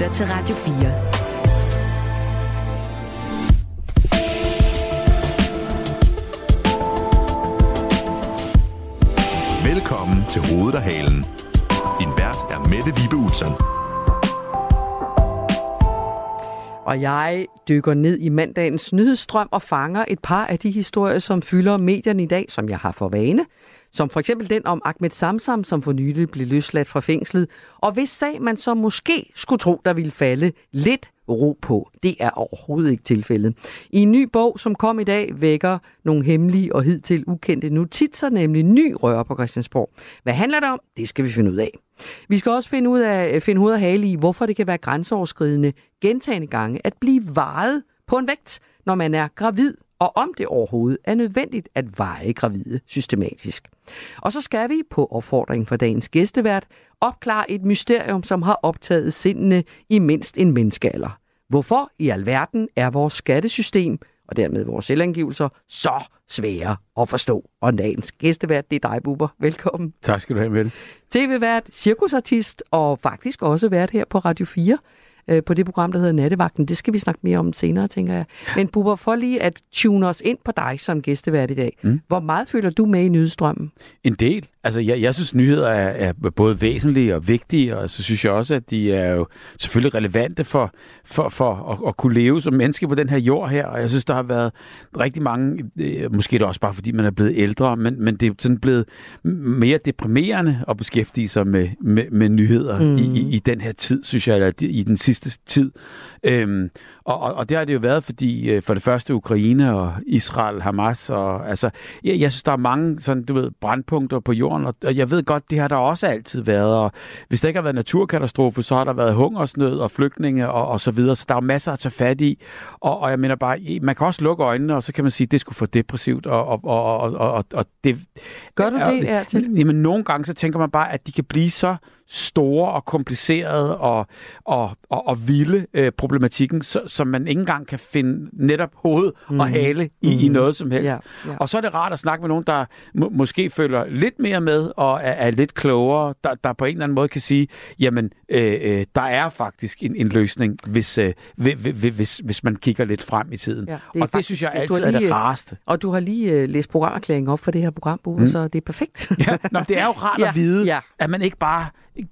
lytter til Radio 4. Velkommen til Hovedet og Halen. Din vært er Mette Vibe Utzon. Og jeg dykker ned i mandagens nyhedsstrøm og fanger et par af de historier, som fylder medierne i dag, som jeg har for vane. Som for eksempel den om Ahmed Samsam, som for nylig blev løsladt fra fængslet, og hvis sag man så måske skulle tro, der ville falde lidt ro på. Det er overhovedet ikke tilfældet. I en ny bog, som kom i dag, vækker nogle hemmelige og hidtil ukendte notitser, nemlig ny røre på Christiansborg. Hvad handler det om? Det skal vi finde ud af. Vi skal også finde ud af finde hoved og hale i, hvorfor det kan være grænseoverskridende gentagende gange at blive varet på en vægt, når man er gravid, og om det overhovedet er nødvendigt at veje gravide systematisk. Og så skal vi på opfordring fra dagens gæstevært opklare et mysterium, som har optaget sindene i mindst en menneskealder. Hvorfor i alverden er vores skattesystem, og dermed vores selvangivelser, så svære at forstå? Og dagens gæstevært, det er dig, Buber. Velkommen. Tak skal du have, Mette. TV-vært, cirkusartist og faktisk også vært her på Radio 4 øh, på det program, der hedder Nattevagten. Det skal vi snakke mere om senere, tænker jeg. Men Bubber, for lige at tune os ind på dig som gæstevært i dag. Mm. Hvor meget føler du med i nyhedsstrømmen? En del. Altså, jeg, jeg synes, nyheder er, er både væsentlige og vigtige, og så synes jeg også, at de er jo selvfølgelig relevante for, for, for at, at kunne leve som menneske på den her jord her. Og jeg synes, der har været rigtig mange, øh, måske det også bare fordi man er blevet ældre, men, men det er sådan blevet mere deprimerende at beskæftige sig med, med, med nyheder mm. i, i, i den her tid, synes jeg, eller i den sidste tid. Øhm, og, og, og det har det jo været, fordi øh, for det første Ukraine og Israel, Hamas, og altså, jeg, jeg synes, der er mange sådan, du ved, brandpunkter på jorden, og, og jeg ved godt, det har der også altid været, og hvis der ikke har været naturkatastrofe, så har der været hungersnød og flygtninge og, og så videre, så der er masser at tage fat i, og, og jeg mener bare, man kan også lukke øjnene, og så kan man sige, at det skulle få depressivt, og, og, og, og, og, og det... Gør du det, er til? Jamen, nogle gange så tænker man bare, at de kan blive så store og komplicerede og, og, og, og vilde øh, problematikken, så, som man ikke engang kan finde netop hoved og hale i, mm. i noget som helst. Ja, ja. Og så er det rart at snakke med nogen, der må, måske følger lidt mere med og er, er lidt klogere, der, der på en eller anden måde kan sige, jamen, øh, øh, der er faktisk en, en løsning, hvis, øh, hvis, hvis man kigger lidt frem i tiden. Ja, det og faktisk, det synes jeg altid lige, er det rareste. Og du har lige øh, læst programerklæringen op for det her program, mm. så det er perfekt. ja, nå, det er jo rart ja, at vide, ja. at man ikke bare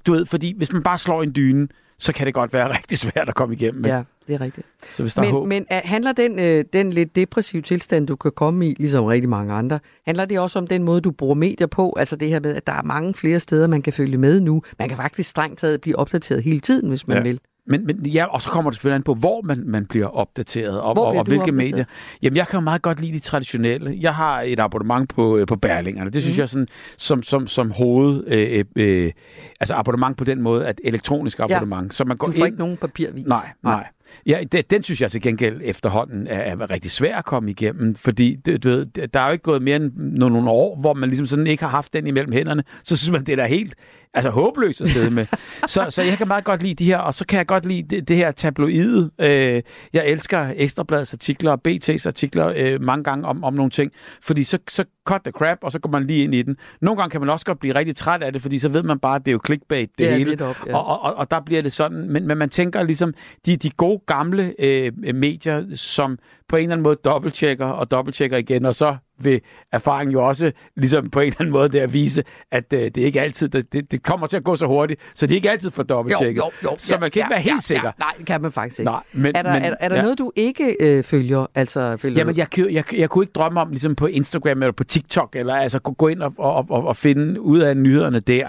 du ved, fordi hvis man bare slår en dyne, så kan det godt være rigtig svært at komme igennem med. Ja, det er rigtigt. Så hvis der men, er håb... men handler den, øh, den lidt depressive tilstand, du kan komme i, ligesom rigtig mange andre, handler det også om den måde, du bruger medier på? Altså det her med, at der er mange flere steder, man kan følge med nu. Man kan faktisk strengt taget blive opdateret hele tiden, hvis man ja. vil. Men, men ja, og så kommer det selvfølgelig an på, hvor man, man bliver opdateret, og, og, og hvilke opdateret? medier. Jamen, jeg kan jo meget godt lide de traditionelle. Jeg har et abonnement på, øh, på Berlingerne. Det synes mm. jeg sådan, som, som, som hoved, øh, øh, altså abonnement på den måde, at elektronisk abonnement. Ja. Så man går du får ind... ikke nogen papirvis. Nej, nej. nej. Ja, det, den synes jeg til gengæld efterhånden er, er rigtig svær at komme igennem, fordi det, du ved, der er jo ikke gået mere end nogle år, hvor man ligesom sådan ikke har haft den imellem hænderne. Så synes man, det er da helt altså håbløst at sidde med. så, så jeg kan meget godt lide de her, og så kan jeg godt lide det, det her tabloid. Øh, jeg elsker Ekstrabladets artikler og BT's artikler øh, mange gange om, om nogle ting, fordi så, så cut the crap, og så går man lige ind i den. Nogle gange kan man også godt blive rigtig træt af det, fordi så ved man bare, at det er jo clickbait, det ja, hele. Op, ja. og, og, og der bliver det sådan, men, men man tænker ligesom, de, de gode gamle øh, medier, som på en eller anden måde dobbelttjekker og dobbelttjekker igen, og så vil erfaringen jo også ligesom på en eller anden måde der vise, at øh, det ikke altid, det, det kommer til at gå så hurtigt, så det er ikke altid for dobbelttjekket. Jo, jo, jo, så ja, man kan ja, ikke være helt ja, sikker. Ja, nej, det kan man faktisk ikke. Nej, men, er der, men, er, er der ja. noget, du ikke øh, følger? Altså, følger Jamen, jeg, jeg, jeg, jeg kunne ikke drømme om ligesom på Instagram eller på TikTok, eller altså gå ind og, og, og, og finde ud af nyhederne der.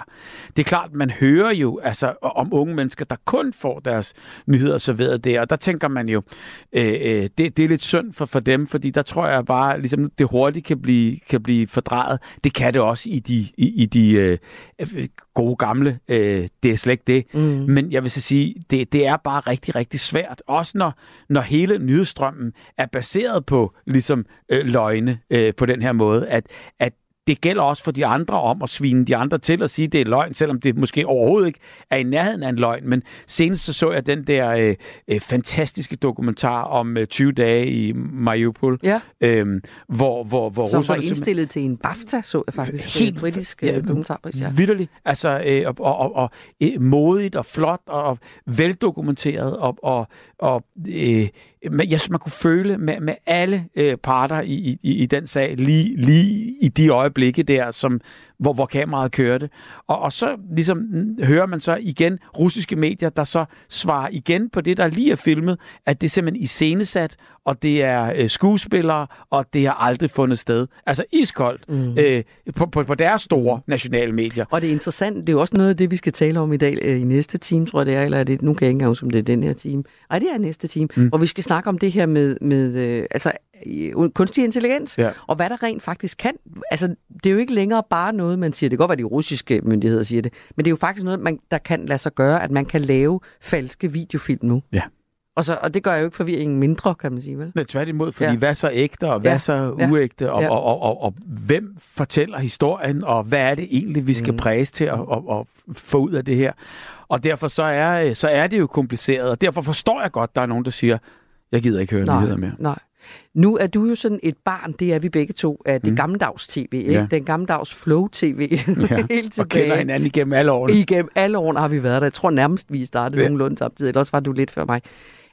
Det er klart, man hører jo altså, om unge mennesker, der kun får deres nyheder serveret der, og der tænker man jo, øh, øh, det, det er lidt synd for, for dem, fordi der tror jeg bare, ligesom det hurtigt kan blive, kan blive fordrejet. Det kan det også i de, i, i de øh, gode gamle. Øh, det er slet ikke det. Mm. Men jeg vil så sige, det, det er bare rigtig, rigtig svært. Også når, når hele nyhedsstrømmen er baseret på ligesom øh, løgne øh, på den her måde, at, at det gælder også for de andre om at svine de andre til og sige, at det er løgn, selvom det måske overhovedet ikke er i nærheden af en løgn. Men senest så, så jeg den der øh, øh, fantastiske dokumentar om øh, 20 dage i Mariupol, Ja. øh, hvor, hvor, hvor Som var indstillet til en BAFTA, så jeg faktisk. Helt- Helt britisk ja, ja, dokumentarpris, ja. Vitterligt. Altså, øh, og, og, og, og øh, modigt og flot og veldokumenteret. Og, og, og øh, man, jeg synes, man kunne føle med, med alle øh, parter i, i, i den sag, lige, lige i de øjeblikke der, som, hvor, hvor kameraet kørte. Og, og så ligesom mm, hører man så igen russiske medier, der så svarer igen på det, der lige er filmet, at det er simpelthen iscenesat, og det er øh, skuespillere, og det har aldrig fundet sted. Altså iskoldt mm. øh, på, på, på deres store nationale medier. Og det er interessant, det er jo også noget af det, vi skal tale om i dag øh, i næste time, tror jeg det er, eller er det, nu kan jeg ikke engang huske, om det er den her time. Nej, det er næste time, mm. hvor vi skal snakke om det her med, med øh, altså, kunstig intelligens, Ja. og hvad der rent faktisk kan. Altså, det er jo ikke længere bare noget, man siger, det kan godt være, de russiske myndigheder siger det, men det er jo faktisk noget, man, der kan lade sig gøre, at man kan lave falske videofilm nu. Ja. Og, så, og det gør jo ikke forvirringen mindre, kan man sige, vel? Men tværtimod, fordi Ja. hvad så ægte, og hvad Ja. så uægte, og, Ja. og, og, og, og hvem fortæller historien, og hvad er det egentlig, vi skal Mm. præges til at, at, at få ud af det her. Og derfor så er, så er det jo kompliceret, og derfor forstår jeg godt, der er nogen, der siger, jeg gider ikke høre nyheder mere. Nej. Nu er du jo sådan et barn, det er vi begge to, af det Mm. mm. gammeldags tv, ikke? Ja. Den gammeldags flow-tv, Ja. helt Og kender tilbage. hinanden igennem alle årene. Igennem alle årene har vi været der. Jeg tror nærmest, vi startede ja. nogenlunde samtidig, eller også var du lidt før mig.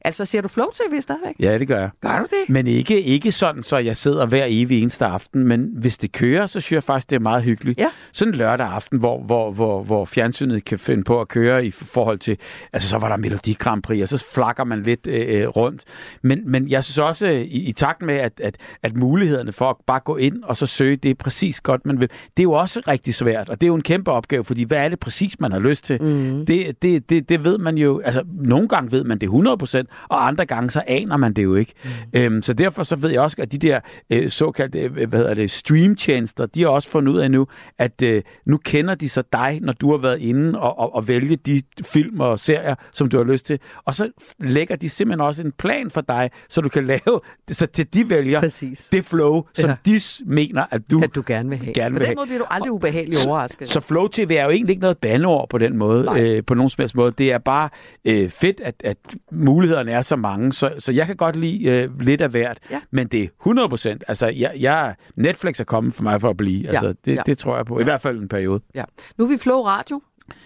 Altså, ser du flow-tv stadigvæk? Ja, det gør jeg. Gør du det? Men ikke, ikke sådan, så jeg sidder hver evig eneste aften, men hvis det kører, så synes jeg faktisk, det er meget hyggeligt. Ja. Sådan en lørdag aften, hvor, hvor, hvor, hvor fjernsynet kan finde på at køre i forhold til, altså så var der Melodi Grand Prix, og så flakker man lidt øh, rundt. Men, men jeg synes også, øh, i, i takt med, at, at, at mulighederne for at bare gå ind og så søge det er præcis godt, man vil, det er jo også rigtig svært, og det er jo en kæmpe opgave, fordi hvad er det præcis, man har lyst til? Mm. Det, det, det, det ved man jo, altså nogle gange ved man det 100%, og andre gange så aner man det jo ikke. Mm. Øhm, så derfor så ved jeg også, at de der øh, såkaldte øh, hvad hedder det, streamtjenester, de har også fundet ud af nu, at øh, nu kender de så dig, når du har været inde og, og, og vælge de film og serier, som du har lyst til. Og så lægger de simpelthen også en plan for dig, så du kan lave, så til de vælger Præcis. det flow, som Ja. de mener, at du... At du gerne vil have. Gerne På vil den have. måde bliver du aldrig ubehageligt overrasket. Så Flow TV er jo egentlig ikke noget bandeord på den måde, Nej. øh, på nogen som helst måde. Det er bare øh, fedt, at, at mulighederne er så mange, så, så jeg kan godt lide øh, lidt af hvert, Ja. men det er 100 procent. Altså, jeg, jeg, Netflix er kommet for mig for at blive. Altså, det, ja. det tror jeg på. I hvert fald en periode. Ja. Nu er vi Flow Radio.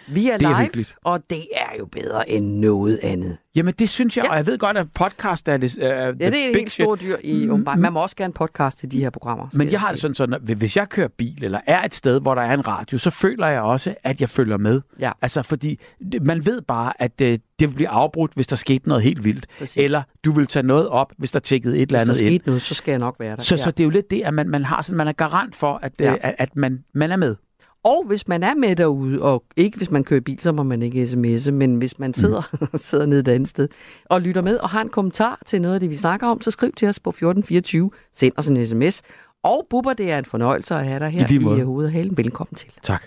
Vi er Det er live, hyggeligt. og det er jo bedre end noget andet. Jamen, det synes jeg, Ja. og jeg ved godt, at podcast er det uh, Ja, det er et helt stort dyr i mm, Man må også gerne podcast til de her programmer. Men jeg har det sådan, sådan, at hvis jeg kører bil, eller er et sted, hvor der er en radio, så føler jeg også, at jeg følger med. Ja. Altså, fordi det- man ved bare, at øh, det vil blive afbrudt, hvis der skete noget helt vildt. Præcis. Eller du vil tage noget op, hvis der tjekkede et eller Hvis der andet ind. skete noget, så skal jeg nok være der. Så, Ja. så det er jo lidt det, at man, man har sådan, man er garant for, at, Ja. ja. at, at man, man er med. Og hvis man er med derude, og ikke hvis man kører bil, så må man ikke sms'e, men hvis man sidder, mm. sidder nede et andet sted og lytter med og har en kommentar til noget af det, vi snakker om, så skriv til os på 1424, send os en sms. Og Bubber, det er en fornøjelse at have dig her I i, hovedet og halen. Velkommen til. Tak.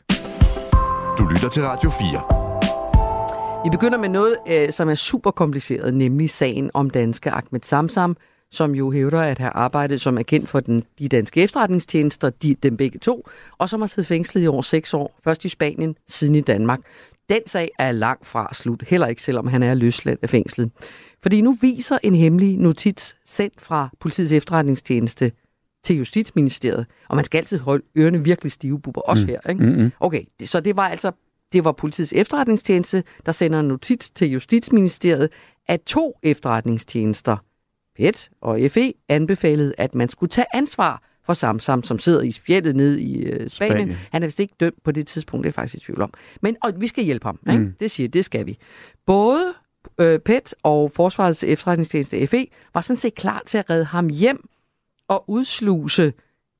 Du lytter til Radio 4. Vi begynder med noget, øh, som er super kompliceret, nemlig sagen om danske Ahmed Samsam, som jo hævder at have arbejdet som agent for den, de danske efterretningstjenester, de, dem begge to, og som har siddet fængslet i over seks år, først i Spanien, siden i Danmark. Den sag er langt fra slut, heller ikke selvom han er løsladt af fængslet. Fordi nu viser en hemmelig notits sendt fra politiets efterretningstjeneste til Justitsministeriet, og man skal altid holde ørerne virkelig stive, Bubber, også mm. her. Ikke? Mm-hmm. Okay, det- så det var altså det var politiets efterretningstjeneste, der sender en notits til Justitsministeriet, at to efterretningstjenester, PET og FE, anbefalede, at man skulle tage ansvar for Samsam, som sidder i spjældet nede i øh, Spanien. Spanien. Spanien. Han er vist ikke dømt på det tidspunkt, det er jeg faktisk i tvivl om. Men og vi skal hjælpe ham, ikke? Mm. det siger det skal vi. Både øh, PET og Forsvarets efterretningstjeneste FE var sådan set klar til at redde ham hjem og udsluse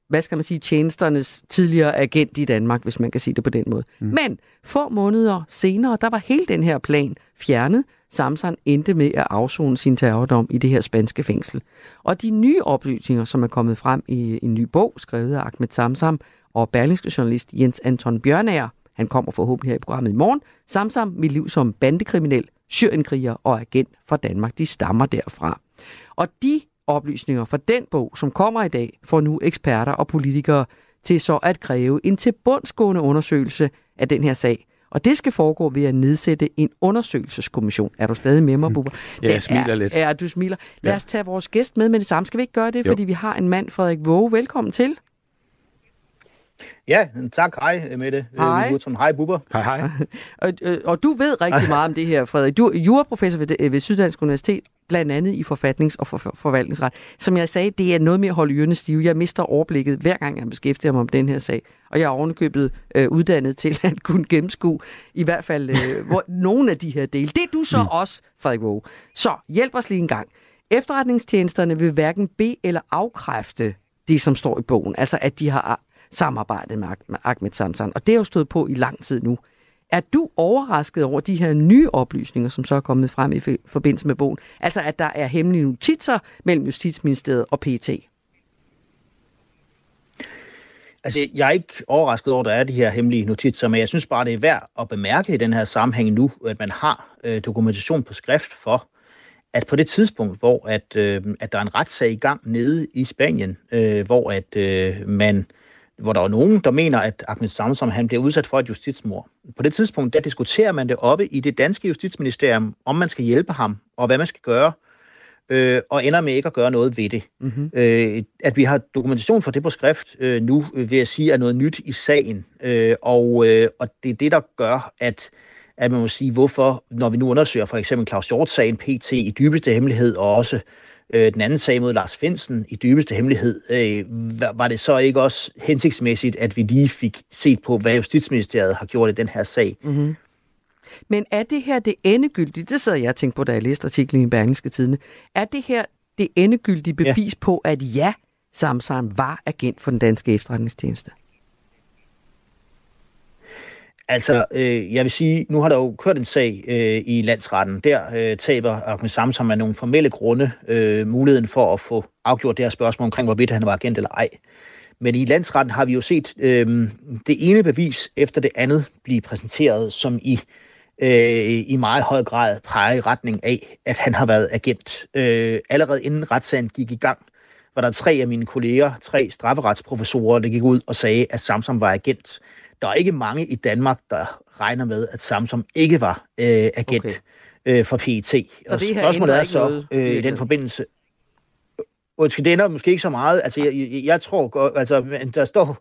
hvad skal man sige, tjenesternes tidligere agent i Danmark, hvis man kan sige det på den måde. Mm. Men få måneder senere, der var hele den her plan fjernet. Samson endte med at afzone sin terrordom i det her spanske fængsel. Og de nye oplysninger, som er kommet frem i en ny bog, skrevet af Ahmed Samsam og berlingske journalist Jens Anton Bjørnager, han kommer forhåbentlig her i programmet i morgen, Samsam mit liv som bandekriminel, syrienkriger og agent for Danmark, de stammer derfra. Og de oplysninger fra den bog, som kommer i dag, får nu eksperter og politikere til så at kræve en tilbundsgående undersøgelse af den her sag. Og det skal foregå ved at nedsætte en undersøgelseskommission. Er du stadig med mig, Bubber? Ja, jeg smiler er, lidt. Ja, du smiler. Lad os tage vores gæst med med det samme. Skal vi ikke gøre det? Jo. Fordi vi har en mand, Frederik Våge. Velkommen til. Ja, tak. Hej, Mette. Hej. Som hej, Bubber. Hej, hej. og, øh, og du ved rigtig meget om det her, Frederik. Du er juraprofessor ved, ved Syddansk Universitet, blandt andet i forfatnings- og for, for, forvaltningsret. Som jeg sagde, det er noget med at holde ørene stive. Jeg mister overblikket, hver gang jeg beskæftiger mig om den her sag. Og jeg er ovenikøbet øh, uddannet til at kunne gennemskue i hvert fald øh, hvor, nogle af de her dele. Det er du så mm. også, Frederik Våge. Så hjælp os lige en gang. Efterretningstjenesterne vil hverken bede eller afkræfte det, som står i bogen. Altså, at de har samarbejdet med Ahmed Samsan. Og det er jo stået på i lang tid nu. Er du overrasket over de her nye oplysninger, som så er kommet frem i forbindelse med bogen? Altså, at der er hemmelige notitser mellem Justitsministeriet og PT? Altså, jeg er ikke overrasket over, at der er de her hemmelige notitser, men jeg synes bare, det er værd at bemærke i den her sammenhæng nu, at man har øh, dokumentation på skrift for, at på det tidspunkt, hvor at, øh, at der er en retssag i gang nede i Spanien, øh, hvor at øh, man hvor der er nogen, der mener, at Ahmed Samsom han bliver udsat for et justitsmord. På det tidspunkt, der diskuterer man det oppe i det danske justitsministerium, om man skal hjælpe ham, og hvad man skal gøre, øh, og ender med ikke at gøre noget ved det. Mm-hmm. Øh, at vi har dokumentation for det på skrift øh, nu, øh, vil jeg sige, er noget nyt i sagen. Øh, og, øh, og det er det, der gør, at at man må sige, hvorfor, når vi nu undersøger for eksempel Claus Hjort-sagen, PT i dybeste hemmelighed, og også øh, den anden sag mod Lars Finsen i dybeste hemmelighed, øh, var det så ikke også hensigtsmæssigt, at vi lige fik set på, hvad Justitsministeriet har gjort i den her sag? Mm-hmm. Men er det her det endegyldige, det sidder jeg og tænker på, da jeg læste artiklen i Berlingske Tidene, er det her det endegyldige bevis ja. på, at ja, Samsam var agent for den danske efterretningstjeneste? Altså, øh, jeg vil sige, nu har der jo kørt en sag øh, i landsretten. Der øh, taber Ahmed Samsam af nogle formelle grunde øh, muligheden for at få afgjort det her spørgsmål omkring, hvorvidt han var agent eller ej. Men i landsretten har vi jo set øh, det ene bevis efter det andet blive præsenteret, som i øh, i meget høj grad peger i retning af, at han har været agent. Øh, allerede inden retssagen gik i gang, var der tre af mine kolleger, tre strafferetsprofessorer, der gik ud og sagde, at Samsam var agent. Der er ikke mange i Danmark, der regner med, at Samsung ikke var øh, agent okay. øh, for PET. Så og det spørgsmålet er så øh, i den forbindelse... Undskyld, det ender måske ikke så meget. Altså, jeg, jeg, jeg tror, altså, der står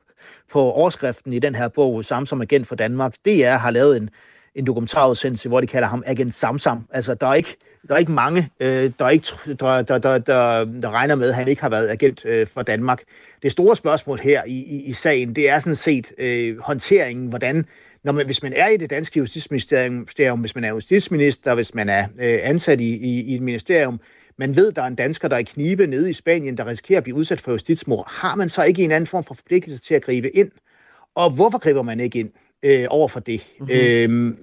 på overskriften i den her bog, Samsung Agent for Danmark, DR har lavet en, en dokumentarudsendelse, hvor de kalder ham Agent Samsam. Altså, der er ikke, der er ikke mange, øh, der, er ikke, der, der, der, der, der regner med, at han ikke har været agent øh, for Danmark. Det store spørgsmål her i, i, i sagen, det er sådan set øh, håndteringen, hvordan når man, hvis man er i det danske justitsministerium, hvis man er justitsminister, hvis man er øh, ansat i, i, i et ministerium, man ved, der er en dansker, der er i knibe nede i Spanien, der risikerer at blive udsat for justitsmord, har man så ikke en anden form for forpligtelse til at gribe ind? Og hvorfor griber man ikke ind øh, over for det? Mm-hmm. Øhm,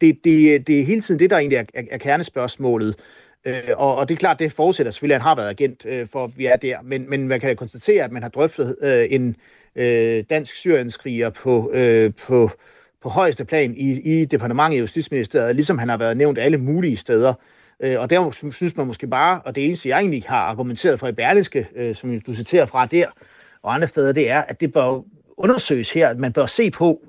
det, det, det er hele tiden det, der egentlig er, er, er kernespørgsmålet. Øh, og, og det er klart, det forudsætter selvfølgelig, at han har været agent, øh, for at vi er der. Men, men man kan konstatere, at man har drøftet øh, en øh, dansk syrienskriger på, øh, på, på højeste plan i, i departementet i Justitsministeriet, ligesom han har været nævnt alle mulige steder. Øh, og der synes man måske bare, og det eneste, jeg egentlig har argumenteret for i Berlinske, øh, som du citerer fra der, og andre steder, det er, at det bør undersøges her, man bør se på,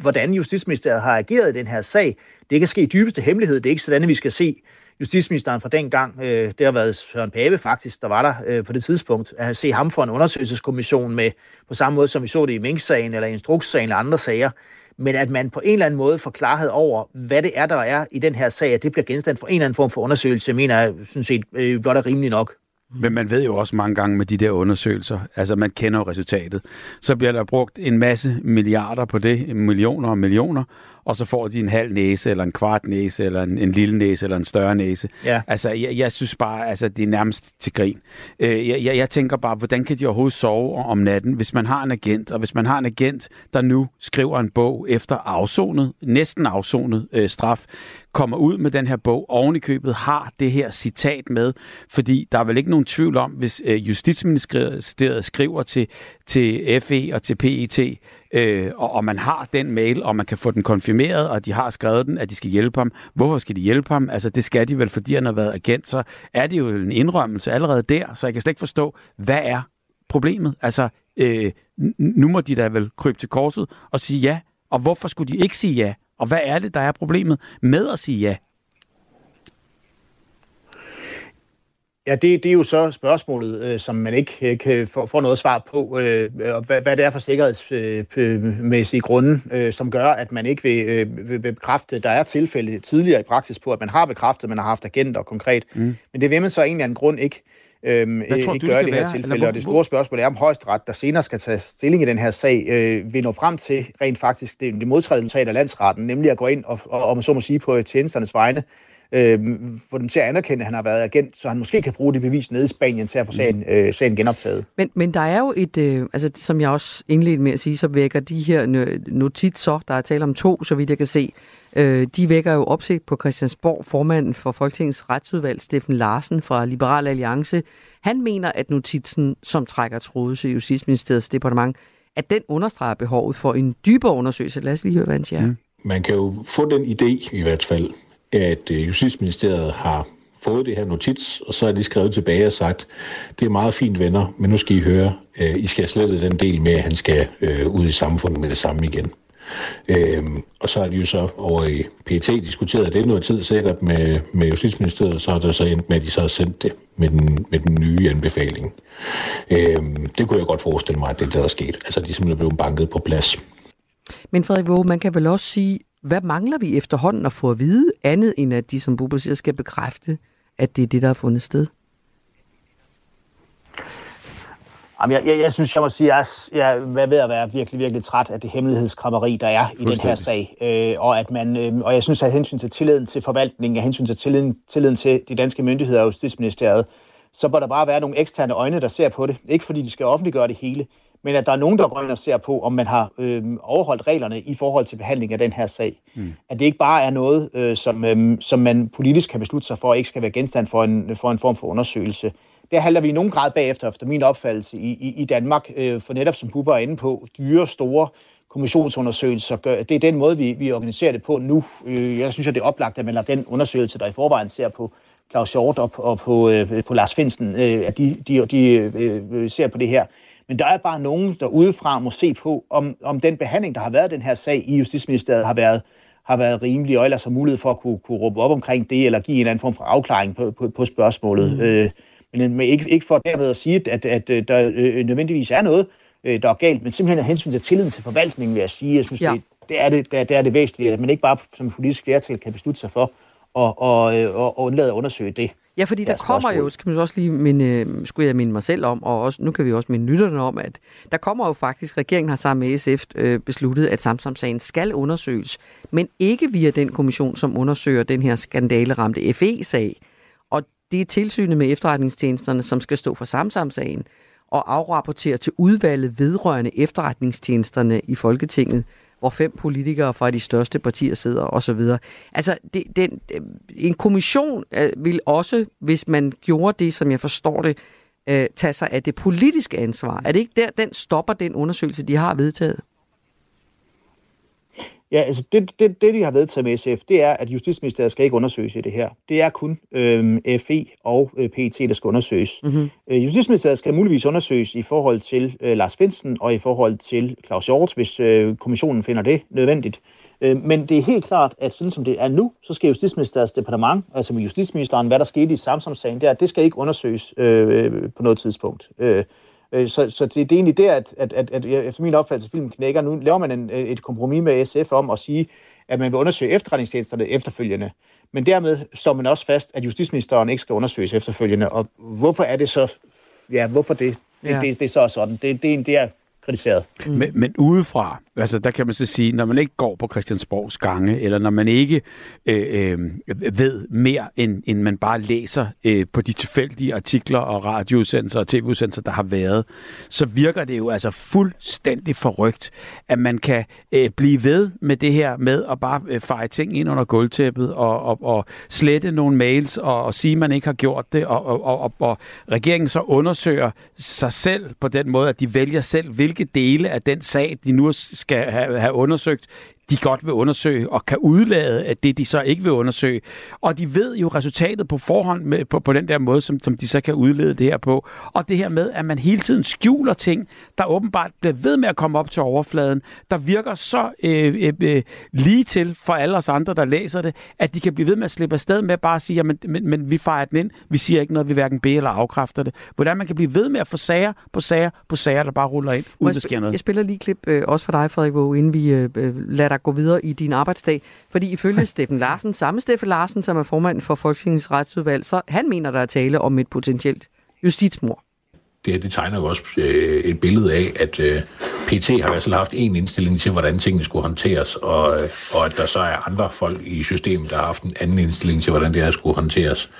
hvordan Justitsministeriet har ageret i den her sag. Det kan ske i dybeste hemmelighed. Det er ikke sådan, at vi skal se justitsministeren fra den gang, øh, det har været Søren Pape faktisk, der var der øh, på det tidspunkt, at se ham for en undersøgelseskommission med, på samme måde som vi så det i Mink-sagen eller Instrukssagen eller andre sager, men at man på en eller anden måde får klarhed over, hvad det er, der er i den her sag, at det bliver genstand for en eller anden form for undersøgelse, mener jeg synes set øh, blot er rimelig nok. Mm. Men man ved jo også mange gange med de der undersøgelser, altså man kender jo resultatet, så bliver der brugt en masse milliarder på det, millioner og millioner, og så får de en halv næse, eller en kvart næse, eller en, en lille næse, eller en større næse. Ja. Altså, jeg, jeg synes bare, altså, det er nærmest til grin. Øh, jeg, jeg, jeg tænker bare, hvordan kan de overhovedet sove om natten, hvis man har en agent, og hvis man har en agent, der nu skriver en bog efter afsonet, næsten afsonet øh, straf, kommer ud med den her bog, oven i købet har det her citat med, fordi der er vel ikke nogen tvivl om, hvis øh, Justitsministeriet skriver til, til FE og til PET, øh, og, og man har den mail, og man kan få den konfirmeret, og de har skrevet den, at de skal hjælpe ham. Hvorfor skal de hjælpe ham? Altså, det skal de vel, fordi han har været agent, så er det jo en indrømmelse allerede der, så jeg kan slet ikke forstå, hvad er problemet? Altså, øh, nu må de da vel krybe til korset og sige ja. Og hvorfor skulle de ikke sige ja? Og hvad er det, der er problemet med at sige ja? Ja, det, det er jo så spørgsmålet, øh, som man ikke øh, kan få, få noget svar på, øh, og hvad, hvad det er for sikkerhedsmæssige grunde, øh, som gør, at man ikke vil, øh, vil bekræfte, der er tilfælde tidligere i praksis på, at man har bekræftet, at man har haft agenter konkret. Mm. Men det vil man så egentlig af en grund ikke, øh, Hvad tror, ikke gøre i det her være? tilfælde. Eller, og det store spørgsmål er, om højesteret, der senere skal tage stilling i den her sag, øh, vil nå frem til rent faktisk det, det modtrædende resultat af landsretten, nemlig at gå ind og, og, og så må sige på tjenesternes vegne, øh, få dem til at anerkende, at han har været agent, så han måske kan bruge det bevis nede i Spanien til at få sagen, øh, sagen genoptaget. Men, men der er jo et, øh, altså som jeg også indledte med at sige, så vækker de her notitser, der er tale om to, så vidt jeg kan se, øh, de vækker jo opsigt på Christiansborg, formanden for Folketingets retsudvalg, Steffen Larsen fra Liberal Alliance. Han mener, at notitsen, som trækker tråde til Justitsministeriets departement, at den understreger behovet for en dybere undersøgelse. Lad os lige høre, hvad han siger. Mm. Man kan jo få den idé i hvert fald, at øh, Justitsministeriet har fået det her notits, og så er de skrevet tilbage og sagt, det er meget fint venner, men nu skal I høre, øh, I skal slette den del med, at han skal øh, ud i samfundet med det samme igen. Øhm, og så har de jo så over i PT diskuteret det noget tid sikkert med, med Justitsministeriet, og så er det så endt med, at de så har sendt det med den, med den nye anbefaling. Øhm, det kunne jeg godt forestille mig, at det der er sket. Altså, de er simpelthen blevet banket på plads. Men Frederik Våge, man kan vel også sige, hvad mangler vi efterhånden at få at vide, andet end at de som Bubber siger skal bekræfte, at det er det, der har fundet sted? Jamen, jeg, jeg, jeg synes, jeg må sige, at jeg er ved at være virkelig, virkelig træt af det hemmelighedskrammeri, der er i den her sag. Øh, og, at man, øh, og jeg synes, at hensyn til tilliden til forvaltningen, af hensyn til tilliden, tilliden til de danske myndigheder og Justitsministeriet, så bør der bare være nogle eksterne øjne, der ser på det. Ikke fordi de skal offentliggøre det hele, men at der er nogen, der går ind og ser på, om man har øh, overholdt reglerne i forhold til behandling af den her sag. Mm. At det ikke bare er noget, øh, som, øh, som man politisk kan beslutte sig for, ikke skal være genstand for en, for en form for undersøgelse. Der halter vi i nogen grad bagefter, efter min opfattelse, i, i, i Danmark, øh, for netop som Bubber er inde på, dyre, store kommissionsundersøgelser. Det er den måde, vi, vi organiserer det på nu. Øh, jeg synes, at det er oplagt, at man lader den undersøgelse, der i forvejen ser på Claus Hjort og, og på, øh, på Lars Finsen, øh, at de, de, de øh, ser på det her men der er bare nogen, der udefra må se på, om, om den behandling, der har været den her sag i Justitsministeriet, har været, har været rimelig, og ellers har mulighed for at kunne, kunne råbe op omkring det, eller give en eller anden form for afklaring på, på, på spørgsmålet. Mm. Øh, men, men ikke, ikke for dermed at sige, at, at, at der øh, nødvendigvis er noget, øh, der er galt, men simpelthen af hensyn til tilliden til forvaltningen, vil jeg sige. Jeg synes, ja. det, det, er det, det, er, det er det væsentlige, at man ikke bare som politisk flertal kan beslutte sig for at, og, og, og undlade at undersøge det. Ja, fordi der kommer jo, skal man også lige minde, skulle jeg minde mig selv om, og også, nu kan vi også minde lytterne om, at der kommer jo faktisk, regeringen har sammen med SF øh, besluttet, at Samsam-sagen skal undersøges, men ikke via den kommission, som undersøger den her skandaleramte FE-sag. Og det er tilsynet med efterretningstjenesterne, som skal stå for Samsam-sagen og afrapportere til udvalget vedrørende efterretningstjenesterne i Folketinget hvor fem politikere fra de største partier sidder osv. Altså, det, den, øh, en kommission øh, vil også, hvis man gjorde det, som jeg forstår det, øh, tage sig af det politiske ansvar. Er det ikke der, den stopper den undersøgelse, de har vedtaget? Ja, altså det, det, det, de har vedtaget med SF, det er, at Justitsministeriet skal ikke undersøges i det her. Det er kun øh, FE og øh, PET, der skal undersøges. Mm-hmm. Øh, Justitsministeriet skal muligvis undersøges i forhold til øh, Lars Finsen og i forhold til Claus Hjort, hvis øh, kommissionen finder det nødvendigt. Øh, men det er helt klart, at sådan som det er nu, så skal Justitsministeriets departement, altså med Justitsministeren, hvad der skete i Samsung-sagen, det, er, det skal ikke undersøges øh, på noget tidspunkt. Øh, Øh, så, så det, det er egentlig der, at, at, at, at efter min opfattelse, filmen knækker. Nu laver man en, et kompromis med SF om at sige, at man vil undersøge efterretningstjenesterne efterfølgende. Men dermed så man også fast, at justitsministeren ikke skal undersøges efterfølgende. Og hvorfor er det så... Ja, hvorfor det? Det, ja. det, det er så sådan. Det, det, det er kritiseret. Mm. Men, men udefra, altså der kan man så sige, når man ikke går på Christiansborgs gange, eller når man ikke øh, øh, ved mere, end, end man bare læser øh, på de tilfældige artikler og radioudsendelser og tv-udsendelser, der har været, så virker det jo altså fuldstændig forrygt, at man kan øh, blive ved med det her med at bare øh, feje ting ind under gulvtæppet og, og, og slette nogle mails og, og sige, at man ikke har gjort det, og, og, og, og regeringen så undersøger sig selv på den måde, at de vælger selv, hvilke dele af den sag, de nu skal have, have undersøgt, de godt vil undersøge, og kan udlade at det, de så ikke vil undersøge. Og de ved jo resultatet på forhånd med, på, på den der måde, som, som de så kan udlede det her på. Og det her med, at man hele tiden skjuler ting, der åbenbart bliver ved med at komme op til overfladen, der virker så øh, øh, øh, lige til for alle os andre, der læser det, at de kan blive ved med at slippe afsted med bare at sige, jamen, men, men vi fejrer den ind, vi siger ikke noget, vi hverken beder eller afkræfter det. Hvordan man kan blive ved med at få sager på sager på sager, der bare ruller ind, uden der sker noget. Jeg spiller lige klip øh, også for dig, Frederik Våge, inden vi øh, øh lader dig gå videre i din arbejdsdag. Fordi ifølge Steffen Larsen, samme Steffen Larsen, som er formand for Folketingets retsudvalg, så han mener, der er tale om et potentielt justitsmord det her det tegner jo også øh, et billede af, at øh, PT har i hvert fald haft en indstilling til, hvordan tingene skulle håndteres, og, øh, og at der så er andre folk i systemet, der har haft en anden indstilling til, hvordan det her skulle håndteres.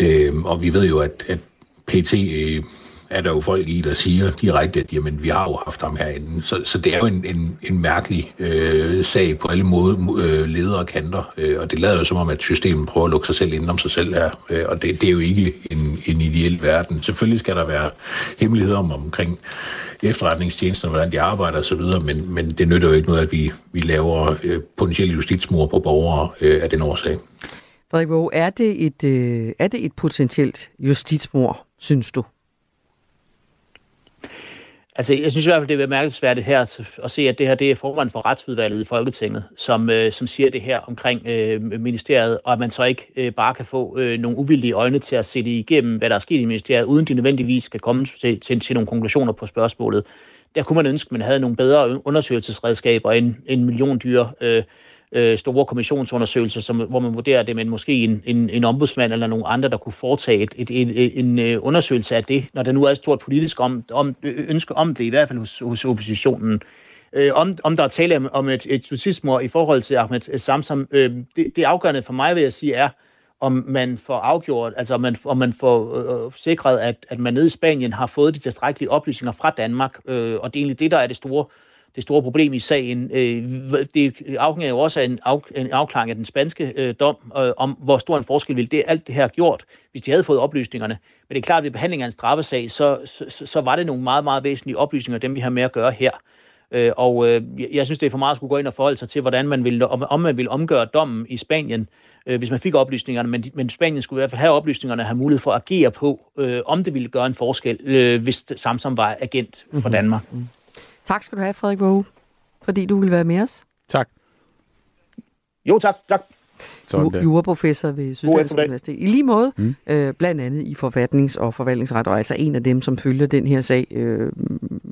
Øh, og vi ved jo, at, at PT øh, er der jo folk i, der siger direkte, at jamen, vi har jo haft ham herinde. Så, så det er jo en, en, en mærkelig øh, sag på alle måder, øh, ledere og kanter. Øh, og det lader jo som om, at systemet prøver at lukke sig selv ind om sig selv her. Øh, og det, det er jo ikke en, en ideel verden. Selvfølgelig skal der være hemmeligheder om, omkring efterretningstjenester, hvordan de arbejder osv., men, men det nytter jo ikke noget, at vi, vi laver øh, potentielle justitsmord på borgere øh, af den årsag. Frederik Våge, er det et, øh, er det et potentielt justitsmord, synes du? Altså, jeg synes i hvert fald, det er bemærkelsesværdigt her at se, at det her det er formand for retsudvalget i Folketinget, som, øh, som siger det her omkring øh, ministeriet, og at man så ikke øh, bare kan få øh, nogle uvildige øjne til at se det igennem, hvad der er sket i ministeriet, uden de nødvendigvis skal komme til, til, til nogle konklusioner på spørgsmålet. Der kunne man ønske, at man havde nogle bedre undersøgelsesredskaber end en million dyre øh, øh, store kommissionsundersøgelser, som, hvor man vurderer det, men måske en, en, en ombudsmand eller nogen andre, der kunne foretage et, et, et, et, en øh, undersøgelse af det, når der nu er et stort politisk om, om, ønske om det, i hvert fald hos, hos oppositionen. Øh, om, om der er tale om, om et, et justitsmord i forhold til Ahmed Samsam, øh, det, det afgørende for mig, vil jeg sige, er, om man får afgjort, altså om man, om man får øh, øh, sikret, at, at man nede i Spanien har fået de tilstrækkelige oplysninger fra Danmark, øh, og det er egentlig det, der er det store det store problem i sagen. Øh, det afhænger jo også af en, af, en afklaring af den spanske øh, dom, øh, om hvor stor en forskel ville det alt det her gjort, hvis de havde fået oplysningerne. Men det er klart, at ved behandling af en straffesag, så, så, så var det nogle meget, meget væsentlige oplysninger, dem vi har med at gøre her. Øh, og øh, jeg synes, det er for meget at skulle gå ind og forholde sig til, hvordan man vil, om, om man vil omgøre dommen i Spanien, øh, hvis man fik oplysningerne. Men, men Spanien skulle i hvert fald have oplysningerne og have mulighed for at agere på, øh, om det ville gøre en forskel, øh, hvis Samsung var agent for mhm. Danmark. Mm-hmm. Tak skal du have, Frederik Våge, fordi du vil være med os. Tak. Jo, tak. tak. Sådan juraprofessor ved Syddansk Universitet. I lige måde, mm. øh, blandt andet i forfatnings- og forvaltningsret, og altså en af dem, som følger den her sag øh,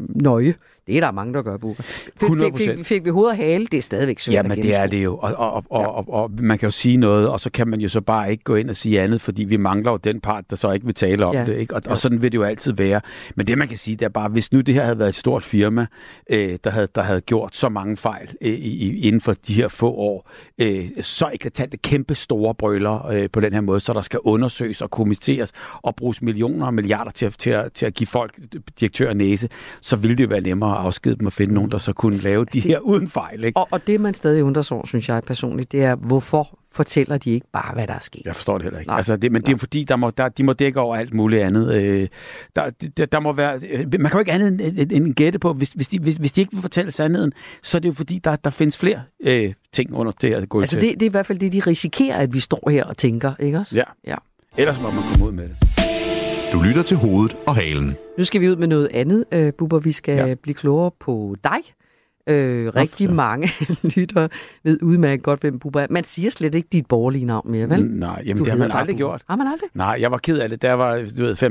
nøje. Det er der mange, der gør, Bubber. Fik, fik, fik, fik vi hovedet og hale? Det er stadigvæk svært Jamen, det er det jo. Og, og, og, ja. og, og, og man kan jo sige noget, og så kan man jo så bare ikke gå ind og sige andet, fordi vi mangler jo den part, der så ikke vil tale om ja. det. Ikke? Og, ja. og sådan vil det jo altid være. Men det, man kan sige, det er bare, hvis nu det her havde været et stort firma, øh, der, havde, der havde gjort så mange fejl øh, i, inden for de her få år, øh, så eklatante kæmpe store brøler øh, på den her måde, så der skal undersøges og kommenteres og bruges millioner og milliarder til, til, at, til at give folk direktør næse, så ville det jo være nemmere at afskede dem og finde nogen, der så kunne lave de her uden fejl. Ikke? Og, og det, man stadig undrer sig over, synes jeg personligt, det er, hvorfor fortæller de ikke bare, hvad der er sket. Jeg forstår det heller ikke. Nej. Altså, det, men Nej. det er fordi, der må, der, de må dække over alt muligt andet. Øh, der, der, der må være, øh, man kan jo ikke andet end, end gætte på, hvis, hvis, de, hvis, hvis de ikke vil fortælle sandheden, så er det jo fordi, der, der findes flere øh, ting under det her gulv. Altså, det, det er i hvert fald det, de risikerer, at vi står her og tænker, ikke også? Ja. ja. Ellers må man komme ud med det. Du lytter til hovedet og halen. Nu skal vi ud med noget andet, uh, Bubber. Vi skal ja. blive klogere på dig. Øh, rigtig Hvorfor? mange lytter ved udmærket godt, hvem Bubber er. Man siger slet ikke dit borgerlige navn mere, vel? Nej, jamen, det har man aldrig Bubber. gjort. Har man aldrig? Nej, jeg var ked af det. Da jeg var du ved,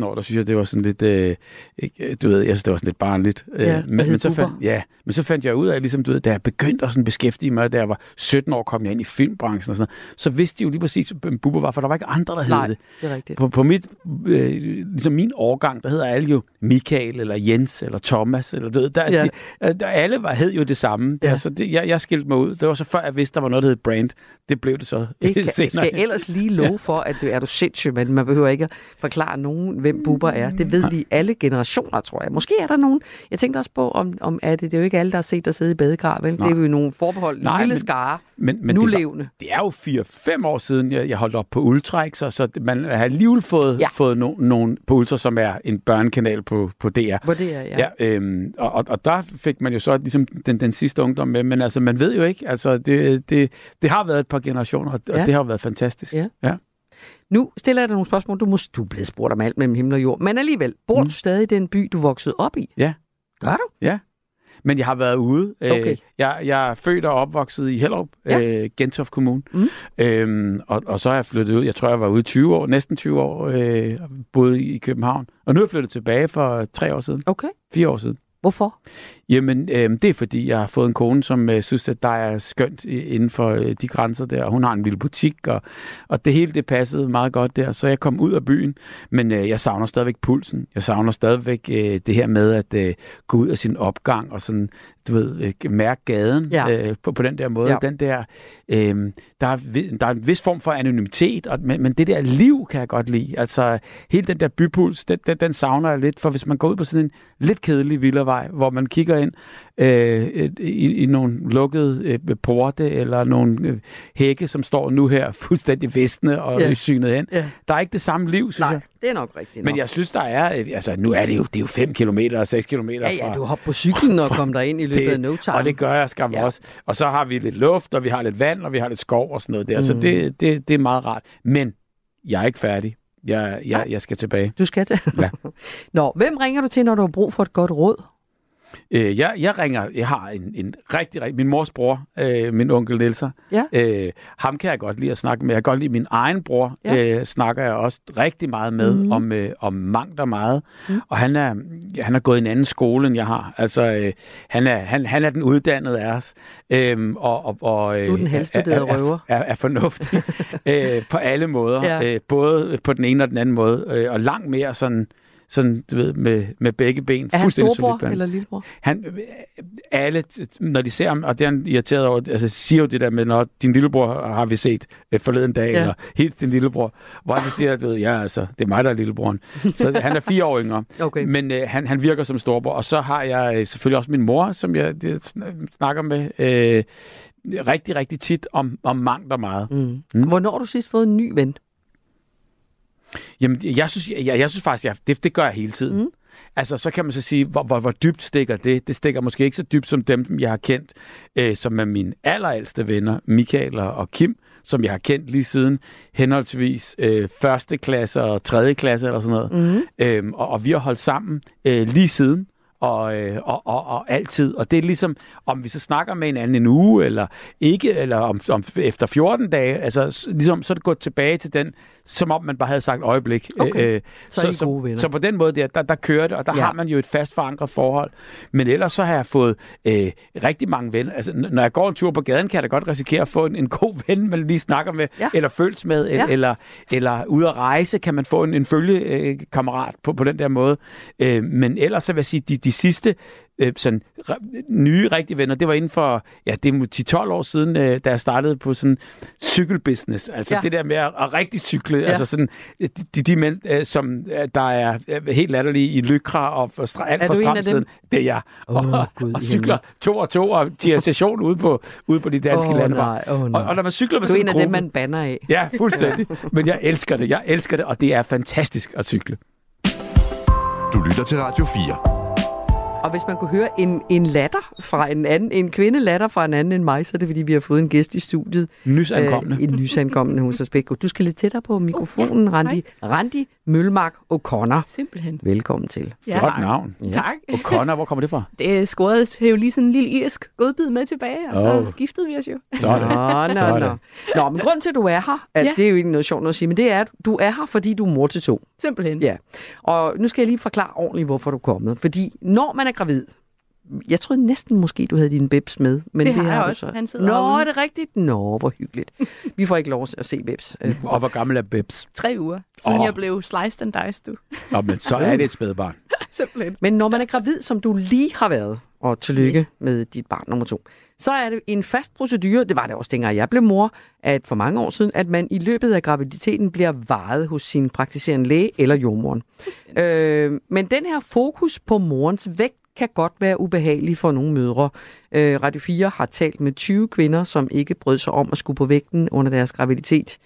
15-16 år, der synes jeg, det var sådan lidt, øh, du ved, jeg synes, det var sådan lidt barnligt. Øh, ja, men, men, så fandt, ja, men så fandt jeg ud af, ligesom, du ved, da jeg begyndte at sådan beskæftige mig, da jeg var 17 år, kom jeg ind i filmbranchen og sådan så vidste de jo lige præcis, hvem Bubber var, for der var ikke andre, der hed Nej, det. det er rigtigt. På, på mit, øh, ligesom min årgang, der hedder alle jo Michael, eller Jens, eller Thomas, eller du ved, der, ja. de, der, alle var, hed jo det samme. Ja. Altså, det, jeg, jeg skilte mig ud. Det var så før, jeg vidste, der var noget, der hed brand. Det blev det så det kan, senere. skal ellers lige love for, at du er du sindssyg, men man behøver ikke at forklare nogen, hvem Bubber er. Det ved vi alle generationer, tror jeg. Måske er der nogen. Jeg tænkte også på, om, om er det, det er jo ikke alle, der har set dig sidde i badekar, vel? Nej. Det er jo nogle forbehold, Nej, lille men, skare, men, men nu det levende. Var, det er jo 4-5 år siden, jeg, jeg holdt op på Ultra, så, så man har alligevel fået, ja. fået no, nogen på Ultra, som er en børnekanal på, på DR. På DR, ja. ja øhm, og, og, og der fik man jo så ligesom den, den sidste ungdom med, men altså, man ved jo ikke, altså, det, det, det har været et par generationer, og, Ja. og det har jo været fantastisk. Ja. ja. Nu stiller jeg dig nogle spørgsmål. Du, må, du er blevet spurgt om alt mellem himmel og jord. Men alligevel, bor Mm. du stadig i den by, du voksede op i? Ja. Gør du? Men jeg har været ude. Okay. Øh, jeg, jeg er født og opvokset i Hellerup, Ja. ja. øh, Gentofte Kommune. Mm. Øhm, og, og så er jeg flyttet ud. Jeg tror, jeg var ude i 20 år, næsten 20 år, øh, boede i København. Og nu er jeg flyttet tilbage for tre år siden, Okay. fire år siden. Hvorfor? Jamen, øh, det er fordi, jeg har fået en kone, som øh, synes, at der er skønt inden for øh, de grænser der. Hun har en lille butik, og, og det hele det passede meget godt der. Så jeg kom ud af byen, men øh, jeg savner stadigvæk pulsen. Jeg savner stadigvæk øh, det her med at øh, gå ud af sin opgang og sådan, du ved, øh, mærke gaden Ja. øh, på, på den der måde. Ja. Den der, øh, der, er, der er en vis form for anonymitet, og, men, men det der liv kan jeg godt lide. Altså, hele den der bypuls, den, den, den savner jeg lidt, for hvis man går ud på sådan en lidt kedelig villavej, hvor man kigger ind øh, i, i nogle lukkede øh, porte, eller nogle øh, hække, som står nu her fuldstændig visne og ja. synet hen. Ja. Der er ikke det samme liv, synes jeg. det er nok rigtigt. Men jeg synes, der er, øh, altså nu er det jo, det er jo 5 km og 6 km Ja, ja, du hopper på cyklen og kommer ind i løbet det- af no time. og det gør jeg skam Ja. også. Og så har vi lidt luft, og vi har lidt vand, og vi har lidt skov og sådan noget der. Mm. Så det, det, det er meget rart. Men jeg er ikke færdig. Jeg, jeg, Nej. jeg skal tilbage. Du skal til. Ja. Nå, hvem ringer du til, når du har brug for et godt råd? Øh, jeg, jeg ringer, jeg har en, en rigtig, rigtig, min mors bror, øh, min onkel Nielser. Ja. Øh, ham kan jeg godt lide at snakke med. Jeg kan godt lide min egen bror, Ja. øh, snakker jeg også rigtig meget med mm. om, øh, om mangt og meget. Mm. Og han er, han er gået i en anden skole, end jeg har. Altså, øh, han, er, han, han er den uddannede af os. Øh, og, og, og, øh, Du er den halvstuderede er, er, røver. Er, er, er fornuftig øh, på alle måder. Ja. Øh, både på den ene og den anden måde. Øh, og langt mere sådan, sådan du ved, med, med begge ben. Er han Fuldstændig storbror eller lillebror? han, alle, når de ser ham, og det er han irriteret over, altså siger jo det der med, når din lillebror har vi set øh, forleden dag, Ja. eller helt din lillebror, hvor han siger, at ja, altså, det er mig, der er lillebroren. Så han er fire år yngre, Okay. men øh, han, han virker som storbror. Og så har jeg øh, selvfølgelig også min mor, som jeg det, sn- snakker med øh, rigtig, rigtig tit om, om mangt og meget. Mm. Mm. Hvornår har du sidst fået en ny ven? Jamen, jeg synes, jeg, jeg synes faktisk, jeg, det, det gør jeg hele tiden. Mm. Altså, så kan man så sige, hvor, hvor, hvor dybt stikker det? Det stikker måske ikke så dybt som dem, jeg har kendt, øh, som er mine allerældste venner, Michael og, og Kim, som jeg har kendt lige siden henholdsvis øh, første klasse og tredje klasse eller sådan noget. Mm. Øhm, og, og vi har holdt sammen øh, lige siden. Og, øh, og, og, og altid. Og det er ligesom, om vi så snakker med hinanden en uge, eller ikke, eller om, om efter 14 dage, altså ligesom, så er det gået tilbage til den, som om man bare havde sagt øjeblik. Okay. Øh, Så er I gode venner. så på den måde der, der, der kører det, og der Ja. har man jo et fast forankret forhold. Men ellers så har jeg fået øh, rigtig mange venner. Altså, når jeg går en tur på gaden, kan jeg da godt risikere at få en, en god ven, man lige snakker med, Ja. eller føles med, Ja. eller, eller ude at rejse, kan man få en, en følgekammerat på, på den der måde. Øh, men ellers så vil jeg sige, de, de sidste øh, sådan, nye rigtige venner, det var inden for, ja, det er 10-12 år siden, øh, da jeg startede på sådan cykelbusiness. Altså Ja. det der med at, at rigtig cykle. Ja. Altså sådan, de, de, de mænd, øh, som øh, der er øh, helt latterlige i lykra og for alt Er for du en af stramt dem? siden, det er jeg. Åh, og, Gud og cykler to og to og tiger session ude på, ude på de danske Åh, landeveje. nej. Og, og når man cykler med Du er sådan en af gruppe, dem, man banner af. Ja, fuldstændig. Men jeg elsker det. Jeg elsker det, og det er fantastisk at cykle. Du lytter til Radio 4. Og hvis man kunne høre en, en latter fra en anden, en kvinde latter fra en anden end mig, så er det fordi, vi har fået en gæst i studiet. Nysankomne. Øh, en nysankommende hos Aspekto. Du skal lidt tættere på mikrofonen, Randi. Randi Mølmark O'Connor. Simpelthen. Velkommen til. Ja. Flot navn. Ja. Tak. Og Connor, hvor kommer det fra? Det scorede jo lige sådan en lille irsk godbid med tilbage, og så Åh. giftede vi os jo. Sådan. Nå, nå, nå. Nå, men grund til, at du er her, at Ja. det er jo ikke noget sjovt noget at sige, men det er, at du er her, fordi du er mor til to. Simpelthen. Ja. Og nu skal jeg lige forklare ordentligt, hvorfor du er kommet. Fordi når man er gravid, jeg troede næsten måske, du havde din bebs med. Men Det det, har jeg også. så. Han sidder Nå, herude. er det rigtigt? Nå, hvor hyggeligt. Vi får ikke lov at se bebs. Øh, Og hvor gammel er Bebs? Tre uger, siden Åh. jeg blev sliced and diced, du. Nå, men så er det et spædbarn. Simpelthen. Men når man er gravid, som du lige har været, og tillykke Yes. med dit barn nummer to, så er det en fast procedure, det var det også dengang jeg blev mor, at for mange år siden, at man i løbet af graviditeten bliver varet hos sin praktiserende læge eller jordmoren. Øh, men den her fokus på morens vægt kan godt være ubehagelig for nogle mødre. Øh, Radio 4 har talt med 20 kvinder, som ikke brød sig om at skulle på vægten under deres graviditet.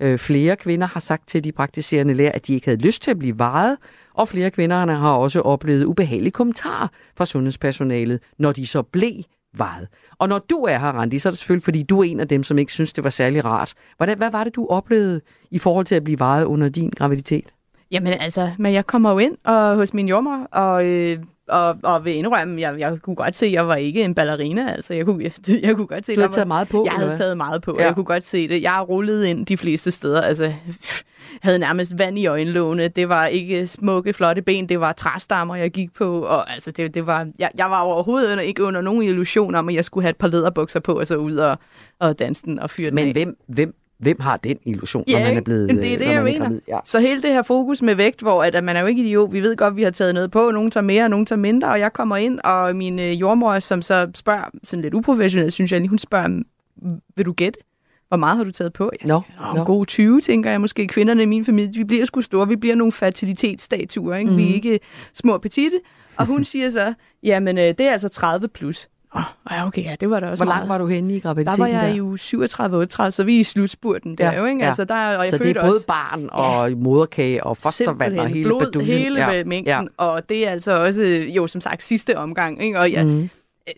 Øh, flere kvinder har sagt til de praktiserende læger, at de ikke havde lyst til at blive vejet, og flere kvinder har også oplevet ubehagelige kommentarer fra sundhedspersonalet, når de så blev vejet. Og når du er her, Randi, så er det selvfølgelig, fordi du er en af dem, som ikke synes, det var særlig rart. Hvordan, hvad var det, du oplevede i forhold til at blive vejet under din graviditet? Jamen altså, men jeg kommer jo ind og, hos min jordmor, og, øh, og, og vil indrømme, jeg, jeg kunne godt se, at jeg var ikke en ballerina. Altså, jeg kunne, jeg, jeg kunne godt se, Du havde taget meget på? Jeg havde taget meget på, og Ja. jeg kunne godt se det. Jeg rullede ind de fleste steder. Altså, havde nærmest vand i øjenlågene. Det var ikke smukke, flotte ben. Det var træstammer, jeg gik på. Og altså, det, det var, jeg, jeg var overhovedet ikke under nogen illusion om, at jeg skulle have et par læderbukser på, og så ud og, og danse den og fyre den Men af. hvem, hvem, hvem har den illusion, Ja, når man er blevet det er øh, det, jeg er mener. gravid? Ja. Så hele det her fokus med vægt, hvor at, at man er jo ikke idiot. Vi ved godt, at vi har taget noget på. Nogen tager mere, nogen tager mindre. Og jeg kommer ind, og min øh, jordmor, som så spørger, sådan lidt uprofessionelt, synes jeg hun spørger, vil du gætte? Hvor meget har du taget på? Jeg siger, nå. "Nå, gode 20, tænker jeg måske. Kvinderne i min familie, vi bliver sgu store. Vi bliver nogle fertilitetsstatuer, ikke? Mm. Mhm. Vi er ikke små petite. Og hun siger så, jamen øh, det er altså 30 plus. Åh, ja, okay, ja, det var da også Hvor langt var du henne i Der graviditeten? var jeg i uge 37-38, så vi er i slutspurten der Ja, jo, ikke? ja. Altså, der, og jeg Så det er både også, barn og moderkage og fostervand og hele blod, baduljen. hele ja. ja. mængden, Ja. ja. og det er altså også, jo som sagt, sidste omgang, ikke? Og ja, Mhm. mm.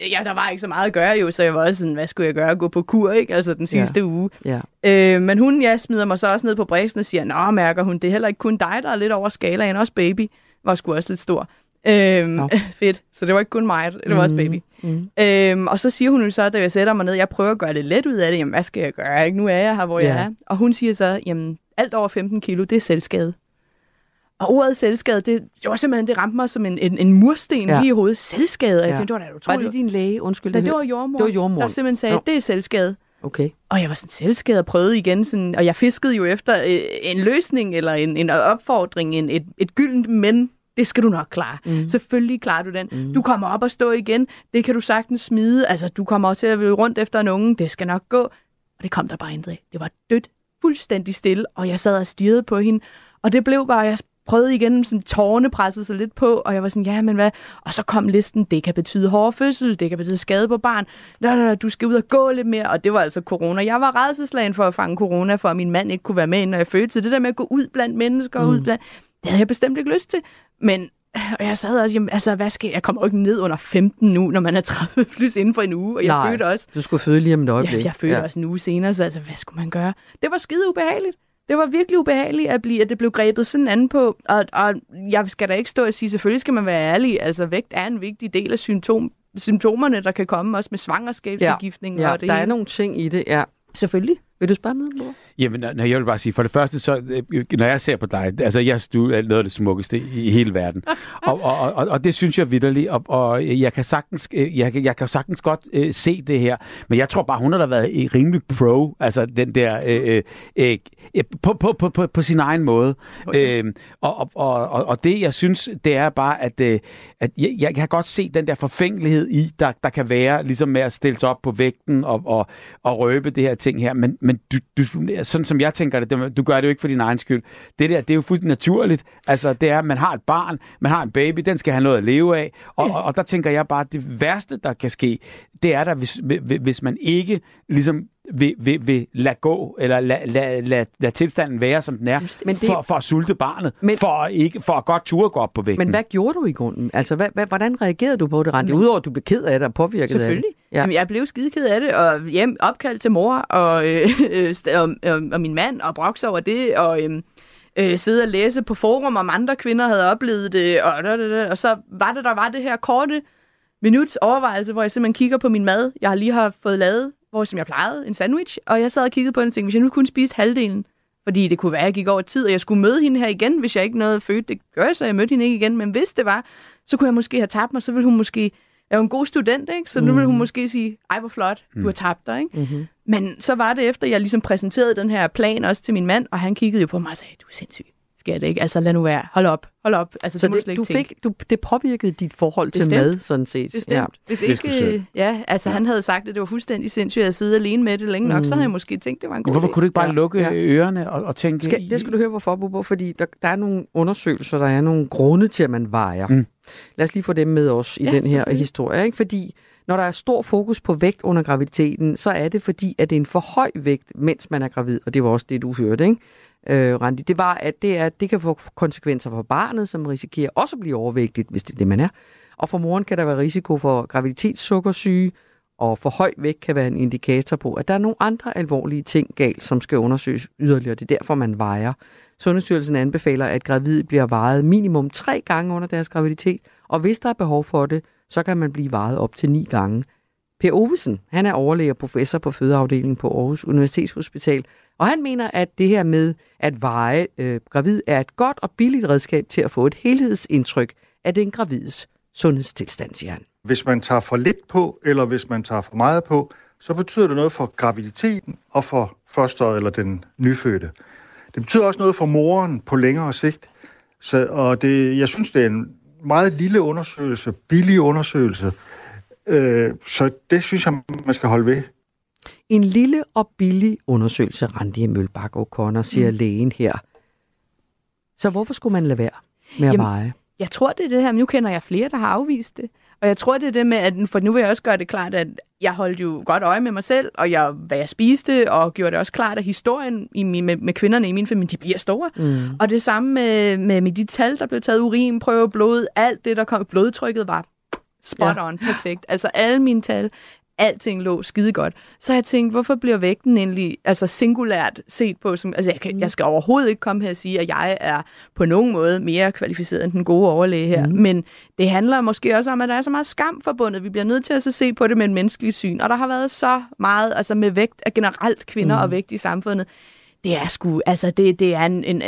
ja, der var ikke så meget at gøre jo, så jeg var også sådan, hvad skulle jeg gøre? Gå på kur, ikke? Altså den sidste ja. uge. Ja. Øh, men hun, ja, smider mig så også ned på bræsen og siger, nå, mærker hun, det er heller ikke kun dig, der er lidt over skalaen, også baby var sgu også lidt stor. Øhm, fedt. Så det var ikke kun mig, det var også baby. Mm. Øhm, og så siger hun jo så, da jeg sætter mig ned, jeg prøver at gøre det let ud af det, jamen hvad skal jeg gøre? Ikke? Nu er jeg her, hvor Ja. jeg er. Og hun siger så, jamen alt over 15 kilo, det er selvskade. Og ordet selvskade, det, det var simpelthen, det ramte mig som en, en, en mursten Ja. lige i hovedet. Selvskade. Jeg Ja. tænkte, det var da Var utroligt. det din læge? Undskyld. Nej, det var jordmor, Det var jordmoren. der simpelthen sagde, Nå. det er selvskade. Okay. Og jeg var sådan selvskade og prøvede igen, sådan, og jeg fiskede jo efter øh, en løsning eller en, en opfordring, en, et, et gyldent men. Det skal du nok klare. Mm. Selvfølgelig klarer du den. Mm. Du kommer op og stå igen. Det kan du sagtens smide. Altså, du kommer også til at løbe rundt efter en unge. Det skal nok gå. Og det kom der bare intet af. Det var dødt, fuldstændig stille, og jeg sad og stirrede på hende. Og det blev bare, jeg prøvede igen, sådan tårerne pressede sig lidt på, og jeg var sådan, ja, men hvad? Og så kom listen, det kan betyde hård fødsel, det kan betyde skade på barn, da, da, da, du skal ud og gå lidt mere, og det var altså corona. Jeg var redselslagen for at fange corona, for at min mand ikke kunne være med, når jeg fødte, så det der med at gå ud blandt mennesker, mm. ud blandt, det havde jeg bestemt ikke lyst til. Men og jeg sad også, jamen, altså, hvad skal jeg? Jeg kommer jo ikke ned under 15 nu, når man er 30 plus inden for en uge, og jeg Nej, fødte også. Du skulle føde lige om et øjeblik. Ja, jeg følte ja. også en uge senere, så altså, hvad skulle man gøre? Det var skide ubehageligt. Det var virkelig ubehageligt, at, blive, at det blev grebet sådan an på. Og, og jeg skal da ikke stå og sige, selvfølgelig skal man være ærlig. Altså, vægt er en vigtig del af symptom, symptomerne, der kan komme også med svangerskabsforgiftning. Ja, og det der er hele. nogle ting i det, ja. Selvfølgelig. Vil du spørge noget, mor? Jamen, når- når jeg vil bare sige, for det første, så, øh, når jeg ser på dig, altså jeg du er noget af det smukkeste i hele verden. og, og, og, og det synes jeg vidderligt, og, og jeg kan sagtens, øh, jeg, jeg kan sagtens godt øh, se det her, men jeg tror bare, hun har da været i rimelig pro, altså den der, øh, øh, øh, på, på, på, på, på sin egen måde. Øh, og, og, og, og- og det, jeg synes, det er bare, at, øh, at jeg, jeg kan godt se den der forfængelighed i, der, der kan være, ligesom med at stille sig op på vægten og, og, og røbe det her ting her, men, men du, du, sådan som jeg tænker det, du gør det jo ikke for din egen skyld. Det der, det er jo fuldstændig naturligt. Altså, det er, at man har et barn, man har en baby, den skal have noget at leve af, og, og, og der tænker jeg bare, at det værste, der kan ske, det er der, hvis, hvis man ikke ligesom vil, vil, vil lade gå, eller lade, lade, lade, lade tilstanden være, som den er, Men men det- for, for at sulte barnet, Men- men... for, at ikke, for at godt ture gå op på vægten. Men hvad gjorde du i grunden? Altså, hvad, hvad, hvordan reagerede du på det, Randi? Udover at du blev ked af det og påvirket af Selvfølgelig. det. Ja. Jamen, jeg blev skideked af det, og hjem opkaldt til mor, og, øh, øh, og, og, og min mand, og broks over det, og øh, øh, sidde og læse på forum, om andre kvinder havde oplevet det, og, da, da, da, og så var det, der var det her korte minuts overvejelse, hvor jeg simpelthen kigger på min mad, jeg har lige har fået lavet, hvor som jeg plejede, en sandwich, og jeg sad og kiggede på den og tænkte, hvis jeg nu kun spiste halvdelen, fordi det kunne være, at jeg gik over tid, og jeg skulle møde hende her igen, hvis jeg ikke nåede at føde. Det gør jeg så, jeg mødte hende ikke igen, men hvis det var, så kunne jeg måske have tabt mig, så ville hun måske jeg er jo en god student, ikke? så nu vil hun måske sige, ej hvor flot, du har tabt dig. Ikke? Mm-hmm. Men så var det efter, jeg ligesom præsenterede den her plan også til min mand, og han kiggede jo på mig og sagde, du er sindssyg. Det ikke? Altså lad nu være. Hold op. Hold op. Altså, Så det, du fik, du, det påvirkede dit forhold til Bestemt. mad, sådan set. Bestemt. Ja. Hvis er ikke, synd. ja, altså ja. han havde sagt, at det var fuldstændig sindssygt at sidde alene med det længe nok, så havde jeg måske tænkt, det var en god Hvorfor idé. kunne du ikke bare Ja, lukke ja. ørerne og, og tænke... Skal, det skal du høre, hvorfor, Bobo, fordi der, der er nogle undersøgelser, der er nogle grunde til, at man vejer. Mm. Lad os lige få dem med os i Ja, den her historie, ikke? Fordi når der er stor fokus på vægt under graviditeten, så er det fordi, at det er en for høj vægt, mens man er gravid, og det var også det, du hørte, ikke? øh, Randi, det var, at det, er, det kan få konsekvenser for barnet, som risikerer også at blive overvægtigt, hvis det er det, man er. Og for moren kan der være risiko for graviditetssukkersyge, og for høj vægt kan være en indikator på, at der er nogle andre alvorlige ting galt, som skal undersøges yderligere. Det er derfor, man vejer. Sundhedsstyrelsen anbefaler, at gravide bliver vejet minimum tre gange under deres graviditet, og hvis der er behov for det, så kan man blive vejet op til ni gange. Per Ovesen, han er overlæge og professor på fødeafdelingen på Aarhus Universitetshospital, og han mener, at det her med at veje øh, gravid er et godt og billigt redskab til at få et helhedsindtryk af den gravides sundhedstilstand, siger han. Hvis man tager for lidt på, eller hvis man tager for meget på, så betyder det noget for graviditeten og for fosteret eller den nyfødte. Det betyder også noget for moren på længere sigt. Så, og det, jeg synes, det er en meget lille undersøgelse, billig undersøgelse. Øh, så det synes jeg, man skal holde ved. En lille og billig undersøgelse, Randi Mølbak O'Connor, siger mm. lægen her. Så hvorfor skulle man lade være med at Jamen, veje? Jeg tror, det er det her, men nu kender jeg flere, der har afvist det. Og jeg tror, det er det med, at for nu vil jeg også gøre det klart, at jeg holdt jo godt øje med mig selv, og jeg, hvad jeg spiste, og gjorde det også klart, at historien i min, med, med kvinderne i min familie, de bliver store. Mm. Og det samme med, med, med de tal, der blev taget, urinprøve, blod, alt det, der kom, blodtrykket var spot ja. on, perfekt. Altså alle mine tal alting lå skide godt. Så jeg tænkte, hvorfor bliver vægten egentlig altså singulært set på? Som, altså jeg, kan, jeg skal overhovedet ikke komme her og sige, at jeg er på nogen måde mere kvalificeret end den gode overlæge her. Mm. Men det handler måske også om, at der er så meget skam forbundet. Vi bliver nødt til at så se på det med en menneskelig syn. Og der har været så meget altså med vægt af generelt kvinder mm. og vægt i samfundet det er sgu, altså det, det er en, en,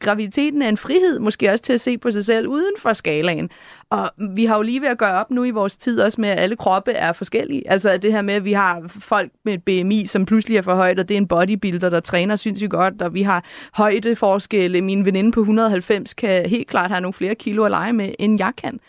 graviditeten er en frihed, måske også til at se på sig selv uden for skalaen. Og vi har jo lige ved at gøre op nu i vores tid også med, at alle kroppe er forskellige. Altså det her med, at vi har folk med et BMI, som pludselig er for højt, og det er en bodybuilder, der træner sindssygt godt, og vi har højdeforskelle. Min veninde på 190 kan helt klart have nogle flere kilo at lege med, end jeg kan.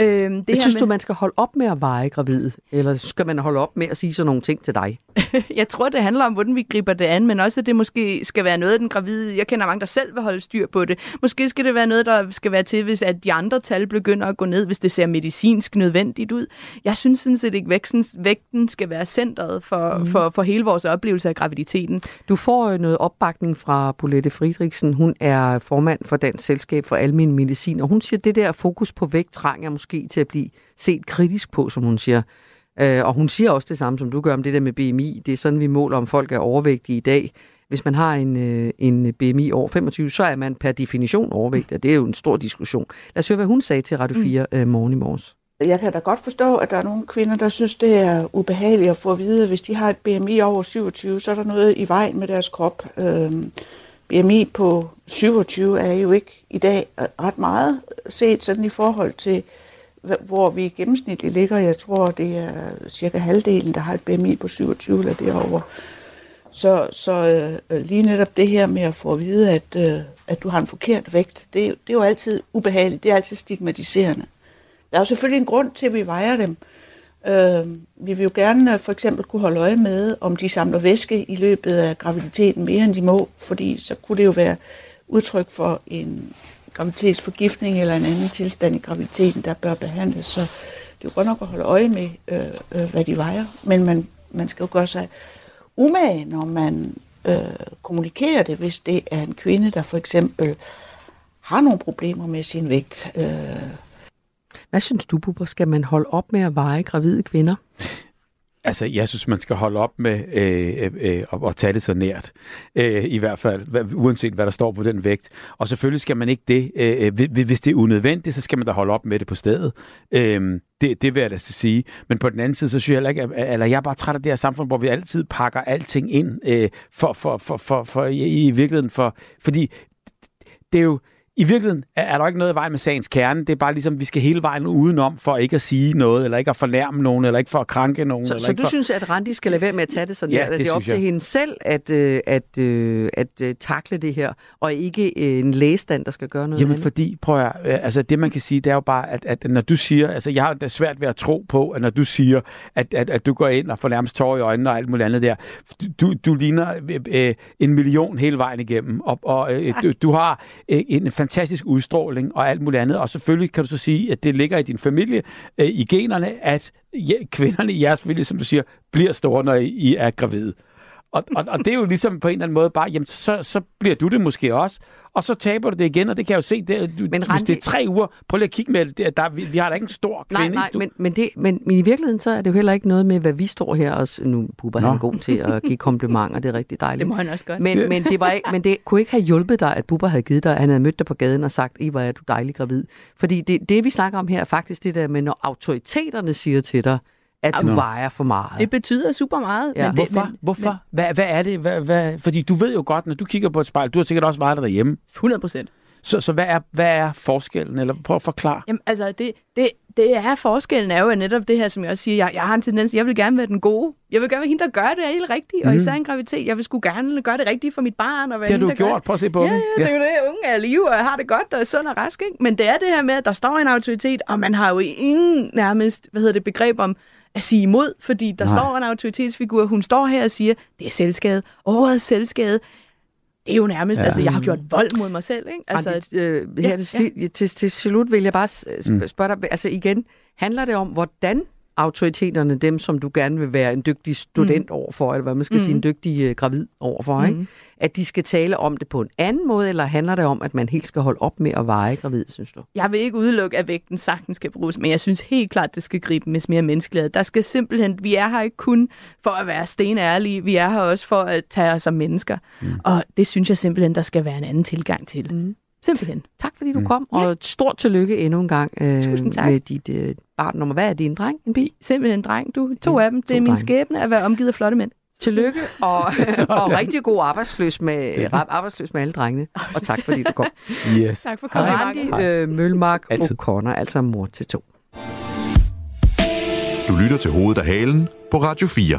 Øhm, det synes med... du, man skal holde op med at veje gravid? Eller skal man holde op med at sige sådan nogle ting til dig? jeg tror, det handler om, hvordan vi griber det an, men også, at det måske skal være noget, den gravide... Jeg kender mange, der selv vil holde styr på det. Måske skal det være noget, der skal være til, hvis at de andre tal begynder at gå ned, hvis det ser medicinsk nødvendigt ud. Jeg synes sådan set ikke, vægten, vægten skal være centret for, mm. for, for hele vores oplevelse af graviditeten. Du får noget opbakning fra Bolette Friedrichsen. Hun er formand for Dansk Selskab for Almen Medicin, og hun siger, at det der fokus på vægt trænger måske til at blive set kritisk på, som hun siger. Øh, og hun siger også det samme, som du gør om det der med BMI. Det er sådan, vi måler, om folk er overvægtige i dag. Hvis man har en, øh, en BMI over 25, så er man per definition overvægtig. Det er jo en stor diskussion. Lad os høre, hvad hun sagde til Radio 4 mm. øh, morgen i morges. Jeg kan da godt forstå, at der er nogle kvinder, der synes, det er ubehageligt at få at vide, at hvis de har et BMI over 27, så er der noget i vejen med deres krop. Øhm, BMI på 27 er jo ikke i dag ret meget set sådan i forhold til hvor vi gennemsnitligt ligger. Jeg tror, det er cirka halvdelen, der har et BMI på 27 eller derovre. Så, så øh, lige netop det her med at få at vide, at, øh, at du har en forkert vægt, det, det er jo altid ubehageligt. Det er altid stigmatiserende. Der er jo selvfølgelig en grund til, at vi vejer dem. Øh, vi vil jo gerne øh, for eksempel kunne holde øje med, om de samler væske i løbet af graviditeten mere, end de må, fordi så kunne det jo være udtryk for en graviditetsforgiftning eller en anden tilstand i graviditeten, der bør behandles. Så det er jo godt nok at holde øje med, øh, øh, hvad de vejer, men man, man skal jo gøre sig umage, når man øh, kommunikerer det, hvis det er en kvinde, der for eksempel har nogle problemer med sin vægt. Øh. Hvad synes du, Bubber? Skal man holde op med at veje gravide kvinder? Altså, jeg synes, man skal holde op med øh, øh, øh, at tage det så nært. Øh, I hvert fald, uanset hvad der står på den vægt. Og selvfølgelig skal man ikke det. Øh, øh hvis det er unødvendigt, så skal man da holde op med det på stedet. Øh, det, det vil jeg da sige. Men på den anden side, så synes jeg heller ikke, at, eller jeg er bare træt af det her samfund, hvor vi altid pakker alting ind øh, for, for, for, for, for, i, i virkeligheden. For, fordi det er jo i virkeligheden er der ikke noget i vejen med sagens kerne. Det er bare ligesom, vi skal hele vejen udenom for ikke at sige noget, eller ikke at fornærme nogen, eller ikke for at krænke nogen. Så, eller så du for... synes, at Randi skal lade være med at tage det sådan ja, der? Det, det er op jeg. til hende selv at, øh, at, øh, at, at øh, takle det her, og ikke en lægestand, der skal gøre noget Jamen andet? fordi, prøv at, altså det man kan sige, det er jo bare, at, at når du siger, altså jeg har det svært ved at tro på, at når du siger, at, at, at du går ind og får nærmest tår i øjnene og alt muligt andet der, du, du ligner øh, en million hele vejen igennem, og, og øh, du, du har øh, en fantastisk udstråling og alt muligt andet. Og selvfølgelig kan du så sige, at det ligger i din familie, øh, i generne, at ja, kvinderne i jeres familie, som du siger, bliver store, når I, I er gravide. Og, og, og det er jo ligesom på en eller anden måde bare, jamen så, så bliver du det måske også, og så taber du det igen, og det kan jeg jo se, det, du, Men hvis Randi- det er tre uger, prøv lige at kigge med det, der, der, vi, vi har da ikke en stor kvinde Nej, i nej, studiet. men, men, det, men, men i virkeligheden så er det jo heller ikke noget med, hvad vi står her og... Nu Bubber han er god til at give komplimenter, det er rigtig dejligt. Det må han også godt. Men, men, det var ikke, men det kunne ikke have hjulpet dig, at Bubber havde givet dig, at han havde mødt dig på gaden og sagt, I hvor er du dejlig gravid. Fordi det, det vi snakker om her, er faktisk det der med, når autoriteterne siger til dig, at du Nå. vejer for meget. Det betyder super meget. Ja. Men det, Hvorfor? Men, Hvorfor? Hvad, hvad er det? Hvad, hvad? Fordi du ved jo godt, når du kigger på et spejl, du har sikkert også været der derhjemme. 100 procent. Så, så hvad, er, hvad er forskellen? Eller prøv at forklare. Jamen, altså, det, det, det er forskellen er jo netop det her, som jeg også siger. Jeg, jeg har en tendens, jeg vil gerne være den gode. Jeg vil gerne være hende, der gør det helt rigtigt. Mm. Og især en graviditet. Jeg vil sgu gerne gøre det rigtige for mit barn. Og være Det har hende, du der gør gjort. Prøv at se på Ja, dem. ja, det er jo det. Unge er liv, og har det godt, og er sund og rask. Ikke? Men det er det her med, at der står en autoritet, og man har jo ingen nærmest, hvad hedder det, begreb om at sige imod, fordi der Nej. står en autoritetsfigur. Hun står her og siger, det er selvskade. Året er selvskade. Det er jo nærmest, ja. altså jeg har gjort vold mod mig selv. Ikke? Altså, Altså, øh, her ja, til, sli, til, til slut vil jeg bare sp- spørge dig, altså igen, handler det om, hvordan autoriteterne, dem som du gerne vil være en dygtig student mm. overfor, eller hvad man skal mm. sige, en dygtig øh, gravid overfor, mm. ikke? at de skal tale om det på en anden måde, eller handler det om, at man helt skal holde op med at veje gravid, synes du? Jeg vil ikke udelukke, at vægten sagtens skal bruges, men jeg synes helt klart, det skal gribes mere menneskelighed. Der skal simpelthen, vi er her ikke kun for at være stenærlige, vi er her også for at tage os som mennesker. Mm. Og det synes jeg simpelthen, der skal være en anden tilgang til. Mm. Simpelthen. Tak fordi du mm. kom, og et stort tillykke endnu en gang øh, Tusind tak. med dit øh, barn nummer. Hvad er det, en dreng, en bi? Simpelthen en dreng, du. To Mm, af dem. Det er min drenge. skæbne at være omgivet af flotte mænd. Tillykke, og, og rigtig god arbejdsløs med, arbejdsløs med alle drengene. Og tak fordi du kom. Yes. Tak for komplimentet. Randi øh, Mølmark. O'Connor, altså mor til to. Du lytter til Hovedet af Halen på Radio 4.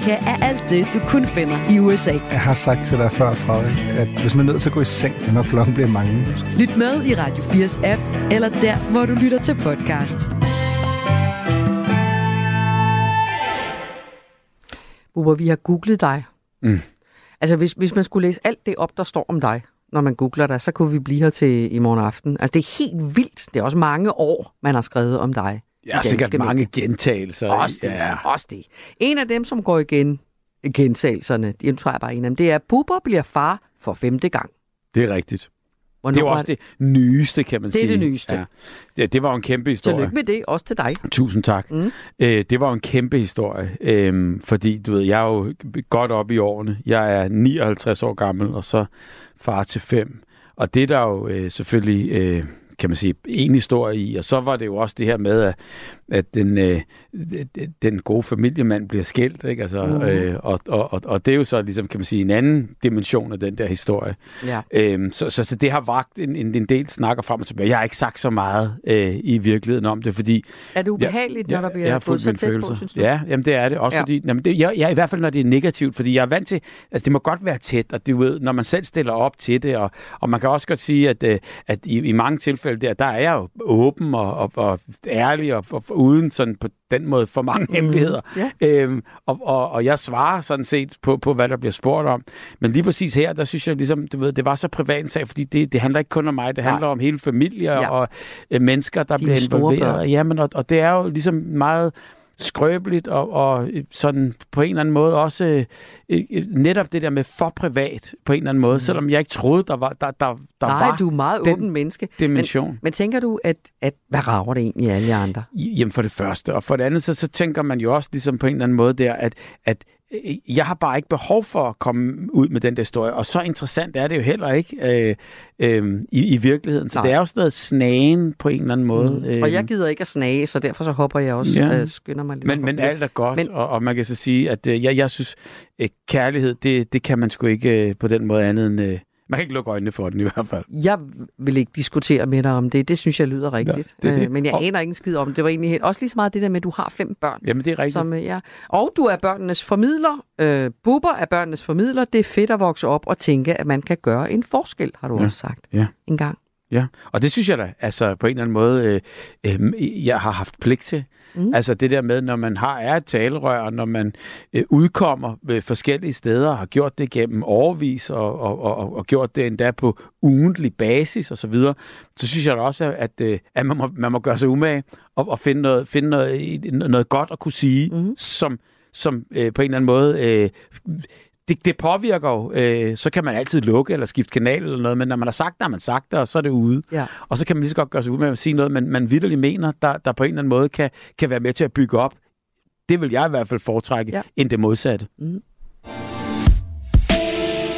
er alt det, du kun finder i USA. Jeg har sagt til dig før, Frederik, at hvis man er nødt til at gå i seng, når klokken bliver mange, Lyt med i Radio 4's app, eller der, hvor du lytter til podcast. Bubber, vi har googlet dig. Mm. Altså, hvis, hvis man skulle læse alt det op, der står om dig, når man googler dig, så kunne vi blive her til i morgen aften. Altså, det er helt vildt. Det er også mange år, man har skrevet om dig. I sikkert mange medier. gentagelser. Også det, Ja. også det. En af dem, som går igen, gentagelserne, det tror jeg bare er en af dem, det er, at Bubber bliver far for femte gang. Det er rigtigt. Hvornår Det er var også det nyeste, kan man Det er sige. det nyeste. Ja. Ja, det var jo en kæmpe historie. Tillykke med det, også til dig. Tusind tak. Mm. Øh, det var jo en kæmpe historie, øh, fordi du ved, jeg er jo godt op i årene. Jeg er 59 år gammel, og så far til fem. Og det er der jo øh, selvfølgelig, øh, kan man sige, en historie i. Og så var det jo også det her med, at, at den, øh, den gode familiemand bliver skilt. Ikke? Altså, Mhm. øh, og, og, og, og det er jo så ligesom, kan man sige, en anden dimension af den der historie. Ja. Øhm, så, så, så det har vagt en, en, en del snakker frem og tilbage. Jeg har ikke sagt så meget øh, i virkeligheden om det, fordi... Er det ubehageligt, når der bliver jeg har gået så tæt på, følelser. synes du? Ja, jamen det er det. Også Ja. fordi, jamen det, jeg, jeg, i hvert fald når det er negativt, fordi jeg er vant til, altså det må godt være tæt, og du ved, når man selv stiller op til det, og, og man kan også godt sige, at, øh, at i, i mange tilfælde der, der er jeg jo åben og, og, og ærlig, og, og uden sådan på den måde for mange mm. hemmeligheder. Ja. Øhm, og, og, og jeg svarer sådan set på, på, hvad der bliver spurgt om. Men lige præcis her, der synes jeg ligesom, du ved, det var så privat en sag, fordi det, det handler ikke kun om mig, det handler Nej. om hele familier Ja. og øh, mennesker, der Dine bliver involveret. Jamen, og, og det er jo ligesom meget skrøbeligt og, og sådan på en eller anden måde også øh, netop det der med for privat på en eller anden måde, mm. selvom jeg ikke troede, der var, der, der, der Nej, var du er meget den åben menneske. dimension. Men, men tænker du, at, at hvad rager det egentlig alle andre? Jamen for det første, og for det andet, så, så tænker man jo også ligesom på en eller anden måde der, at, at jeg har bare ikke behov for at komme ud med den der historie, og så interessant er det jo heller ikke øh, øh, i, i virkeligheden. Så Nej. Det er jo sådan noget snagen på en eller anden måde. Mm. Og jeg gider ikke at snage, så derfor så hopper jeg også, ja. Øh, skynder mig lidt. men, men alt er godt, men, og, og man kan så sige, at øh, jeg, jeg synes, øh, kærlighed, det, det kan man sgu ikke øh, på den måde andet end øh, Man kan ikke lukke øjnene for den i hvert fald. Jeg vil ikke diskutere med dig om det. Det synes jeg lyder rigtigt. Ja, det det. Øh, Men jeg aner ikke en skid om det. Det var egentlig helt, også lige så meget det der med, at du har fem børn. Jamen, det er rigtigt. Som, øh, ja. Og du er børnenes formidler. Øh, Bubber er børnenes formidler. Det er fedt at vokse op og tænke, at man kan gøre en forskel, har du Ja. også sagt Ja. en gang. Ja, og det synes jeg da, altså på en eller anden måde, øh, øh, jeg har haft pligt til. Mm. Altså det der med, når man har er et talerør, når man øh, udkommer ved forskellige steder, og har gjort det gennem årvis, og, og, og, og gjort det endda på ugentlig basis og så videre, så synes jeg da også, at, øh, at man, må, man må gøre sig umage og, og finde, noget, finde noget, noget godt at kunne sige, mm. som, som øh, på en eller anden måde... Øh, det, det påvirker jo, øh, så kan man altid lukke eller skifte kanal eller noget, men når man har sagt det, har man sagt det, og så er det ude. Ja. Og så kan man lige så godt gøre sig ud med at sige noget, man, man vidderligt mener, der, der på en eller anden måde kan, kan være med til at bygge op. Det vil jeg i hvert fald foretrække, Ja. end det modsatte.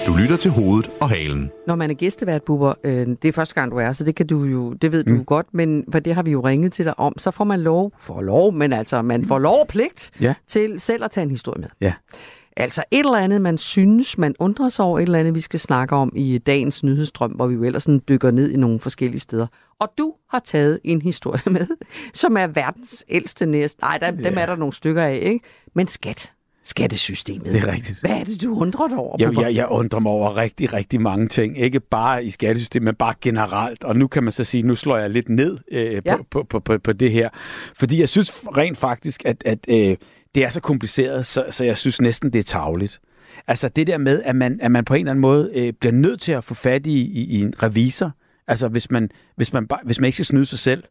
Du lytter til hovedet og halen. Når man er gæstevært, Bubber, øh, det er første gang, du er, så det kan du jo, det ved mm. du godt, men for det har vi jo ringet til dig om, så får man lov, for lov, men altså, man får lov og pligt Ja. til selv at tage en historie med. Ja. Altså et eller andet, man synes, man undrer sig over, et eller andet, vi skal snakke om i dagens nyhedsstrøm, hvor vi jo ellers sådan dykker ned i nogle forskellige steder. Og du har taget en historie med, som er verdens ældste næst. Nej, der, dem er der nogle stykker af, ikke? Men skat. Skattesystemet. Det er rigtigt. Hvad er det, du undrer dig over? Jeg, jeg, jeg undrer mig over rigtig, rigtig mange ting. Ikke bare i skattesystemet, men bare generelt. Og nu kan man så sige, nu slår jeg lidt ned øh, Ja. på, på, på, på, på det her. Fordi jeg synes rent faktisk, at, at øh, det er så kompliceret, så, så jeg synes næsten, det er tavligt. Altså det der med, at man, at man på en eller anden måde øh, bliver nødt til at få fat i, i, i en revisor. Altså hvis man, hvis, man, hvis man ikke skal snyde sig selv.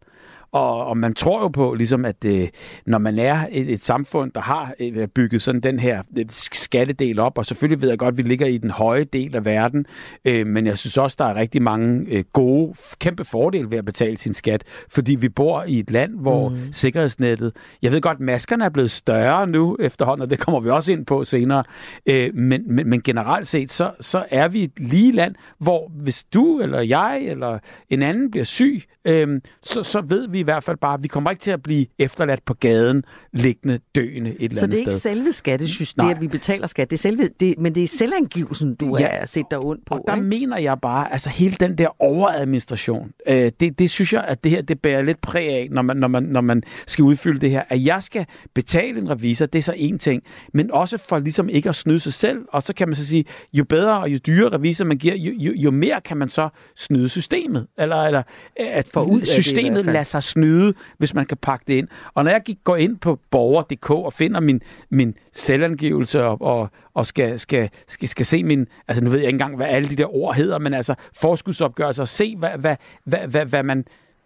Og, og man tror jo på, ligesom, at øh, når man er et, et samfund, der har øh, bygget sådan den her øh, skattedel op, og selvfølgelig ved jeg godt, at vi ligger i den høje del af verden, øh, men jeg synes også, der er rigtig mange øh, gode, kæmpe fordele ved at betale sin skat, fordi vi bor i et land, hvor mm. sikkerhedsnettet, jeg ved godt, maskerne er blevet større nu efterhånden, og det kommer vi også ind på senere, øh, men, men, men generelt set, så, så er vi et lige land, hvor hvis du eller jeg eller en anden bliver syg, øh, så, så ved vi i hvert fald bare, vi kommer ikke til at blive efterladt på gaden, liggende, døende et eller Så andet det er ikke sted. selve skattesystemet, Nej. at vi betaler skat, det er selve, det, men det er selvangivelsen, du ja. Er set dig ondt på. Og der ikke? mener jeg bare, altså hele den der overadministration, øh, det, det synes jeg, at det her, det bærer lidt præg af, når man, når, man, når man skal udfylde det her. At jeg skal betale en revisor, det er så en ting, men også for ligesom ikke at snyde sig selv. Og så kan man så sige, jo bedre og jo dyrere revisor man giver, jo, jo, jo mere kan man så snyde systemet. Eller, eller at Få ud det systemet lader sig snyde, hvis man kan pakke det ind. Og når jeg gik, går ind på borger.dk og finder min, min selvangivelse og, og, og skal, skal, skal, skal se min, altså nu ved jeg ikke engang, hvad alle de der ord hedder, men altså forskudsopgørelser og se, hvad, hvad, hvad, hvad, hvad man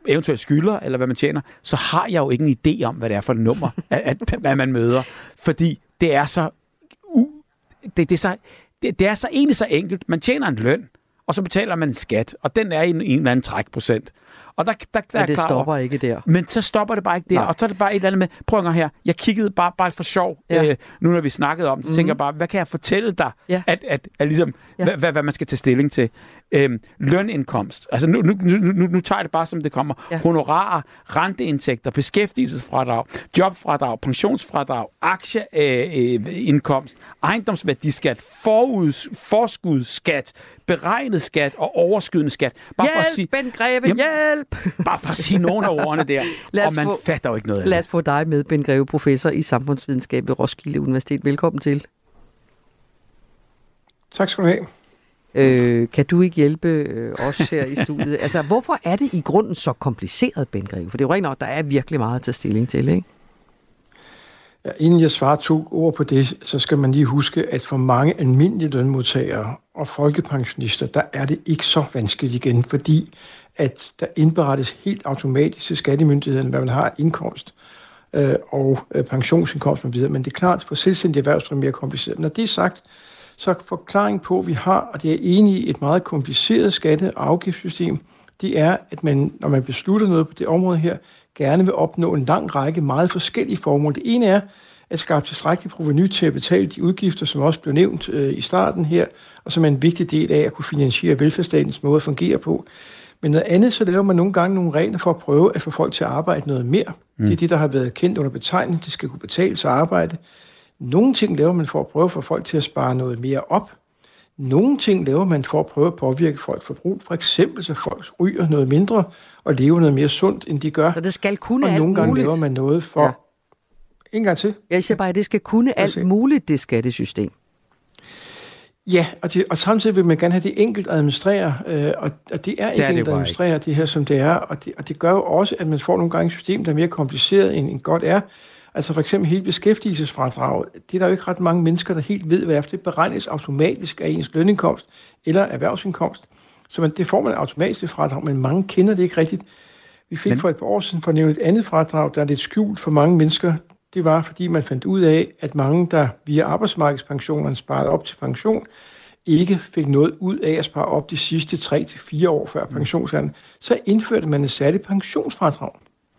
eventuelt skylder, eller hvad man tjener, så har jeg jo ikke en idé om, hvad det er for et nummer, at, at, hvad man møder. Fordi det er så... U, det, det, er så det, det er så egentlig så enkelt. Man tjener en løn, og så betaler man en skat, og den er i en, en eller anden trækprocent. Og der, der, der er Men det klar over- stopper ikke der. men så stopper det bare ikke der, Nej. Og så er det bare et eller andet med, prøv at her, jeg kiggede bare, bare for sjov, Ja. øh, nu når vi snakkede om det, så tænker jeg bare, hvad kan jeg fortælle dig, Ja. at, at, at ligesom, Ja. ja. hvad, hvad, hvad man skal tage stilling til. Øhm, lønindkomst, altså nu, nu, nu, nu, nu tager jeg det bare, som det kommer. Ja. Honorarer, renteindtægter, beskæftigelsesfradrag, jobfradrag, pensionsfradrag, aktieindkomst, øh, indkomst, ejendomsværdiskat, foruds, forskudsskat, beregnet skat og overskydende skat. Bare for at sige, Hjælp, Ben Greve, Jamen, hjælp! bare for at sige nogle af ordene der, og man få- fatter jo ikke noget af Lad os få dig med, Ben Greve, professor i samfundsvidenskab ved Roskilde Universitet. Velkommen til. Tak skal du have. Øh, kan du ikke hjælpe øh, os her i studiet? Altså, hvorfor er det i grunden så kompliceret, Ben Greve? For det er jo rent nok, der er virkelig meget at tage stilling til, ikke? Ja, inden jeg svarer to ord på det, så skal man lige huske, at for mange almindelige lønmodtagere og folkepensionister, der er det ikke så vanskeligt igen, fordi at der indberettes helt automatisk til skattemyndighederne, hvad man har indkomst øh, og øh, pensionsindkomst og videre. Men det er klart, for selvstændige erhvervsdrivende mere kompliceret. Når det er sagt, så forklaring på, at vi har, og det er enig i, et meget kompliceret skatte- og afgiftssystem, det er, at man, når man beslutter noget på det område her, gerne vil opnå en lang række meget forskellige formål. Det ene er at skabe tilstrækkeligt proveny til at betale de udgifter, som også blev nævnt øh, i starten her, og som er en vigtig del af at kunne finansiere velfærdsstatens måde at fungere på. Men noget andet, så laver man nogle gange nogle regler for at prøve at få folk til at arbejde noget mere. Mm. Det er det, der har været kendt under betegnelsen, det skal kunne betale sig at arbejde. Nogle ting laver man for at prøve at få folk til at spare noget mere op. Nogle ting laver man for at prøve at påvirke folks forbrug. For eksempel så folk ryger noget mindre og lever noget mere sundt, end de gør. Så det skal kunne og alt nogle gange muligt. laver man noget for... Ja. En gang til. Jeg siger bare, at det skal kunne alt muligt, det skattesystem. Ja, og, det, og samtidig vil man gerne have det enkelt at administrere, øh, og, og det er ikke det enkelt at administrere det her, som det er, og det, og det gør jo også, at man får nogle gange et system, der er mere kompliceret, end, end godt er. Altså for eksempel hele beskæftigelsesfradraget, det er der jo ikke ret mange mennesker, der helt ved, hvad det beregnes automatisk af ens lønindkomst eller erhvervsindkomst. Så man, det får man automatisk et fradrag, men mange kender det ikke rigtigt. Vi fik men... for et par år siden for at nævne et andet fradrag, der er lidt skjult for mange mennesker. Det var, fordi man fandt ud af, at mange, der via arbejdsmarkedspensionerne sparede op til pension, ikke fik noget ud af at spare op de sidste 3-4 år før pensionsalderen, så indførte man et særligt pensionsfradrag.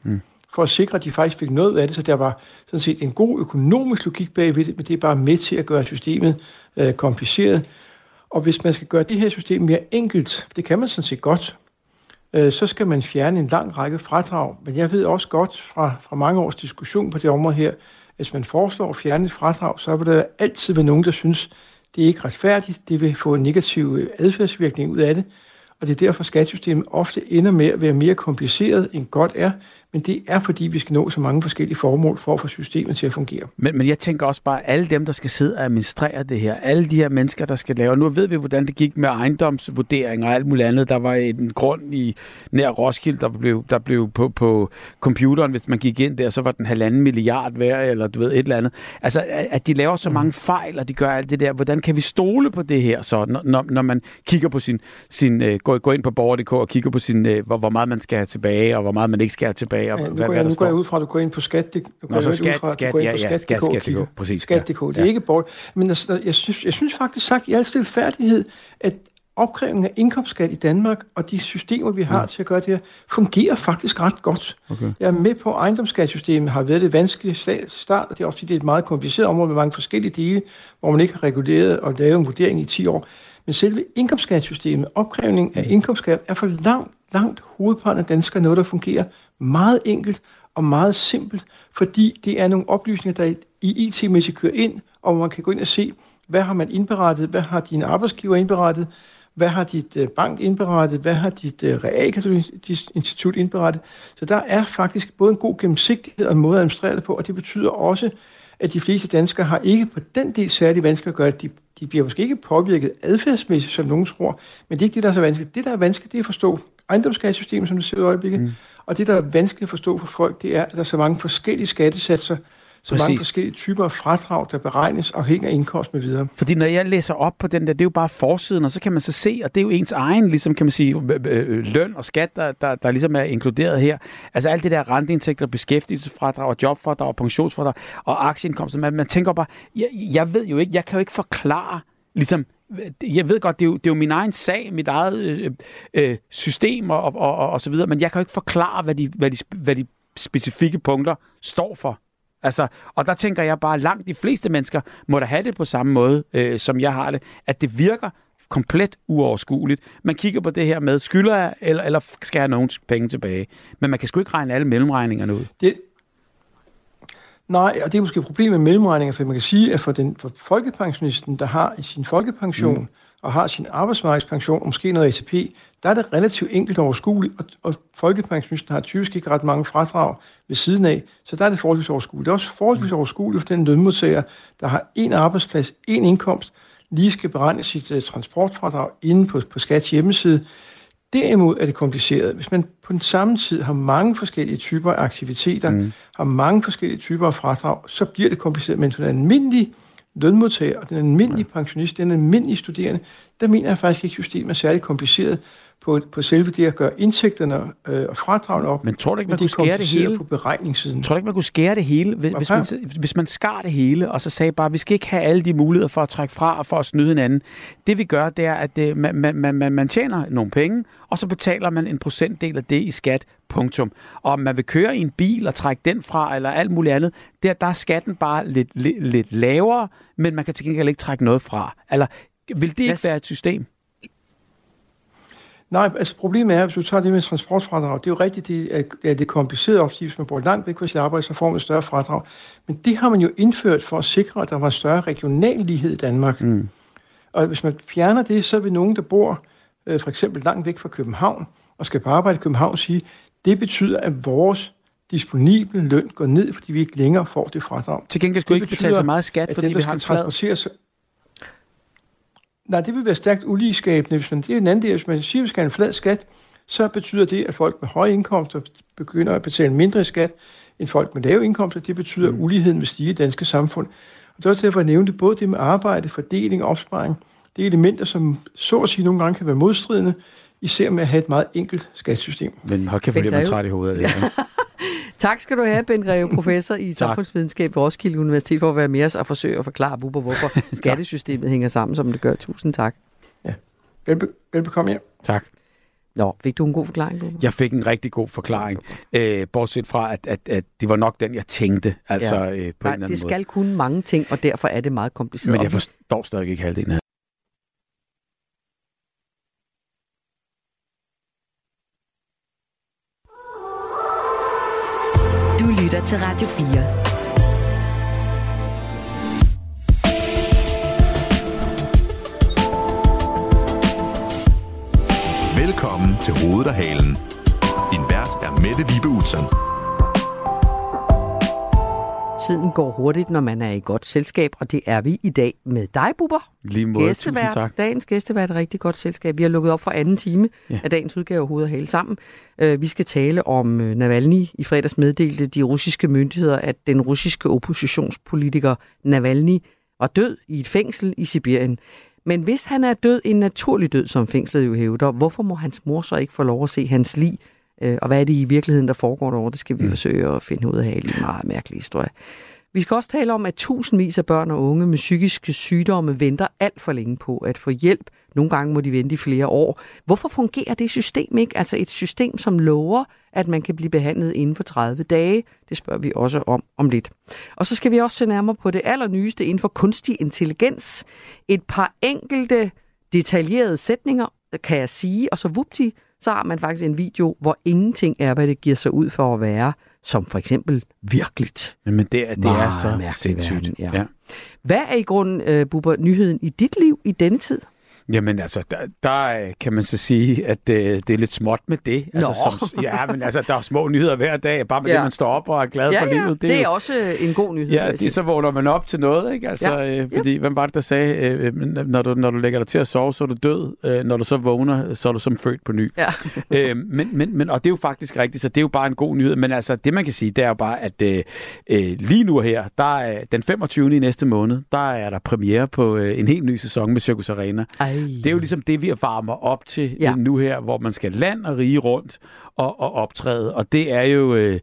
Mm. For at sikre, at de faktisk fik noget ud af det, så der var sådan set en god økonomisk logik bagved det, men det er bare med til at gøre systemet øh, kompliceret. Og hvis man skal gøre det her system mere enkelt, det kan man sådan set godt, øh, så skal man fjerne en lang række fradrag. Men jeg ved også godt fra, fra mange års diskussion på det område her, at hvis man foreslår at fjerne et fradrag, så vil der altid være nogen, der synes, det er ikke retfærdigt, det vil få en negativ øh, adfærdsvirkning ud af det, og det er derfor, skattesystemet ofte ender med at være mere kompliceret end godt er, men det er fordi, vi skal nå så mange forskellige formål for at få systemet til at fungere. Men, men jeg tænker også bare, alle dem, der skal sidde og administrere det her, alle de her mennesker, der skal lave, nu ved vi, hvordan det gik med ejendomsvurdering og alt muligt andet. Der var en grund i nær Roskilde, der blev, der blev på, på computeren, hvis man gik ind der, så var den halvanden milliard værd, eller du ved, et eller andet. Altså, at de laver så mange fejl, og de gør alt det der. Hvordan kan vi stole på det her, så, når, når man kigger på sin, sin uh, går, går ind på borger.dk og kigger på sin, uh, hvor, hvor meget man skal have tilbage, og hvor meget man ikke skal have tilbage, og Ja, nu hvad, går jeg, nu går jeg ud fra, at du går ind på skat. Det, du Nå, går så ud skat, fra, at skat, ja, ja, skat, og skat.dk, kigger. præcis, Skat.dk, ja. det er ikke bort. Men altså, jeg, synes, jeg synes faktisk sagt i al stilfærdighed, at opkrævningen af indkomstskat i Danmark og de systemer, vi har ja. til at gøre det her, fungerer faktisk ret godt. Okay. Jeg er med på, at ejendomsskatsystemet har været det vanskelige sta- start, og det er også fordi, det er et meget kompliceret område med mange forskellige dele, hvor man ikke har reguleret og lavet en vurdering i 10 år. Men selve indkomstskatsystemet, opkrævning af indkomstskat, er for langt, langt hovedparten af danskere noget, der fungerer meget enkelt og meget simpelt, fordi det er nogle oplysninger, der i IT-mæssigt kører ind, og man kan gå ind og se, hvad har man indberettet, hvad har din arbejdsgiver indberettet, hvad har dit øh, bank indberettet, hvad har dit øh, realkreditinstitut indberettet. Så der er faktisk både en god gennemsigtighed og en måde at administrere det på, og det betyder også, at de fleste danskere har ikke på den del særlig vanskeligt at gøre det. De, de bliver måske ikke påvirket adfærdsmæssigt, som nogen tror, men det er ikke det, der er så vanskeligt. Det, der er vanskeligt, det er at forstå ejendomsskattesystemet, som det ser ud i øjeblikket, mm og det, der er vanskeligt at forstå for folk, det er, at der er så mange forskellige skattesatser, så Præcis. mange forskellige typer af fradrag, der beregnes afhængig af indkomst med videre. Fordi når jeg læser op på den der, det er jo bare forsiden, og så kan man så se, og det er jo ens egen, ligesom kan man sige, øh, øh, løn og skat, der, der, der ligesom er inkluderet her. Altså alt det der renteindtægter, beskæftigelsesfradrag, jobfradrag, pensionsfradrag og aktieindkomster. Man, man tænker bare, jeg, jeg ved jo ikke, jeg kan jo ikke forklare, ligesom, jeg ved godt, det er jo, det er jo min egen sag, mit eget øh, øh, system og, og, og, og så videre, men jeg kan jo ikke forklare, hvad de, hvad de, hvad de specifikke punkter står for. Altså, og der tænker jeg bare, langt de fleste mennesker må da have det på samme måde, øh, som jeg har det, at det virker komplet uoverskueligt. Man kigger på det her med, skylder jeg, eller, eller skal jeg have nogen penge tilbage? Men man kan sgu ikke regne alle mellemregningerne ud. Det, nej, og det er måske et problem med mellemregninger, for man kan sige, at for, den, for folkepensionisten, der har sin folkepension, mm. og har sin arbejdsmarkedspension, og måske noget ATP, der er det relativt enkelt overskueligt, og, og folkepensionisten har typisk ikke ret mange fradrag ved siden af, så der er det forholdsvis overskueligt. Det er også forholdsvis overskueligt for den lønmodtager, der har en arbejdsplads, en indkomst, lige skal beregne sit uh, transportfradrag inde på, på Skats hjemmeside. Derimod er det kompliceret. Hvis man på den samme tid har mange forskellige typer af aktiviteter, mm. har mange forskellige typer af fradrag, så bliver det kompliceret. Men for den almindelige lønmodtager og den almindelige pensionist, den almindelige studerende, der mener jeg faktisk ikke, at systemet er særlig kompliceret på, på selve det at gøre indtægterne øh, og fradragene op. Men tror du ikke, man kunne skære det hele? på beregningssiden. Tror du ikke, man kunne skære det hele, hvis, hvis, man, hvis man skar det hele, og så sagde bare, vi skal ikke have alle de muligheder for at trække fra og for at snyde hinanden. Det vi gør, det er, at det, man, man, man, man tjener nogle penge, og så betaler man en procentdel af det i skat, punktum. Og om man vil køre i en bil og trække den fra, eller alt muligt andet, der, der er skatten bare lidt, lidt, lidt lavere, men man kan til gengæld ikke trække noget fra. Eller vil det ikke være et system? Nej, altså problemet er, hvis du tager det med transportfradrag, det er jo rigtigt, det er, er det kompliceret ofte, hvis man bor langt væk fra sit arbejde, så får man et større fradrag. Men det har man jo indført for at sikre, at der var større regional lighed i Danmark. Mm. Og hvis man fjerner det, så vil nogen, der bor øh, for eksempel langt væk fra København og skal på arbejde i København, sige, det betyder, at vores disponible løn går ned, fordi vi ikke længere får det fradrag. Til gengæld skulle ikke betale så meget skat, at fordi dem, vi har en flad-. Nej, det vil være stærkt uligskabende. Hvis man, det er en anden del. Hvis man siger, at vi skal have en flad skat, så betyder det, at folk med høje indkomster begynder at betale mindre i skat end folk med lave indkomster. Det betyder, at uligheden vil stige i det danske samfund. Og det er også derfor, jeg nævnte både det med arbejde, fordeling og opsparing. Det er elementer, som så at sige nogle gange kan være modstridende, især med at have et meget enkelt skattesystem. Men hold kæft, hvor bliver man træt i hovedet af det. Ja. Tak skal du have, Ben Greve, professor i samfundsvidenskab ved Roskilde Universitet, for at være med os og forsøge at forklare Bubber, hvorfor skattesystemet hænger sammen, som det gør. Tusind tak. Velbe- velbekomme jer. Tak. Nå, fik du en god forklaring, Bubber? Jeg fik en rigtig god forklaring, øh, bortset fra, at, at, at det var nok den, jeg tænkte, altså Ja. øh, på en Nej, eller anden det måde. skal kunne mange ting, og derfor er det meget kompliceret. Men jeg forstår stadig ikke halvdelen af lytter til Radio 4. Velkommen til Hovedet og Halen. Din vært er Mette Vibe Utzon. Tiden går hurtigt, når man er i godt selskab, og det er vi i dag med dig, Bubber. Lige måde, Gæstevært. tak. Dagens gæstevært er et rigtig godt selskab. Vi har lukket op for anden time Ja. ja. af dagens udgave af Hoved og Hale sammen. Uh, vi skal tale om uh, Navalny. I fredags meddelte de russiske myndigheder, at den russiske oppositionspolitiker Navalny var død i et fængsel i Sibirien. Men hvis han er død en naturlig død, som fængslet jo hævder, hvorfor må hans mor så ikke få lov at se hans lig? Øh, Og hvad er det i virkeligheden, der foregår derovre? Det skal vi forsøge at finde ud af i en meget mærkelig historie. Vi skal også tale om, at tusindvis af børn og unge med psykiske sygdomme venter alt for længe på at få hjælp. Nogle gange må de vente i flere år. Hvorfor fungerer det system ikke? Altså et system, som lover, at man kan blive behandlet inden for 30 dage. Det spørger vi også om om lidt. Og så skal vi også se nærmere på det allernyeste inden for kunstig intelligens. Et par enkelte detaljerede sætninger, kan jeg sige, og så vupti, så har man faktisk en video, hvor ingenting er, hvad det giver sig ud for at være, som for eksempel virkeligt. Men det, er- det er så sindssygt. verden, ja. ja. Hvad er i grunden, uh, Bubber, nyheden i dit liv i denne tid? Jamen altså, der, der øh, kan man så sige, at øh, det er lidt småt med det. Altså, Nå. som, ja, men altså, der er små nyheder hver dag, bare med ja. Ja. det, man står op og er glad ja, for ja, livet. det er jo- også en god nyhed. Ja, det, så vågner man op til noget, ikke? Altså, Ja. ja. øh, fordi, hvem var det, der sagde, øh, øh, når, du, når du lægger dig til at sove, så er du død. Øh, når du så vågner, så er du som født på ny. Ja. øh, men, men, men, og det er jo faktisk rigtigt, så det er jo bare en god nyhed. Men altså, det man kan sige, det er jo bare, at øh, øh, lige nu her, der er den 25. i næste måned, der er der premiere på øh, en helt ny sæson med Circus Arena. Ej. Det er jo ligesom det, vi varmer op til ja. nu her, hvor man skal land og rige rundt og, og optræde. Og det er jo øh,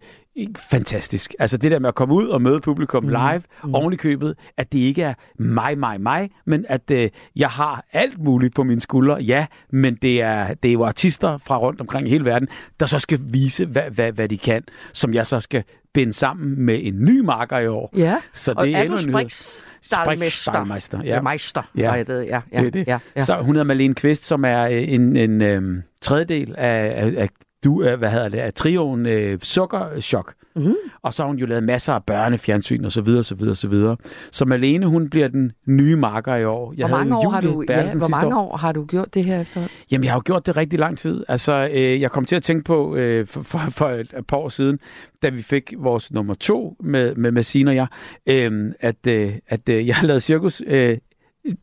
fantastisk. Altså det der med at komme ud og møde publikum mm. live, mm. oven i købet, at det ikke er mig, mig, mig, men at øh, jeg har alt muligt på mine skuldre, ja, men det er, det er jo artister fra rundt omkring i hele verden, der så skal vise, hvad, hvad, hvad de kan, som jeg så skal binde sammen med en ny marker i år. Ja, Så og det er er endnu? Sprikstalmeister, ja. Meister, Ja. ja. det, ja, ja, det det. Ja, ja. Så hun hedder Malene Kvist, som er øh, en, en øhm, tredjedel af, af, af du, øh, hvad hedder det, af trioen øh, Sukkerchok. Mm-hmm. Og så har hun jo lavet masser af børnefjernsyn og så videre, så videre, så videre. Så Malene, hun bliver den nye marker i år. Hvor mange, år har, du, ja, hvor mange år. år har du gjort det her efter? Jamen, jeg har jo gjort det rigtig lang tid. Altså, øh, jeg kom til at tænke på øh, for, for, for et, et par år siden, da vi fik vores nummer to med, med, Sina og jeg, øh, at, øh, at øh, jeg har lavet cirkus... Øh,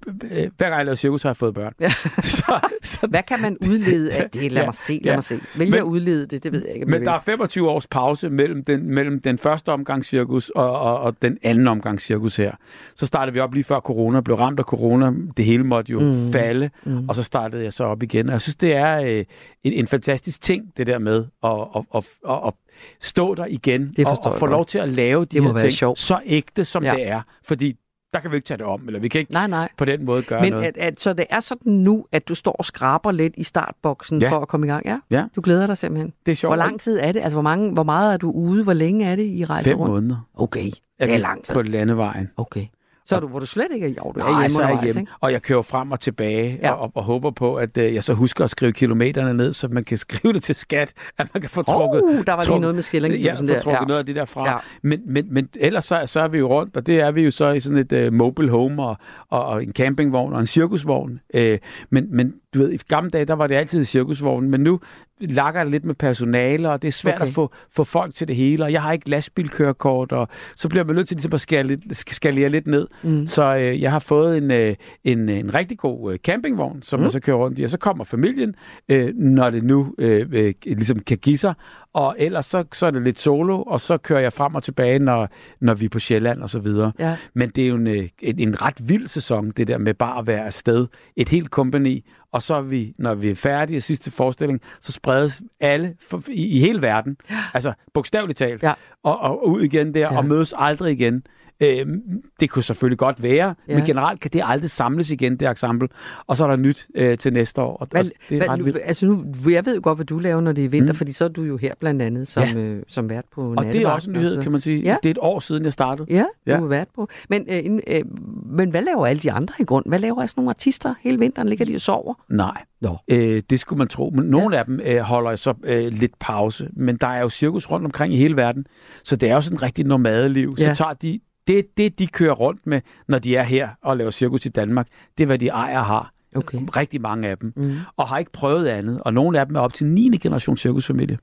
hver gang jeg laver cirkus, har jeg fået børn. Ja. så, så, Hvad kan man udlede af det? Lad Ja, mig se, lad ja. mig se. Vælge at udlede det, det ved jeg ikke. Men jeg der er 25 års pause mellem den, mellem den første omgang cirkus og, og, og den anden omgang cirkus her. Så startede vi op lige før corona, blev ramt af corona. Det hele måtte jo Mm. falde, Mm. og så startede jeg så op igen. Og jeg synes, det er øh, en, en fantastisk ting, det der med at, at, at, at, at stå der igen Det og, og jeg få lov til at lave de Det her ting sjovt. så ægte, som Ja. det er. Fordi der kan vi ikke tage det om, eller vi kan ikke Nej, nej. på den måde gøre Men noget. at, at, så det er sådan nu, at du står og skraber lidt i startboksen Ja. for at komme i gang? Ja. Ja. Du glæder dig simpelthen. det er sjovt. Hvor lang tid er det? Altså, hvor, mange, hvor meget er du ude? Hvor længe er det, I rejser Fem rundt? måneder. Okay, Er det er lang tid. På landevejen. Okay. Så er du, hvor du slet ikke er jo, du er Nej, hjemme så er jeg hjemme, ikke? og jeg kører frem og tilbage, Ja. og, og håber på, at øh, jeg så husker at skrive kilometerne ned, så man kan skrive det til skat, at man kan få trukket... Oh, der var lige trukket- noget med skillingivelsen ja, der. få trukket Ja. noget af det der fra. Ja. Men, men, men ellers så, så er vi jo rundt, og det er vi jo så i sådan et øh, mobile home, og, og, og en campingvogn og en cirkusvogn. Øh, men, men du ved, i gamle dage, der var det altid cirkusvogn, men nu lakker det lidt med personale, og det er svært Okay. at få, få folk til det hele, og jeg har ikke lastbilkørekort, og så bliver man nødt til ligesom at skale lidt, skalere lidt ned. Mm. Så øh, jeg har fået en, øh, en, en rigtig god øh, campingvogn, som mm. jeg så kører rundt i, og så kommer familien, øh, når det nu øh, øh, ligesom kan give sig, og ellers så, så er det lidt solo, og så kører jeg frem og tilbage, når, når vi er på Sjælland og så videre. Ja. Men det er jo en, øh, en, en ret vild sæson, det der med bare at være afsted. Et helt kompani, og så er vi, når vi er færdige sidste forestilling, så spredes alle for, i, i hele verden. Altså bogstaveligt talt. Ja. Og, og ud igen der, ja. og mødes aldrig igen. Øhm, det kunne selvfølgelig godt være, Ja. men generelt kan det aldrig samles igen, det ensemble. Og så er der nyt øh, til næste år, og, Hvad, og det er hvad, ret nu, vildt. altså nu, jeg ved jo godt, hvad du laver, når det er vinter, mm. Fordi så er du jo her blandt andet som, ja. øh, som vært på Og det er også en nyhed, kan man sige. Ja. Det er et år siden, jeg startede. Ja, du Ja. har været på. Men, øh, øh, men hvad laver alle de andre i grund? Hvad laver sådan nogle artister hele vinteren? Ligger de og sover? Nej, Nå. øh, det skulle man tro. Men nogle ja. af dem øh, holder så øh, lidt pause. Men der er jo cirkus rundt omkring i hele verden, så det er jo sådan et rigtig nomadeliv. Ja. Så tager de det, det, de kører rundt med, når de er her og laver cirkus i Danmark, det er, hvad de ejer og har. Okay. Rigtig mange af dem. Mm. Og har ikke prøvet andet. Og nogle af dem er op til 9. generation cirkusfamilie.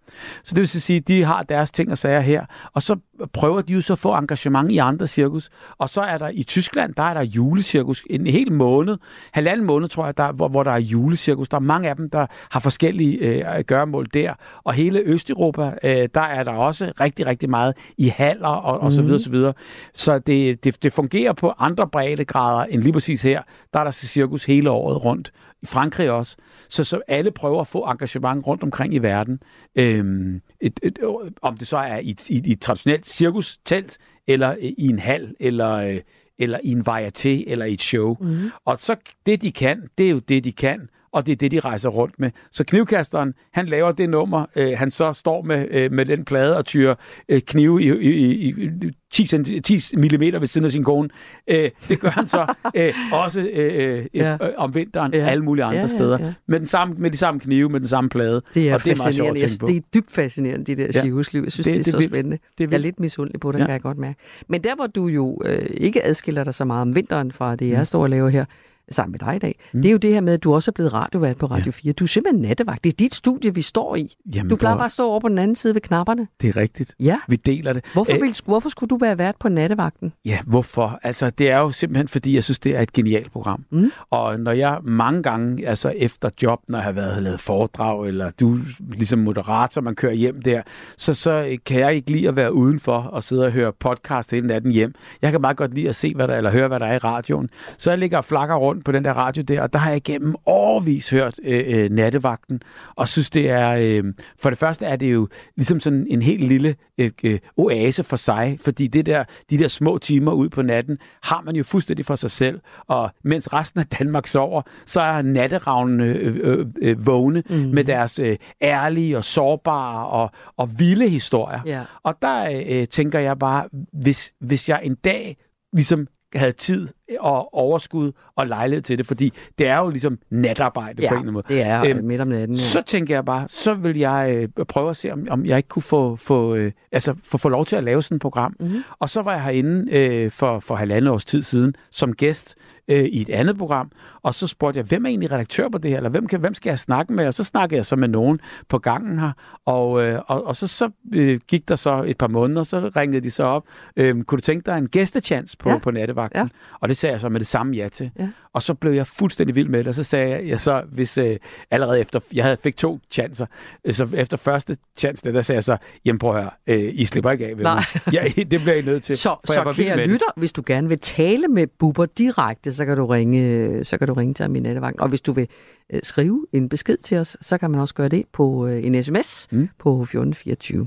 Så det vil sige, at de har deres ting og sager her. Og så prøver de jo så at få engagement i andre cirkus. Og så er der i Tyskland, der er der julecirkus en hel måned. Halvanden måned, tror jeg, der, hvor, hvor der er julecirkus. Der er mange af dem, der har forskellige øh, gøremål der. Og hele Østeuropa, øh, der er der også rigtig, rigtig meget i haller og, og så videre, så videre. Så det, det, det fungerer på andre breddegrader end lige præcis her. Der er der cirkus hele året rundt. I Frankrig også. Så, så alle prøver at få engagement rundt omkring i verden. Øhm, et, et, om det så er i, et- i, i et traditionelt cirkustelt, eller i en hal, eller, øh, eller i en varieté, eller i et show. Mm. Og så det, de kan, det er jo det, de kan og det er det, de rejser rundt med. Så knivkasteren, han laver det nummer, øh, han så står med, øh, med den plade og tyrer øh, knive i, i, i, i 10, centi- 10 mm ved siden af sin kone. Øh, det gør han så øh, også øh, øh, Ja. øh, om vinteren Ja. alle mulige andre Ja, ja, steder. ja. Med, den samme, med de samme knive, med den samme plade. Det er, og det er meget sjovt at tænke på. det er dybt fascinerende, det der Ja. cirkusliv. Jeg synes, det, Det- er det så vildt. spændende. Det er jeg er lidt misundelig på det, Ja. kan jeg godt mærke. Men der, hvor du jo øh, ikke adskiller dig så meget om vinteren fra det, jeg Mm. står og laver her, sammen med dig i dag, mm. det er jo det her med, at du også er blevet radiovært på Radio 4. Du er simpelthen nattevagt. Det er dit studie, vi står i. Jamen, du plejer bare at stå over på den anden side ved knapperne. Det er rigtigt. Ja. Vi deler det. Hvorfor, Øh, vil, hvorfor skulle du være vært på nattevagten? Ja, hvorfor? Altså, det er jo simpelthen, fordi jeg synes, det er et genialt program. Mm. Og når jeg mange gange, altså efter job, når jeg har været lavet foredrag, eller du ligesom moderator, man kører hjem der, så, så kan jeg ikke lide at være udenfor og sidde og høre podcast hele natten hjem. Jeg kan meget godt lide at se, hvad der, eller høre, hvad der er i radioen. Så jeg ligger og flakker rundt på den der radio der, og der har jeg gennem årvis hørt øh, øh, nattevagten, og synes, det er, øh, for det første er det jo ligesom sådan en helt lille øh, øh, oase for sig, fordi det der, de der små timer ud på natten, har man jo fuldstændig for sig selv, og mens resten af Danmark sover, så er natteravnene øh, øh, øh, vågne mm. med deres øh, ærlige og sårbare og, og vilde historier. Ja. Og der øh, tænker jeg bare, hvis, hvis jeg en dag ligesom havde tid og overskud og lejlighed til det, fordi det er jo ligesom natarbejde Ja, på en eller anden måde. det er Øhm, øhm, midt om natten. Ja. Så tænker jeg bare, så vil jeg øh, prøve at se, om, om jeg ikke kunne få, få, øh, altså, få, få lov til at lave sådan et program. Mhm. Og så var jeg herinde øh, for, for halvandet års tid siden som gæst øh, i et andet program, og så spurgte jeg, hvem er egentlig redaktør på det her, eller hvem, kan, hvem skal jeg snakke med? Og så snakkede jeg så med nogen på gangen her, og, øh, og, og så, så øh, gik der så et par måneder, så ringede de så op, øh, kunne du tænke dig en gæstechance på, Ja. på nattevagten? Ja. Og det sagde jeg så med det samme ja til. Ja. Og så blev jeg fuldstændig vild med det, og så sagde jeg, jeg så, hvis øh, allerede efter, jeg havde fik to chancer, øh, så efter første chance, der, der sagde jeg så, jamen prøv at høre, øh, I slipper ikke af ved mig. Ja, det bliver I nødt til. Så, så kære lytter, hvis du gerne vil tale med Bubber direkte, så kan du ringe, så kan du ringe til ham i nattevagten. Og hvis du vil øh, skrive en besked til os, så kan man også gøre det på øh, en sms mm. på 1424.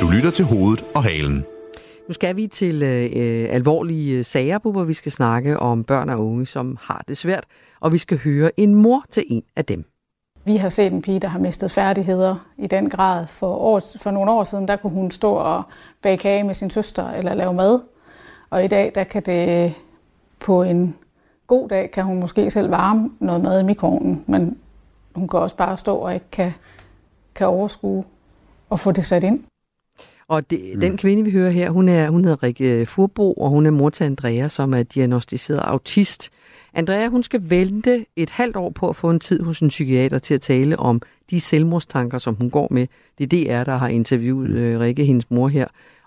Du lytter til hovedet og halen. Nu skal vi til øh, øh, alvorlige øh, sager, hvor vi skal snakke om børn og unge, som har det svært, og vi skal høre en mor til en af dem. Vi har set en pige, der har mistet færdigheder i den grad. For, år, for nogle år siden, der kunne hun stå og bage kage med sin søster eller lave mad. Og i dag, der kan det på en god dag, kan hun måske selv varme noget mad i mikroovnen, men hun kan også bare stå og ikke kan, kan overskue og få det sat ind. Og det, mm. den kvinde, vi hører her, hun, er, hun hedder Rikke Furbo, og hun er mor til Andrea, som er diagnostiseret autist. Andrea, hun skal vente et halvt år på at få en tid hos en psykiater til at tale om de selvmordstanker, som hun går med. Det er DR, der har interviewet øh, Rikke, hendes mor her.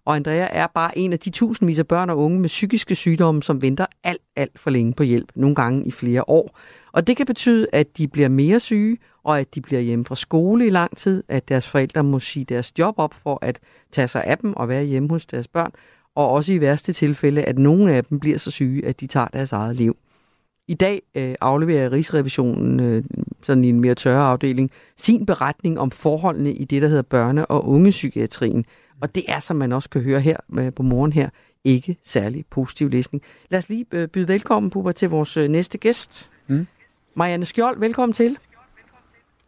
Og Andrea er bare en af de tusindvis af børn og unge med psykiske sygdomme, som venter alt, alt for længe på hjælp, nogle gange i flere år. Og det kan betyde, at de bliver mere syge, og at de bliver hjemme fra skole i lang tid, at deres forældre må sige deres job op for at tage sig af dem og være hjemme hos deres børn, og også i værste tilfælde, at nogle af dem bliver så syge, at de tager deres eget liv. I dag øh, afleverer Rigsrevisionen, øh, sådan i en mere tørre afdeling, sin beretning om forholdene i det, der hedder børne- og ungepsykiatrien. Og det er, som man også kan høre her øh, på morgen her, ikke særlig positiv læsning. Lad os lige øh, byde velkommen, Bubber, til vores øh, næste gæst. Mm. Marianne Skjold, velkommen til.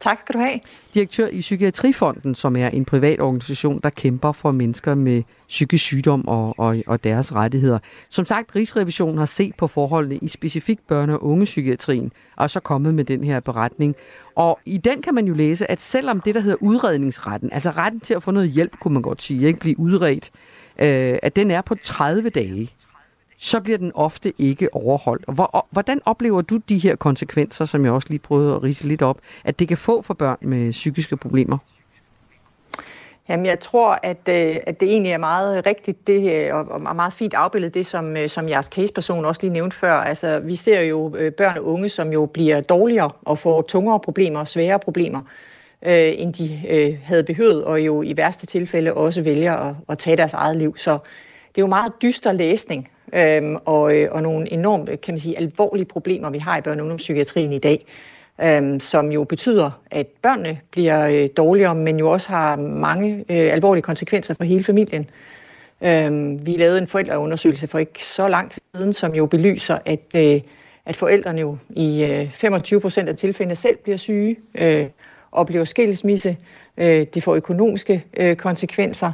Tak skal du have. Direktør i Psykiatrifonden, som er en privat organisation, der kæmper for mennesker med psykisk sygdom og, og, og deres rettigheder. Som sagt, Rigsrevisionen har set på forholdene i specifikt børne- og ungepsykiatrien, og så kommet med den her beretning. Og i den kan man jo læse, at selvom det, der hedder udredningsretten, altså retten til at få noget hjælp, kunne man godt sige, ikke blive udredt, øh, at den er på 30 dage så bliver den ofte ikke overholdt. Hvor, hvordan oplever du de her konsekvenser, som jeg også lige prøvede at rise lidt op, at det kan få for børn med psykiske problemer? Jamen, jeg tror, at, øh, at det egentlig er meget rigtigt, det, øh, og meget fint afbildet, det som, øh, som jeres caseperson også lige nævnte før. Altså, vi ser jo øh, børn og unge, som jo bliver dårligere og får tungere problemer og svære problemer, øh, end de øh, havde behøvet, og jo i værste tilfælde også vælger at, at tage deres eget liv. Så det er jo meget dyster læsning, øhm, og, øh, og nogle enormt, kan man sige, alvorlige problemer, vi har i børne- og ungdomspsykiatrien i dag, øhm, som jo betyder, at børnene bliver øh, dårligere, men jo også har mange øh, alvorlige konsekvenser for hele familien. Øhm, vi lavede en forældreundersøgelse for ikke så lang tid siden, som jo belyser, at, øh, at forældrene jo i øh, 25 procent af tilfældene selv bliver syge, øh, oplever skilsmisse, øh, det får økonomiske øh, konsekvenser.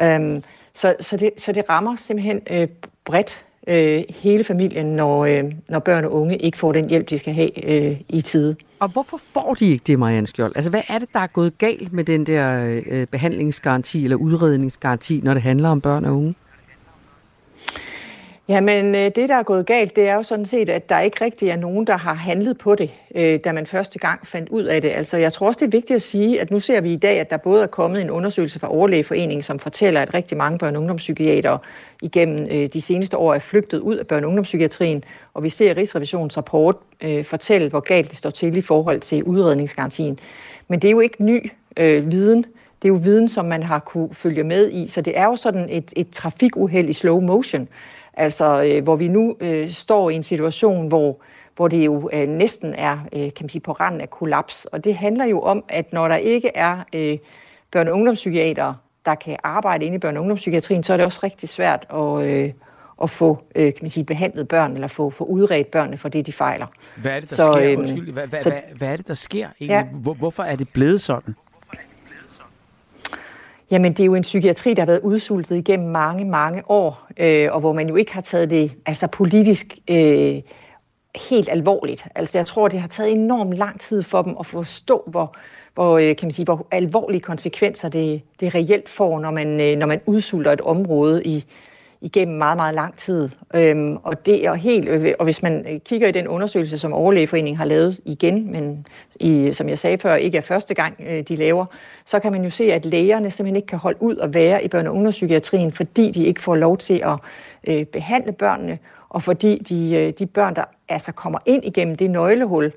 Øh, så, så, det, så det rammer simpelthen øh, bredt øh, hele familien, når, øh, når børn og unge ikke får den hjælp, de skal have øh, i tide. Og hvorfor får de ikke det, Marianne Skjold? Altså, hvad er det, der er gået galt med den der øh, behandlingsgaranti eller udredningsgaranti, når det handler om børn og unge? Jamen, øh, det, der er gået galt, det er jo sådan set, at der ikke rigtig er nogen, der har handlet på det, øh, da man første gang fandt ud af det. Altså, jeg tror også, det er vigtigt at sige, at nu ser vi i dag, at der både er kommet en undersøgelse fra Overlægeforeningen, som fortæller, at rigtig mange børne- og ungdomspsykiater igennem øh, de seneste år er flygtet ud af børne- og ungdomspsykiatrien, og vi ser Rigsrevisionens rapport fortælle, hvor galt det står til i forhold til udredningsgarantien. Men det er jo ikke ny øh, viden. Det er jo viden, som man har kunne følge med i, så det er jo sådan et, et trafikuheld i slow motion, Altså, øh, hvor vi nu øh, står i en situation, hvor, hvor det jo øh, næsten er øh, kan man sige, på randen af kollaps. Og det handler jo om, at når der ikke er øh, børne- og ungdomspsykiater, der kan arbejde inde i børne- og ungdomspsykiatrien, så er det også rigtig svært at, øh, at få øh, kan man sige, behandlet børn, eller få, få udredt børnene for det, de fejler. Hvad er det, der så, sker? Øh, Undskyld, hvad, hvad, så, hvad, hvad er det, der sker egentlig? Ja. Hvorfor er det blevet sådan? Jamen, det er jo en psykiatri, der har været udsultet igennem mange, mange år, øh, og hvor man jo ikke har taget det altså politisk øh, helt alvorligt. Altså, jeg tror, det har taget enormt lang tid for dem at forstå, hvor, hvor, øh, kan man sige, hvor alvorlige konsekvenser det, det reelt får, når man, øh, når man udsulter et område i, igennem meget, meget lang tid. Øhm, og det er helt, øh, og hvis man øh, kigger i den undersøgelse, som Overlægeforeningen har lavet igen, men i, som jeg sagde før, ikke er første gang, øh, de laver, så kan man jo se, at lægerne simpelthen ikke kan holde ud og være i børne- og ungdomspsykiatrien, fordi de ikke får lov til at øh, behandle børnene, og fordi de, øh, de børn, der altså kommer ind igennem det nøglehul,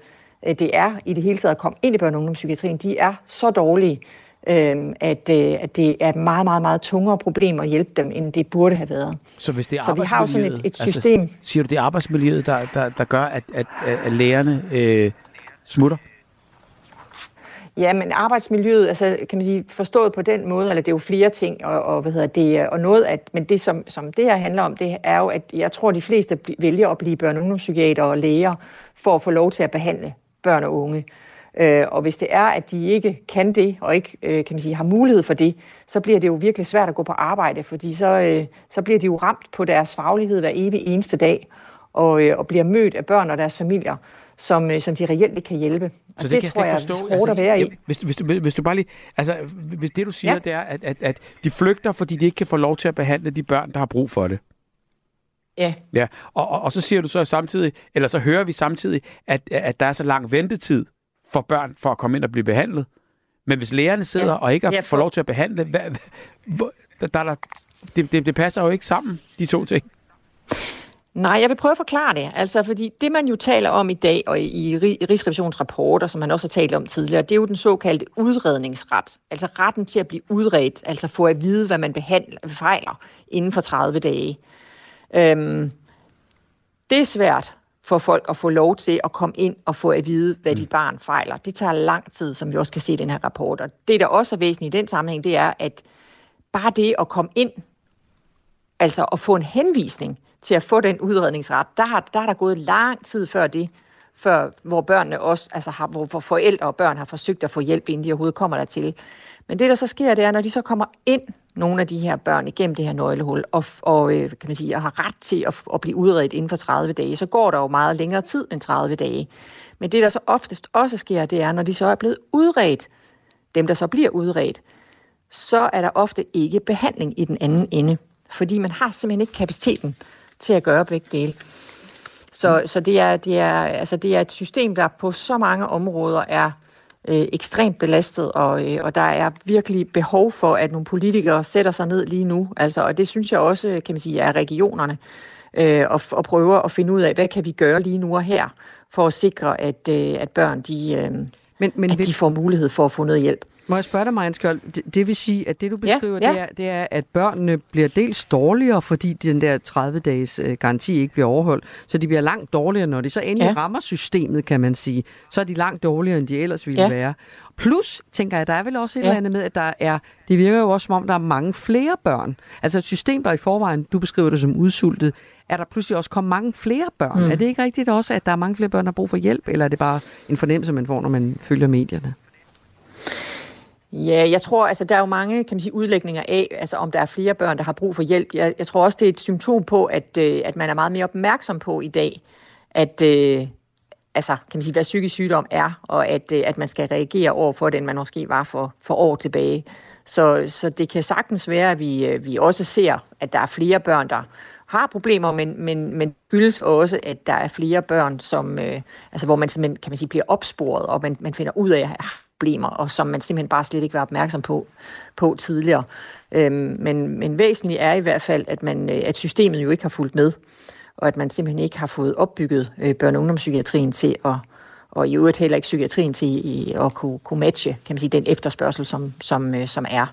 øh, det er i det hele taget at komme ind i børne- og ungdomspsykiatrien, de er så dårlige, øh, at, øh, at det er et meget, meget, meget tungere problem at hjælpe dem, end det burde have været. Så hvis det er Så vi har jo sådan et, et system... Altså, siger du, det er arbejdsmiljøet, der, der, der gør, at, at, at lærerne øh, smutter? Ja, men arbejdsmiljøet, altså kan man sige, forstået på den måde, eller det er jo flere ting, og, og hvad hedder det, og noget, at, men det som, som det her handler om, det er jo, at jeg tror, de fleste vælger at blive børne- og ungdomspsykiater og læger, for at få lov til at behandle børn og unge. Øh, og hvis det er, at de ikke kan det, og ikke øh, kan man sige, har mulighed for det, så bliver det jo virkelig svært at gå på arbejde, fordi så, øh, så bliver de jo ramt på deres faglighed hver evig eneste dag, og, øh, og bliver mødt af børn og deres familier, som, øh, som de reelt ikke kan hjælpe. Og så det, det, det tror jeg forstå. er hårdt at være i. Hvis, hvis, du, hvis du bare lige, altså, hvis det du siger, Ja. det er, at, at, at de flygter, fordi de ikke kan få lov til at behandle de børn, der har brug for det. Ja. Ja, og, og, og så siger du så samtidig, eller så hører vi samtidig, at, at der er så lang ventetid for børn for at komme ind og blive behandlet. Men hvis lægerne sidder Ja. og ikke Ja, for- får lov til at behandle, hvad, hvad, der, der, er der, det, det, det passer jo ikke sammen, de to ting. Nej, jeg vil prøve at forklare det. Altså, fordi det, man jo taler om i dag, og i, i Rig- Rigsrevisionens rapporter, som man også har talt om tidligere, det er jo den såkaldte udredningsret. Altså retten til at blive udredt, altså få at vide, hvad man behandler, fejler inden for 30 dage. Øhm, det er svært for folk at få lov til at komme ind og få at vide, hvad dit barn fejler. Det tager lang tid, som vi også kan se i den her rapport. Og det, der også er væsentligt i den sammenhæng, det er, at bare det at komme ind altså at få en henvisning til at få den udredningsret, der har der, er der gået lang tid før det, før, hvor børnene også, altså har, hvor, hvor forældre og børn har forsøgt at få hjælp, inden de overhovedet kommer dertil. Men det, der så sker, det er, når de så kommer ind, nogle af de her børn, igennem det her nøglehul, og, og øh, kan man sige, og har ret til at, at blive udredt inden for 30 dage, så går der jo meget længere tid end 30 dage. Men det, der så oftest også sker, det er, når de så er blevet udredt, dem, der så bliver udredt, så er der ofte ikke behandling i den anden ende, fordi man har simpelthen ikke kapaciteten til at gøre begge dele. Så, så det, er, det, er, altså det er et system, der på så mange områder er øh, ekstremt belastet, og, øh, og der er virkelig behov for, at nogle politikere sætter sig ned lige nu. Altså, og det synes jeg også, kan man sige, er regionerne, øh, og, og prøver at finde ud af, hvad kan vi gøre lige nu og her, for at sikre, at, øh, at børn de, øh, men, men at de får mulighed for at få noget hjælp. Må jeg spørge dig, Marianne Skjold, det, det vil sige, at det du Ja, beskriver, ja. Det, er, det er, at børnene bliver dels dårligere, fordi den der 30-dages øh, garanti ikke bliver overholdt, så de bliver langt dårligere, når de så endelig Ja. ja. rammer systemet, kan man sige. Så er de langt dårligere, end de ellers ville Ja. være. Plus, tænker jeg, der er vel også et Ja. eller andet med, at der er, det virker jo også som om, der er mange flere børn. Altså et system, der i forvejen, du beskriver det som udsultet, er der pludselig også kommet mange flere børn. Mm. Er det ikke rigtigt også, at der er mange flere børn, der har brug for hjælp, eller er det bare en fornemmelse, man får, når man følger medierne? Ja, jeg tror, altså der er jo mange kan man sige, udlægninger af, altså om der er flere børn, der har brug for hjælp. Jeg, jeg tror også, det er et symptom på, at, øh, at man er meget mere opmærksom på i dag, at øh, altså, kan man sige, hvad psykisk sygdom er, og at, øh, at man skal reagere over for det, end man måske var for, for år tilbage. Så, så det kan sagtens være, at vi, øh, vi også ser, at der er flere børn, der har problemer, men, men, men skyldes også, at der er flere børn, som, øh, altså, hvor man simpelthen kan man sige, bliver opsporet, og man, man finder ud af, at problemer, og som man simpelthen bare slet ikke var opmærksom på, på tidligere. Øhm, men, men væsentligt er i hvert fald, at, man, øh, at systemet jo ikke har fulgt med, og at man simpelthen ikke har fået opbygget øh, børne- og ungdomspsykiatrien til at, og i øvrigt heller ikke psykiatrien til at kunne, kunne matche kan man sige, den efterspørgsel, som, som, øh, som er.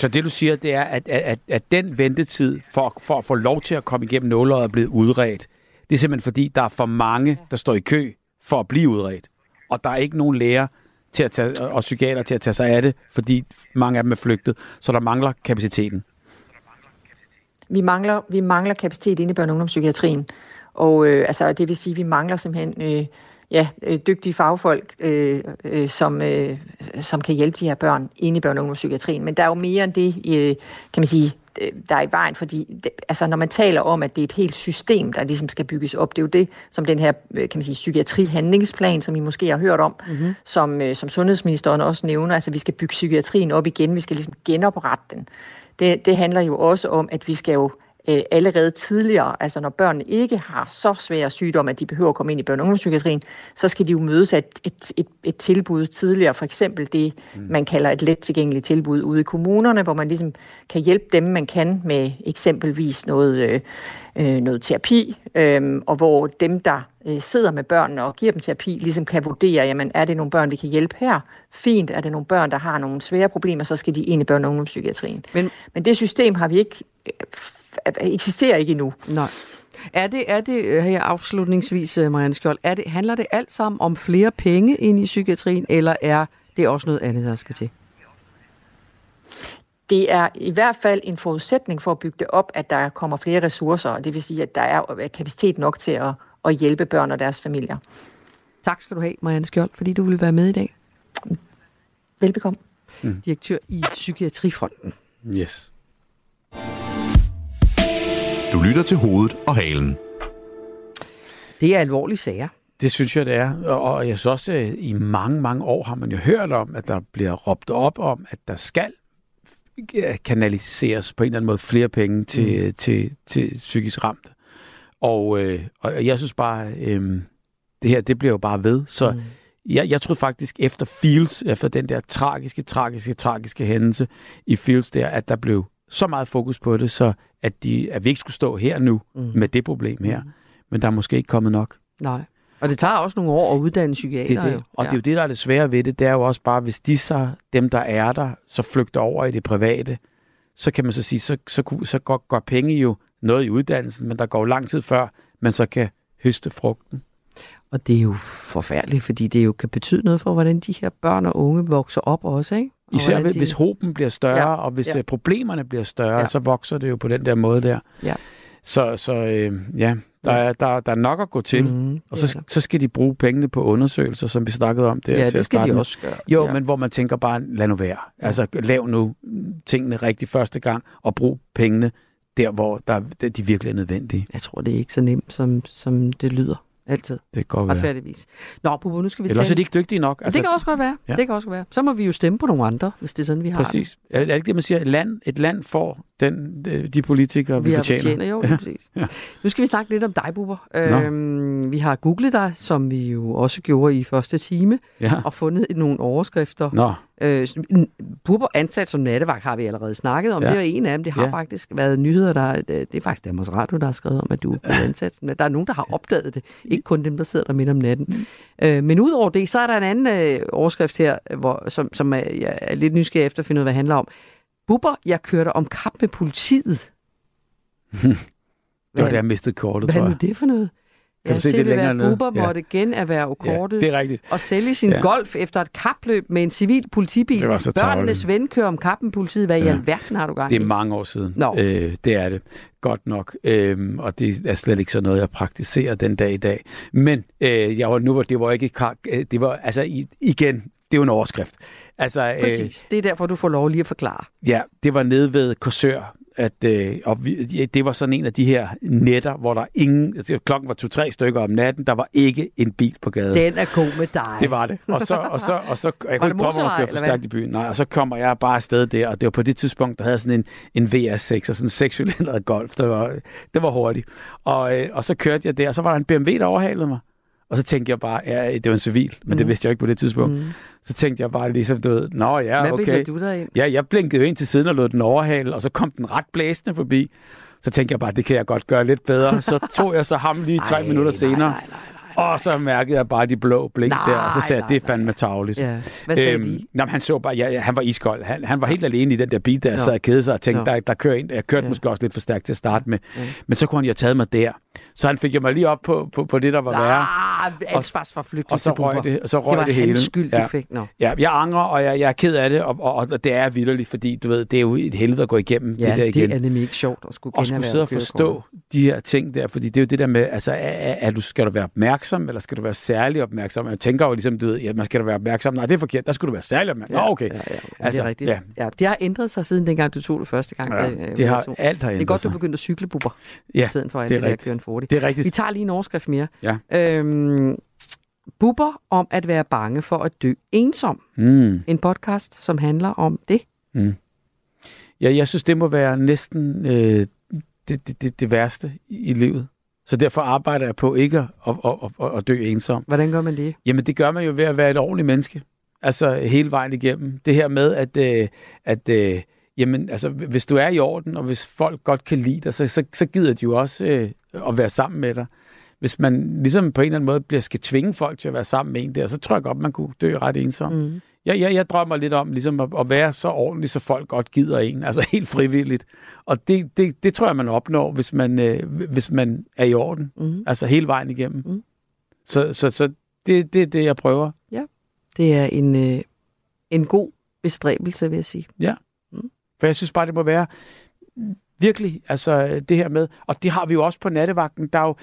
Så det du siger, det er, at, at, at, at den ventetid for, for at få lov til at komme igennem nåløjet er blevet udredt. Det er simpelthen fordi, der er for mange, der står i kø for at blive udredt. Og der er ikke nogen læger til at tage, og psykiater til at tage sig af det, fordi mange af dem er flygtet. Så der mangler kapaciteten. Vi mangler, vi mangler kapacitet inde i børne- og ungdomspsykiatrien. Og øh, altså, det vil sige, at vi mangler simpelthen øh, ja, øh, dygtige fagfolk, øh, øh, som, øh, som kan hjælpe de her børn inde i børne- og ungdomspsykiatrien. Men der er jo mere end det, øh, kan man sige, der er i vejen, fordi det, altså, når man taler om, at det er et helt system, der ligesom skal bygges op, det er jo det, som den her øh, kan man sige, psykiatrihandlingsplan, som I måske har hørt om, mm-hmm. som, øh, som sundhedsministeren også nævner, altså vi skal bygge psykiatrien op igen, vi skal ligesom genoprette den. Det, det handler jo også om, at vi skal jo øh, allerede tidligere, altså når børnene ikke har så svære sygdomme, at de behøver at komme ind i børne- og ungdomspsykiatrien, så skal de jo mødes af et, et, et, et tilbud tidligere, for eksempel det, mm. man kalder et let tilgængeligt tilbud ude i kommunerne, hvor man ligesom kan hjælpe dem, man kan med eksempelvis noget, øh, øh, noget terapi, øh, og hvor dem, der øh, sidder med børnene og giver dem terapi, ligesom kan vurdere, jamen er det nogle børn, vi kan hjælpe her? Fint, er det nogle børn, der har nogle svære problemer, så skal de ind i børne- og ungdomspsykiatrien. Men, Men det system har vi ikke, eksisterer ikke endnu. Nej. Er det, er det øh, her afslutningsvis, øh, Marianne Skjold, er det, handler det alt sammen om flere penge ind i psykiatrien, eller er det også noget andet, der skal til? Det er i hvert fald en forudsætning for at bygge det op, at der kommer flere ressourcer, og det vil sige, at der er kapacitet nok til at, at hjælpe børn og deres familier. Tak skal du have, Marianne Skjold, fordi du ville være med i dag. Velbekomme. Mm. Direktør i Psykiatrifonden. Yes. Du lytter til hovedet og halen. Det er alvorlige sager. Det synes jeg, det er. Og jeg synes også, at i mange, mange år har man jo hørt om, at der bliver råbt op om, at der skal øh, kanaliseres på en eller anden måde flere penge til, mm. til, til psykisk ramte. Og, øh, og jeg synes bare, øh, det her, det bliver jo bare ved. Så mm. jeg, jeg troede faktisk efter Fields, efter den der tragiske, tragiske, tragiske hændelse i Fields der, at der blev så meget fokus på det, så at, de, at vi ikke skulle stå her nu mm. med det problem her. Mm. Men der er måske ikke kommet nok. Nej. Og det tager også nogle år at uddanne psykiater. Det det. Og ja. det er jo det, der er det svære ved det. Det er jo også bare, hvis de så, dem der er der, så flygter over i det private, så kan man så sige, så, så, så, så går, går penge jo noget i uddannelsen, men der går jo lang tid før, man så kan høste frugten. Og det er jo forfærdeligt, fordi det jo kan betyde noget for, hvordan de her børn og unge vokser op også, ikke? Især hvordan de... hvis håben bliver større, Ja, ja. og hvis ja. ja. problemerne bliver større, Ja. ja. så vokser det jo på den der måde der. Ja. Så, så øh, ja, der, Er, der, der er nok at gå til, Mhm, og så, så skal de bruge pengene på undersøgelser, som vi snakkede om der. Ja, til det skal de også gøre. Jo, Ja. men hvor man tænker bare, lad nu være. Altså, lav nu tingene rigtig første gang, og brug pengene der, hvor der, de virkelig er nødvendige. Jeg tror, det er ikke så nemt, som, som det lyder. Altid. Det kan godt være. Retfærdigvis. Nå, Bubba, nu skal vi Ellers tale... er de ikke dygtige nok. Altså, det kan også godt være. Ja. Det kan også godt være. Så må vi jo stemme på nogle andre, hvis det er sådan, vi har Præcis. Er det ikke det, man siger? Land, et land får den, de, de politikere, vi, Vi fortjener. fortjener, jo, ja. præcis. Ja. Nu skal vi snakke lidt om dig, Bubber. Øhm, vi har googlet dig, som vi jo også gjorde i første time, Ja. og fundet nogle overskrifter. Nå. Øh, Bubber ansat som nattevagt har vi allerede snakket om. Ja. Det er en af dem. Det har ja. Faktisk været nyheder, der... Det det er faktisk Danmarks Radio, der har skrevet om, at du er ansat. nat- Der er nogen, der har opdaget det. Ikke kun dem, der sidder der midt om natten. Mm. Øh, men udover det, så er der en anden øh, overskrift her, hvor, som, som er, jeg er lidt nysgerrig efter at finde ud af, hvad det handler om. Bubber, jeg kørte om kap med politiet. Det var det, jeg mistede kortet, Hvad tror er nu jeg. det for noget? Kan du se det længere nede? Bubber Ja. måtte generhverve kortet det er rigtigt. og sælge sin Ja. golf efter et kapløb med en civil politibil. Det var så Børnenes ven kører om kap med politiet. Hvad i Ja. alverden har du gang Det i? er mange år siden. Nå. Øh, det er det. Godt nok. Øhm, og det er slet ikke sådan noget, jeg praktiserer den dag i dag. Men øh, jeg var, nu det var ikke øh, det var altså i, igen, det er jo en overskrift. Altså, øh, Præcis. Det er derfor, du får lov lige at forklare. Ja, det var nede ved Korsør, at øh, og vi, ja, det var sådan en af de her netter, hvor der ingen, altså, klokken var to-tre stykker om natten, der var ikke en bil på gaden. Den er god med dig. Det var det. Og så, og så, og så jeg Var kunne ikke drømme om at køre for stærkt i byen. Nej, og så kommer jeg bare afsted der, og det var på det tidspunkt, der havde sådan en, en VR6 og sådan en sekscylindret golf. Det var, det var hurtigt. Og, øh, og så kørte jeg der, og så var der en BMW, der overhalede mig. Og så tænkte jeg bare, ja, det var en civil, men mm. det Mhm. vidste jeg ikke på det tidspunkt. Mm. Så tænkte jeg bare ligesom, du ved, nå ja, Hvad okay. billede du dig ind? Ja, jeg blinkede ind til siden og lod den overhale, og så kom den ret blæsende forbi. Så tænkte jeg bare, det kan jeg godt gøre lidt bedre. Så tog jeg så ham lige tre minutter nej, senere. nej, Og så mærkede jeg bare de blå blink Nej, der, og så sagde jeg, nej, det er fandme tavligt. Ja. Hvad sagde de? Jamen, han så bare, ja, ja, han var iskold. Han, han var helt alene i den der bil, der Nå. sad og kedede sig og tænkte, der, der kører ind. Jeg kørte ja. måske også lidt for stærkt til at starte med. Ja. Men så kunne han jo have taget mig der. Så han fik jo mig lige op på, på, på det, der var værre. Ah, ansvarsforflygtelse, Og så røg det, og så røg det var det hele. hans skyld, ja. du fik. Nå. Ja, jeg angrer, og jeg, jeg er ked af det, og, og, og det er vidderligt, fordi du ved, det er jo et helvede at gå igennem Ja, det der igen. det er nemlig ikke sjovt at skulle og skulle sidde og forstå de her ting der, fordi det er jo det der med, altså, er, er, du, skal du være opmærksom, eller skal du være særlig opmærksom? Jeg tænker jo ligesom, du ved, ja, man skal da være opmærksom. Nej, det er forkert, der skulle du være særlig opmærksom. Nå, okay. Ja, ja, ja, Altså, altså, det er rigtigt. ja. Ja. ja. det har ændret sig siden dengang, du tog det første gang. Ja, øh, det har- alt har Det er ændret godt, du sig. begyndte at cykle, Bubber, Ja, i stedet for alt det er rigtigt. En 40. Det er rigtigt. Vi tager lige en overskrift mere. Ja. Øhm, Bubber om at være bange for at dø ensom. Mm. En podcast, som handler om det. Mm. Ja, jeg synes, det må være næsten øh, det, det, det, det værste i, livet. Så derfor arbejder jeg på ikke at, at, at, at, at dø ensom. Hvordan gør man det? Jamen, det gør man jo ved at være et ordentligt menneske. Altså, hele vejen igennem. Det her med, at, øh, at øh, jamen, altså, hvis du er i orden, og hvis folk godt kan lide dig, så, så, så gider de jo også øh, at være sammen med dig. Hvis man ligesom på en eller anden måde bliver, skal tvinge folk til at være sammen med en der, så tror jeg godt, man kunne dø ret ensom. Mm. Jeg, jeg, jeg drømmer lidt om ligesom at, at være så ordentlig, så folk godt gider en, altså helt frivilligt. Og det, det, det tror jeg, man opnår, hvis man, øh, hvis man er i orden, Mm. altså hele vejen igennem. Mm. Så, så, så det, det er det, jeg prøver. Ja, det er en, øh, en god bestræbelse, vil jeg sige. Ja. For jeg synes bare, det må være... Virkelig, altså det her med, og det har vi jo også på nattevagten, der er jo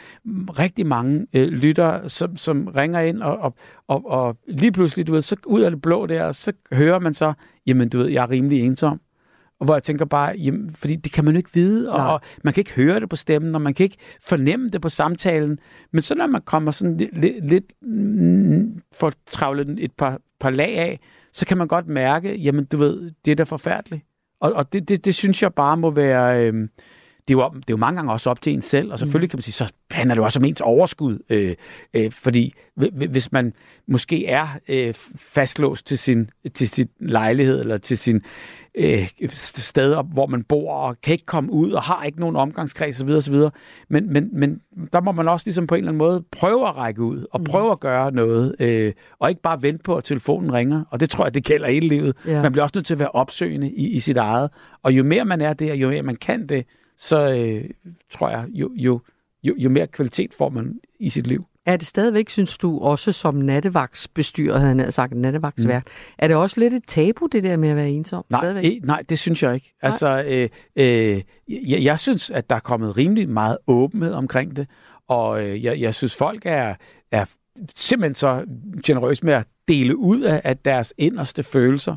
rigtig mange øh, lyttere, som, som ringer ind, og, og, og, og lige pludselig, du ved, så ud af det blå der, så hører man så, jamen du ved, jeg er rimelig ensom. Og hvor jeg tænker bare, jamen, fordi det kan man jo ikke vide, og, og man kan ikke høre det på stemmen, og man kan ikke fornemme det på samtalen. Men så når man kommer sådan lidt, lidt, lidt mm, for travlet et par, par lag af, så kan man godt mærke, jamen du ved, det er da forfærdeligt. Og, og det, det, det synes jeg bare må være... Øh, det er, jo, det er jo mange gange også op til en selv, og selvfølgelig kan man sige, så handler det jo også om ens overskud, øh, øh, fordi hvis man måske er øh, fastlåst til sin, til sin lejlighed, eller til sin øh, sted, hvor man bor, og kan ikke komme ud, og har ikke nogen omgangskreds osv. osv. Men, men, men der må man også ligesom på en eller anden måde prøve at række ud, og prøve at gøre noget, øh, og ikke bare vente på, at telefonen ringer. Og det tror jeg, det gælder hele livet. Ja. Man bliver også nødt til at være opsøgende i, i sit eget. Og jo mere man er det, og jo mere man kan det, så øh, tror jeg, jo, jo, jo, jo mere kvalitet får man i sit liv. Er det stadigvæk, synes du, også som nattevagtsbestyrer, havde han sagt, nattevagtsvært, mm. er det også lidt et tabu, det der med at være ensom? Nej, e, nej det synes jeg ikke. Nej. Altså, øh, øh, jeg, jeg synes, at der er kommet rimelig meget åbenhed omkring det, og øh, jeg, jeg synes, folk er, er simpelthen så generøse med at dele ud af, af deres inderste følelser.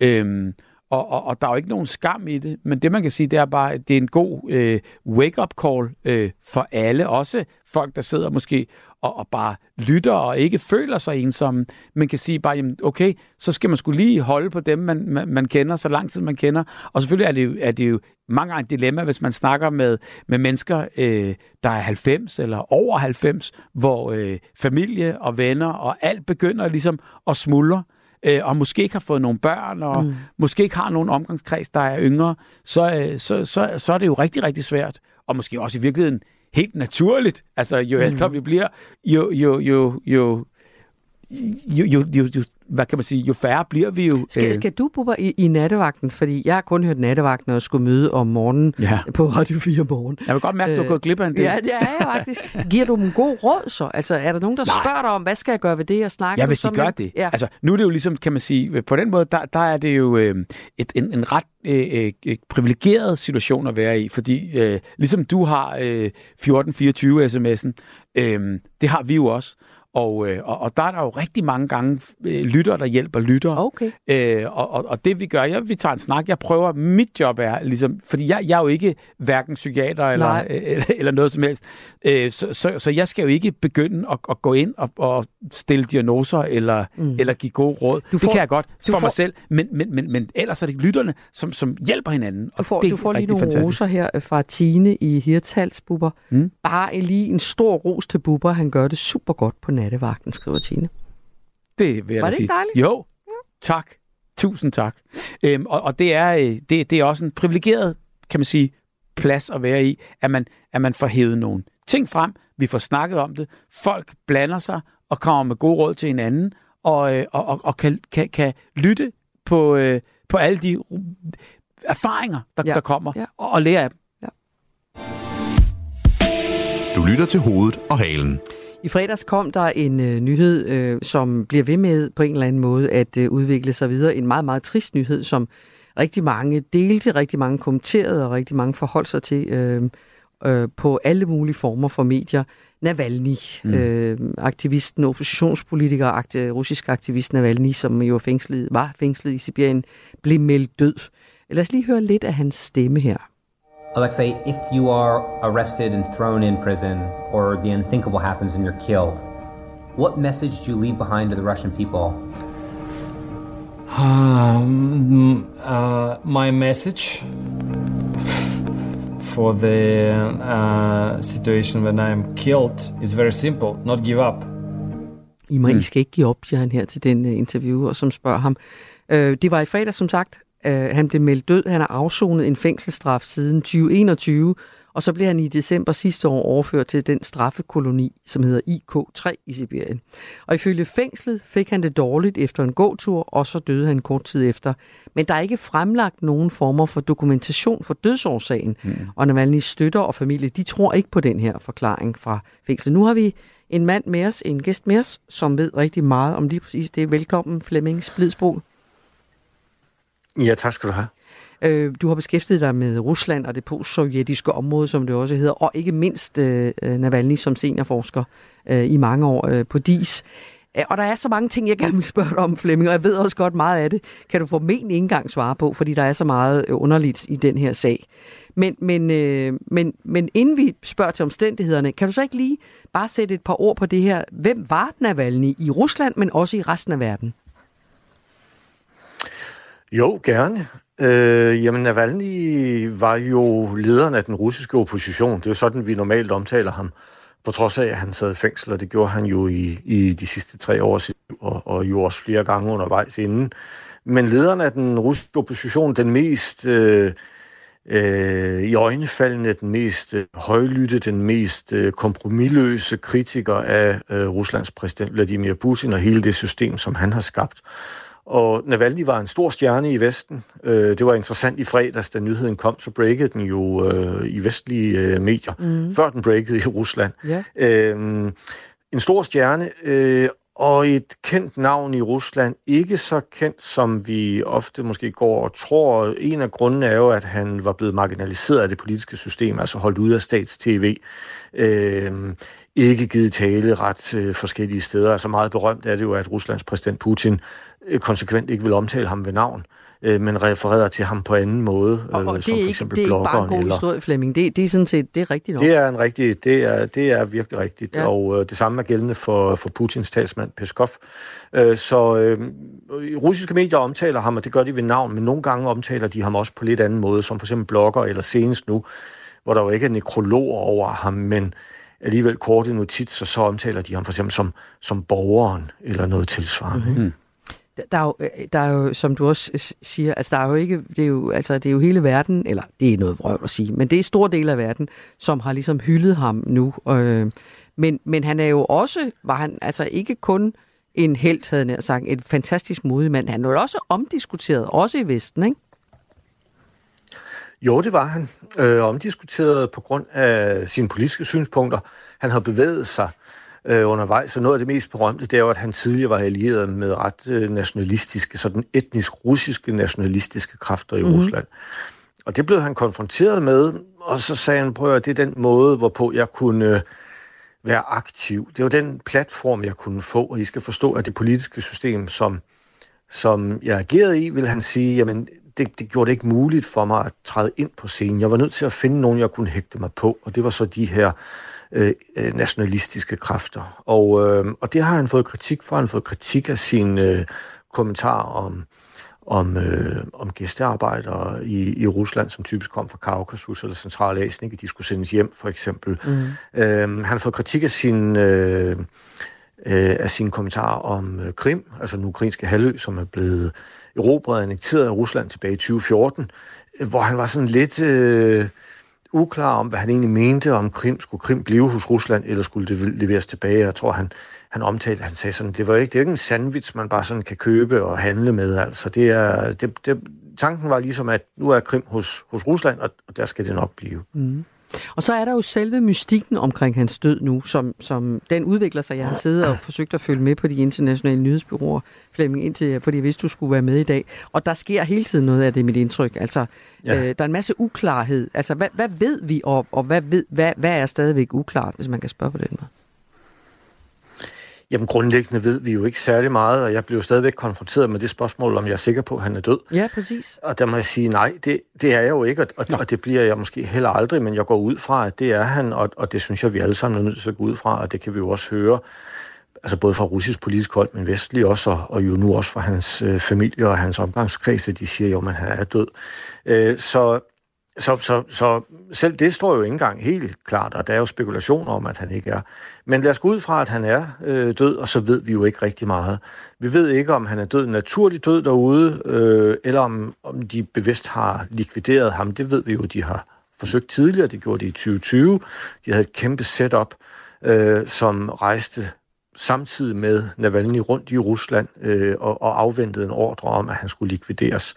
Øhm, og, og, og der er jo ikke nogen skam i det, men det man kan sige, det er bare, at det er en god øh, wake-up call øh, for alle, også folk, der sidder måske og, og bare lytter og ikke føler sig ensomme, men kan sige bare, jamen, okay, så skal man skulle lige holde på dem, man, man, man kender, så lang tid man kender. Og selvfølgelig er det jo, er det jo mange gange et dilemma, hvis man snakker med, med mennesker, øh, der er 90 eller over 90, hvor øh, familie og venner og alt begynder ligesom at smuldre øh, og måske ikke har fået nogle børn, og mm. måske ikke har nogen omgangskreds, der er yngre, så, øh, så, så, så er det jo rigtig, rigtig svært. Og måske også i virkeligheden helt naturligt. Altså, jo ældre mm. vi bliver, jo, jo, jo, jo, jo, jo, jo, jo, hvad kan man sige, jo færre bliver vi jo. Skal, øh. skal du, Bubber, i, i nattevagten? Fordi jeg har kun hørt nattevagten, jeg skulle møde om morgenen ja. på Radio 4 morgen. Jeg vil godt mærke, at du har gået glip af en del. Ja, det er jeg faktisk. Giver du dem god råd så? Altså, er der nogen, der Nej. spørger dig om, hvad skal jeg gøre ved det, og snakke Ja, hvis de gør med? det. Ja. Altså, nu er det jo ligesom, kan man sige, på den måde, der, der er det jo øh, et, en, en ret øh, øh, privilegeret situation at være i, fordi øh, ligesom du har øh, 1424 sms'en, øh, det har vi jo også. Og, øh, og, og der er der jo rigtig mange gange øh, lytter, der hjælper lytter. Okay. Øh, og, og, og det vi gør, jeg, vi tager en snak. Jeg prøver, mit job er ligesom, fordi jeg, jeg er jo ikke hverken psykiater eller, eller, eller noget som helst. Øh, så, så, så jeg skal jo ikke begynde at, at gå ind og, og stille diagnoser eller, mm. eller give gode råd. Du får, det kan jeg godt for får, mig selv, men, men, men, men ellers er det lytterne, som, som hjælper hinanden. Og du får, det du får lige nogle fantastisk. roser her fra Tine i Hirtals, Bubber. Mm. Bare lige en stor ros til Bubber. Han gør det super godt på nattevagten, skriver Tine. Det vil jeg Var det sige. ikke dejligt? Jo, ja. tak. Tusind tak. Øhm, og, og det er øh, det, det er også en privilegeret, kan man sige, plads at være i, at man, at man får hævet nogle ting frem, vi får snakket om det, folk blander sig og kommer med gode råd til hinanden, og, øh, og, og, og kan, kan, kan lytte på, øh, på alle de erfaringer, der, ja. der kommer, ja. og, og lære af dem. Ja. Du lytter til hovedet og halen. I fredags kom der en øh, nyhed, øh, som bliver ved med på en eller anden måde at øh, udvikle sig videre. En meget, meget trist nyhed, som rigtig mange delte, rigtig mange kommenterede og rigtig mange forholdt sig til øh, øh, på alle mulige former for medier. Navalny, mm. øh, aktivisten, oppositionspolitiker, akt, russisk aktivist Navalny, som jo fængslet, var fængslet i Sibirien, blev meldt død. Lad os lige høre lidt af hans stemme her. Alexei, if you are arrested and thrown in prison, or the unthinkable happens and you're killed, what message do you leave behind to the Russian people? Um, uh, my message for the uh, situation when I'm killed is very simple: not give up. I må, mm. I skal ikke give op, siger han her til den uh, interviewer, som spørger ham. Uh, det var i fredag, som sagt. Uh, han blev meldt død. Han har afsonet en fængselsstraf siden 2021, og så blev han i december sidste år overført til den straffekoloni, som hedder IK3 i Sibirien. Og ifølge fængslet fik han det dårligt efter en gåtur, og så døde han kort tid efter. Men der er ikke fremlagt nogen former for dokumentation for dødsårsagen. Mm. Og Navalny's støtter og familie, de tror ikke på den her forklaring fra fængslet. Nu har vi en mand med os, en gæst med os, som ved rigtig meget om lige præcis det. Velkommen, Flemming Splidsbol. Ja, tak skal du have. Øh, du har beskæftiget dig med Rusland og det postsovjetiske område, som det også hedder, og ikke mindst øh, øh Navalny som seniorforsker øh, i mange år øh, på DIS. Øh, og der er så mange ting, jeg gerne vil spørge dig om, Flemming, og jeg ved også godt meget af det, kan du formentlig ikke engang svare på, fordi der er så meget øh, underligt i den her sag. Men, men, øh, men, men inden vi spørger til omstændighederne, kan du så ikke lige bare sætte et par ord på det her? Hvem var Navalny i Rusland, men også i resten af verden? Jo, gerne. Øh, jamen, Navalny var jo lederen af den russiske opposition. Det er jo sådan, vi normalt omtaler ham. På trods af, at han sad i fængsel, og det gjorde han jo i, i de sidste tre år, og, og jo også flere gange undervejs inden. Men lederen af den russiske opposition, den mest øh, øh, i øjnefaldene, den mest øh, højlytte, den mest øh, kompromilløse kritiker af øh, Ruslands præsident Vladimir Putin og hele det system, som han har skabt. Og Navalny var en stor stjerne i Vesten. Øh, det var interessant i fredags, da nyheden kom, så breakede den jo øh, i vestlige øh, medier, mm. før den breakede i Rusland. Yeah. Øh, en stor stjerne, og et kendt navn i Rusland, ikke så kendt, som vi ofte måske går og tror. En af grundene er jo, at han var blevet marginaliseret af det politiske system, altså holdt ud af stats-tv. Øh, ikke givet tale ret øh, forskellige steder. Altså meget berømt er det jo, at Ruslands præsident Putin konsekvent ikke vil omtale ham ved navn øh, men refererer til ham på anden måde, og, og øh, som for eksempel ikke, det er ikke bare en god eller... historie, Flemming. Det, det er sådan set det er rigtigt nok. Det er en rigtig, det er, det er virkelig rigtigt, ja. og øh, det samme er gældende for, for Putins talsmand Peskov. Øh, så øh, russiske medier omtaler ham, og det gør de ved navn, men nogle gange omtaler de ham også på lidt anden måde, som for eksempel blogger, eller senest nu, hvor der jo ikke er nekrolog over ham, men alligevel korte notitser, så omtaler de ham for eksempel som, som borgeren, eller noget tilsvarende. Mm-hmm der er, jo, øh, der er jo, som du også øh, siger, altså der er jo ikke, det er jo, altså det er jo hele verden, eller det er noget vrøvl at sige, men det er en stor del af verden, som har ligesom hyldet ham nu. Øh, men, men han er jo også, var han altså ikke kun en held, havde jeg sagt, en fantastisk modig mand, han er jo også omdiskuteret, også i Vesten, ikke? Jo, det var han. Øh, omdiskuteret på grund af sine politiske synspunkter. Han har bevæget sig øh, undervejs. Og noget af det mest berømte, det er jo, at han tidligere var allieret med ret øh, nationalistiske, sådan etnisk russiske nationalistiske kræfter i mm-hmm. Rusland. Og det blev han konfronteret med, og så sagde han, prøv at det er den måde, hvorpå jeg kunne øh, være aktiv. Det var den platform, jeg kunne få, og I skal forstå, at det politiske system, som, som jeg agerede i, vil han sige, jamen det, det gjorde det ikke muligt for mig at træde ind på scenen. Jeg var nødt til at finde nogen, jeg kunne hægte mig på, og det var så de her Øh, øh, nationalistiske kræfter. Og, øh, og det har han fået kritik for. Han har fået kritik af sin øh, kommentar om, om, øh, om gæstearbejdere i, i Rusland, som typisk kom fra Kaukasus eller Centralasien, ikke? de skulle sendes hjem, for eksempel. Mm. Øh, han har fået kritik af sin... Øh, øh, af sine kommentarer om øh, Krim, altså den ukrainske halvø, som er blevet erobret og annekteret af Rusland tilbage i 2014, øh, hvor han var sådan lidt... Øh, uklar om, hvad han egentlig mente om Krim. Skulle Krim blive hos Rusland, eller skulle det leveres tilbage? Jeg tror, han, han omtalte, han sagde sådan, det var ikke, det er ikke en sandwich, man bare sådan kan købe og handle med. Altså, det er, det, det, tanken var ligesom, at nu er Krim hos, hos Rusland, og, og der skal det nok blive. Mm. Og så er der jo selve mystikken omkring hans død nu, som, som den udvikler sig. Jeg har siddet og forsøgt at følge med på de internationale nyhedsbyråer, Flemming, indtil, fordi jeg vidste, du skulle være med i dag. Og der sker hele tiden noget af det, mit indtryk. Altså, ja. øh, der er en masse uklarhed. Altså, hvad, hvad ved vi, og, og hvad, ved, hvad, hvad er stadigvæk uklart, hvis man kan spørge på den måde? Jamen grundlæggende ved vi jo ikke særlig meget, og jeg bliver stadigvæk konfronteret med det spørgsmål, om jeg er sikker på, at han er død. Ja, præcis. Og der må jeg sige, nej, det, det er jeg jo ikke, og, og det bliver jeg måske heller aldrig, men jeg går ud fra, at det er han, og, og det synes jeg, vi alle sammen er nødt til at gå ud fra, og det kan vi jo også høre, altså både fra russisk politisk hold, men vestlig også, og, og jo nu også fra hans øh, familie og hans omgangskreds, de siger jo, at han er død. Øh, så så, så, så selv det står jo ikke engang helt klart, og der er jo spekulationer om, at han ikke er. Men lad os gå ud fra, at han er øh, død, og så ved vi jo ikke rigtig meget. Vi ved ikke, om han er død naturligt død derude, øh, eller om, om de bevidst har likvideret ham. Det ved vi jo, de har forsøgt tidligere. Det gjorde de i 2020. De havde et kæmpe setup, øh, som rejste samtidig med Navalny rundt i Rusland øh, og, og afventede en ordre om, at han skulle likvideres.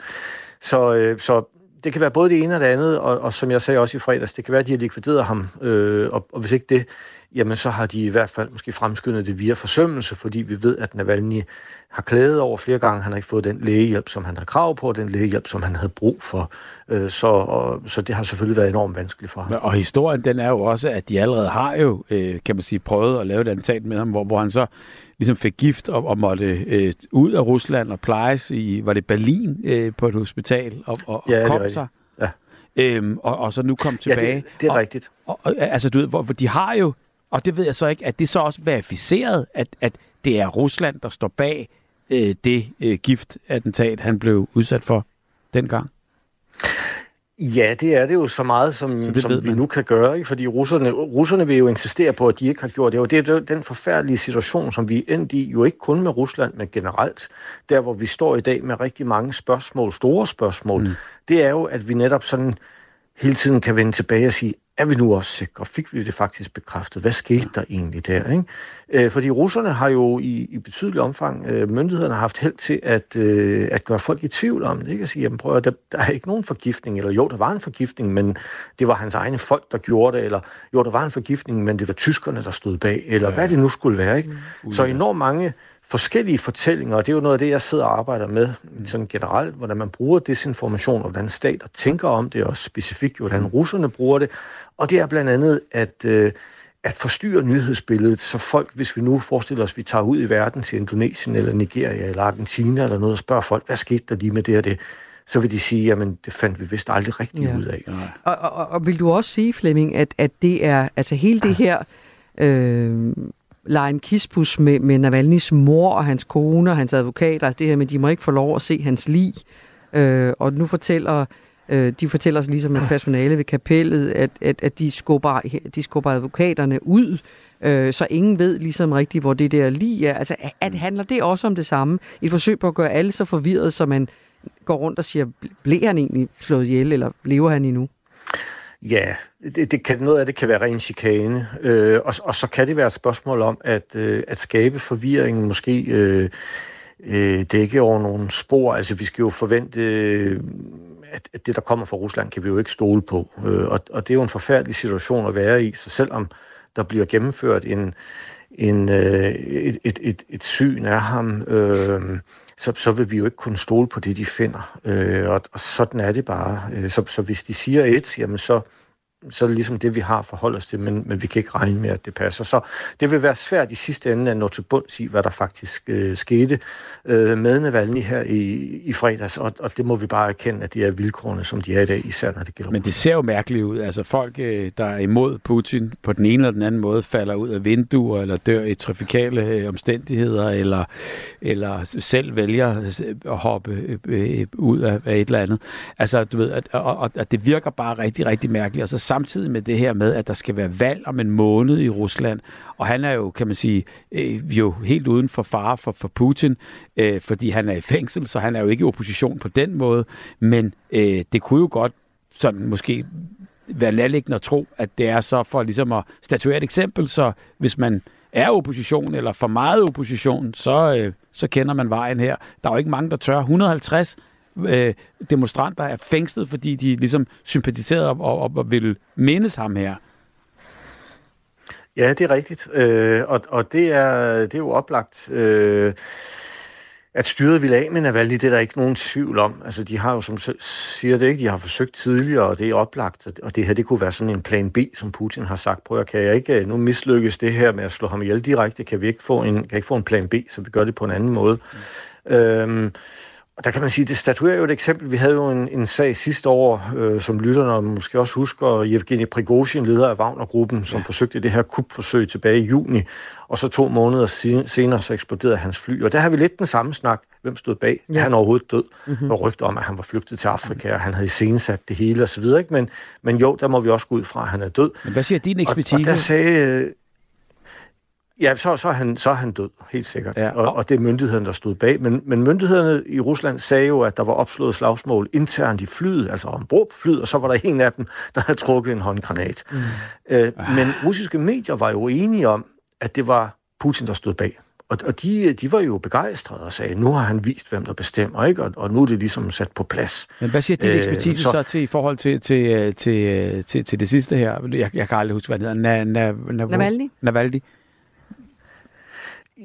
Så, øh, så det kan være både det ene og det andet, og, og som jeg sagde også i fredags, det kan være, at de har likvideret ham, øh, og, og hvis ikke det, jamen så har de i hvert fald måske fremskyndet det via forsømmelse, fordi vi ved, at Navalny har klaget over flere gange, han har ikke fået den lægehjælp, som han har krav på, og den lægehjælp, som han havde brug for. Øh, så, og, så det har selvfølgelig været enormt vanskeligt for ham. Og historien, den er jo også, at de allerede har jo, øh, kan man sige, prøvet at lave et attentat med ham, hvor, hvor han så ligesom fik gift og, og måtte øh, ud af Rusland og plejes i, var det Berlin øh, på et hospital, og, og, ja, og kom sig. Ja. Øhm, og, og så nu kom tilbage. Ja, det, det er og, rigtigt. Og, og, altså, du ved, hvor de har jo, og det ved jeg så ikke, at det så også verificeret, at, at det er Rusland, der står bag øh, det øh, giftattentat, han blev udsat for dengang. Ja, det er det jo så meget, som, Så som vi nu kan gøre, ikke? fordi russerne, russerne vil jo insistere på, at de ikke har gjort det. Og det er den forfærdelige situation, som vi er endt i, jo ikke kun med Rusland, men generelt. Der, hvor vi står i dag med rigtig mange spørgsmål, store spørgsmål, mm. det er jo, at vi netop sådan hele tiden kan vende tilbage og sige, er vi nu også sikre? Fik vi det faktisk bekræftet? Hvad skete der egentlig der? Ikke? Øh, fordi russerne har jo i, i betydelig omfang, øh, myndighederne har haft held til at, øh, at gøre folk i tvivl om det. Ikke? At sige, jamen prøv at, der, der er ikke nogen forgiftning, eller jo, der var en forgiftning, men det var hans egne folk, der gjorde det, eller jo, der var en forgiftning, men det var tyskerne, der stod bag, eller ja. hvad det nu skulle være. Ikke? Mm. Så enormt mange forskellige fortællinger, og det er jo noget af det, jeg sidder og arbejder med sådan generelt, hvordan man bruger desinformation, og hvordan stater tænker om det, og specifikt hvordan russerne bruger det. Og det er blandt andet at, øh, at forstyrre nyhedsbilledet, så folk, hvis vi nu forestiller os, at vi tager ud i verden til Indonesien, eller Nigeria, eller Argentina, eller noget, og spørger folk, hvad skete der lige med det og det, så vil de sige, jamen det fandt vi vist aldrig rigtigt Ja. ud af. Og, og, og- og vil du også sige, Flemming, at, at det er, altså hele det her øh, lejen kispus med, med Navalny's mor og hans kone og hans advokater, altså det her med, de må ikke få lov at se hans lig, øh, og nu fortæller øh, de fortæller os ligesom at personale ved kapellet, at, at, at de, skubber, de skubber advokaterne ud, øh, så ingen ved ligesom rigtigt, hvor det der lige er. Altså, at, handler det også om det samme? Et forsøg på at gøre alle så forvirret, så man går rundt og siger, blev han egentlig slået ihjel, eller lever han endnu? Ja, det, det kan, noget af det kan være ren chikane, øh, og, og så kan det være et spørgsmål om at, øh, at skabe forvirring, måske øh, øh, dække over nogle spor. Altså vi skal jo forvente, øh, at, at det der kommer fra Rusland, kan vi jo ikke stole på. Øh, og, og det er jo en forfærdelig situation at være i, så selvom der bliver gennemført en, en, øh, et, et, et, et syn af ham, øh, så, så vil vi jo ikke kunne stole på det, de finder. Øh, og, og sådan er det bare. Øh, så, så hvis de siger et, jamen så, så er det ligesom det, vi har forholdt os til, men, men vi kan ikke regne med, at det passer. Så det vil være svært i sidste ende at nå til bunds i, hvad der faktisk øh, skete øh, med Navalny her i, i fredags, og, og det må vi bare erkende, at det er vilkårene, som de er i dag, især når det gælder Men det ser jo mærkeligt ud. Altså folk, øh, der er imod Putin på den ene eller den anden måde, falder ud af vinduer, eller dør i trafikale øh, omstændigheder, eller, eller selv vælger øh, at hoppe øh, øh, ud af, af et eller andet. Altså, du ved, at, og, og, at det virker bare rigtig, rigtig mærkeligt. Og så samtidig med det her med, at der skal være valg om en måned i Rusland, og han er jo, kan man sige, øh, jo helt uden for fare for, for Putin, øh, fordi han er i fængsel, så han er jo ikke i opposition på den måde, men øh, det kunne jo godt sådan måske være nærliggende at tro, at det er så for ligesom at statuere et eksempel, så hvis man er opposition, eller for meget opposition, så, øh, så kender man vejen her. Der er jo ikke mange, der tør. 150 øh, demonstranter er fængslet, fordi de ligesom sympatiserede og, og, og ville mindes ham her. Ja, det er rigtigt. Øh, og og det, er, det er jo oplagt, øh, at styret vil af med Navalny, det er der ikke nogen tvivl om. Altså, de har jo, som siger det ikke, de har forsøgt tidligere, og det er oplagt. Og det her, det kunne være sådan en plan B, som Putin har sagt. Prøv at, kan jeg ikke nu mislykkes det her med at slå ham ihjel direkte? Kan vi ikke få en, kan ikke få en plan B, så vi gør det på en anden måde? Mm. Øhm, og der kan man sige, det statuerer jo et eksempel. Vi havde jo en, en sag sidste år, øh, som lytterne måske også husker, Evgeni Prigozhin, leder af Wagner-gruppen, som ja. forsøgte det her kupforsøg tilbage i juni, og så to måneder sen- senere så eksploderede hans fly. Og der har vi lidt den samme snak. Hvem stod bag? Ja. Er han overhovedet død? Mm-hmm. Og rygter om, at han var flygtet til Afrika, og han havde iscenesat det hele osv. Men, men jo, der må vi også gå ud fra, at han er død. Men hvad siger din ekspertise? Og, og der sagde... Øh, Ja, så, så, er han, så er han død, helt sikkert. Ja. Og, og det er myndighederne, der stod bag. Men, men myndighederne i Rusland sagde jo, at der var opslået slagsmål internt i flyet, altså ombord på flyet, og så var der en af dem, der havde trukket en håndgranat. Mm. Øh, men russiske medier var jo enige om, at det var Putin, der stod bag. Og, og de, de var jo begejstrede og sagde, nu har han vist, hvem der bestemmer, ikke? Og, og nu er det ligesom sat på plads. Men hvad siger din ekspertise øh, så, så til i forhold til, til, til, til, til det sidste her? Jeg, jeg kan aldrig huske, hvad det hedder. Na, na, na, Navalny? Navalny.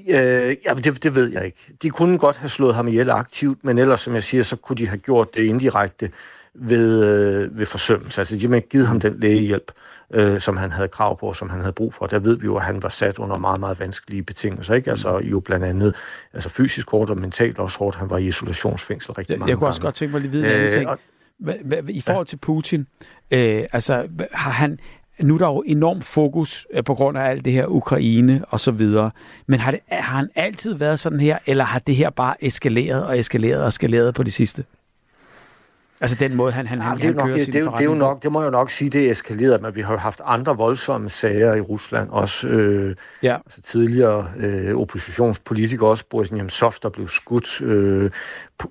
Øh, ja, det, det ved jeg ikke. De kunne godt have slået ham ihjel aktivt, men ellers, som jeg siger, så kunne de have gjort det indirekte ved, øh, ved forsømmelse. Altså, de har givet ham den lægehjælp, øh, som han havde krav på, som han havde brug for. Der ved vi jo, at han var sat under meget, meget vanskelige betingelser. Ikke? Altså jo blandt andet altså fysisk hårdt og mentalt også hårdt. Han var i isolationsfængsel rigtig jeg, mange Jeg kunne gange. også godt tænke mig lige vide en anden ting. Hva, I forhold til Putin, øh, altså har han, nu er der jo enorm fokus øh, på grund af alt det her Ukraine og så videre. Men har, det, har han altid været sådan her, eller har det her bare eskaleret og eskaleret og eskaleret på det sidste? Altså den måde, han, han, Ja, han, det, er han nok, kører det, det, det, er jo nok, det må jeg jo nok sige, det er eskaleret, men vi har jo haft andre voldsomme sager i Rusland, også øh, ja. altså tidligere øh, oppositionspolitikere, også Boris Nemtsov, der blev skudt, øh,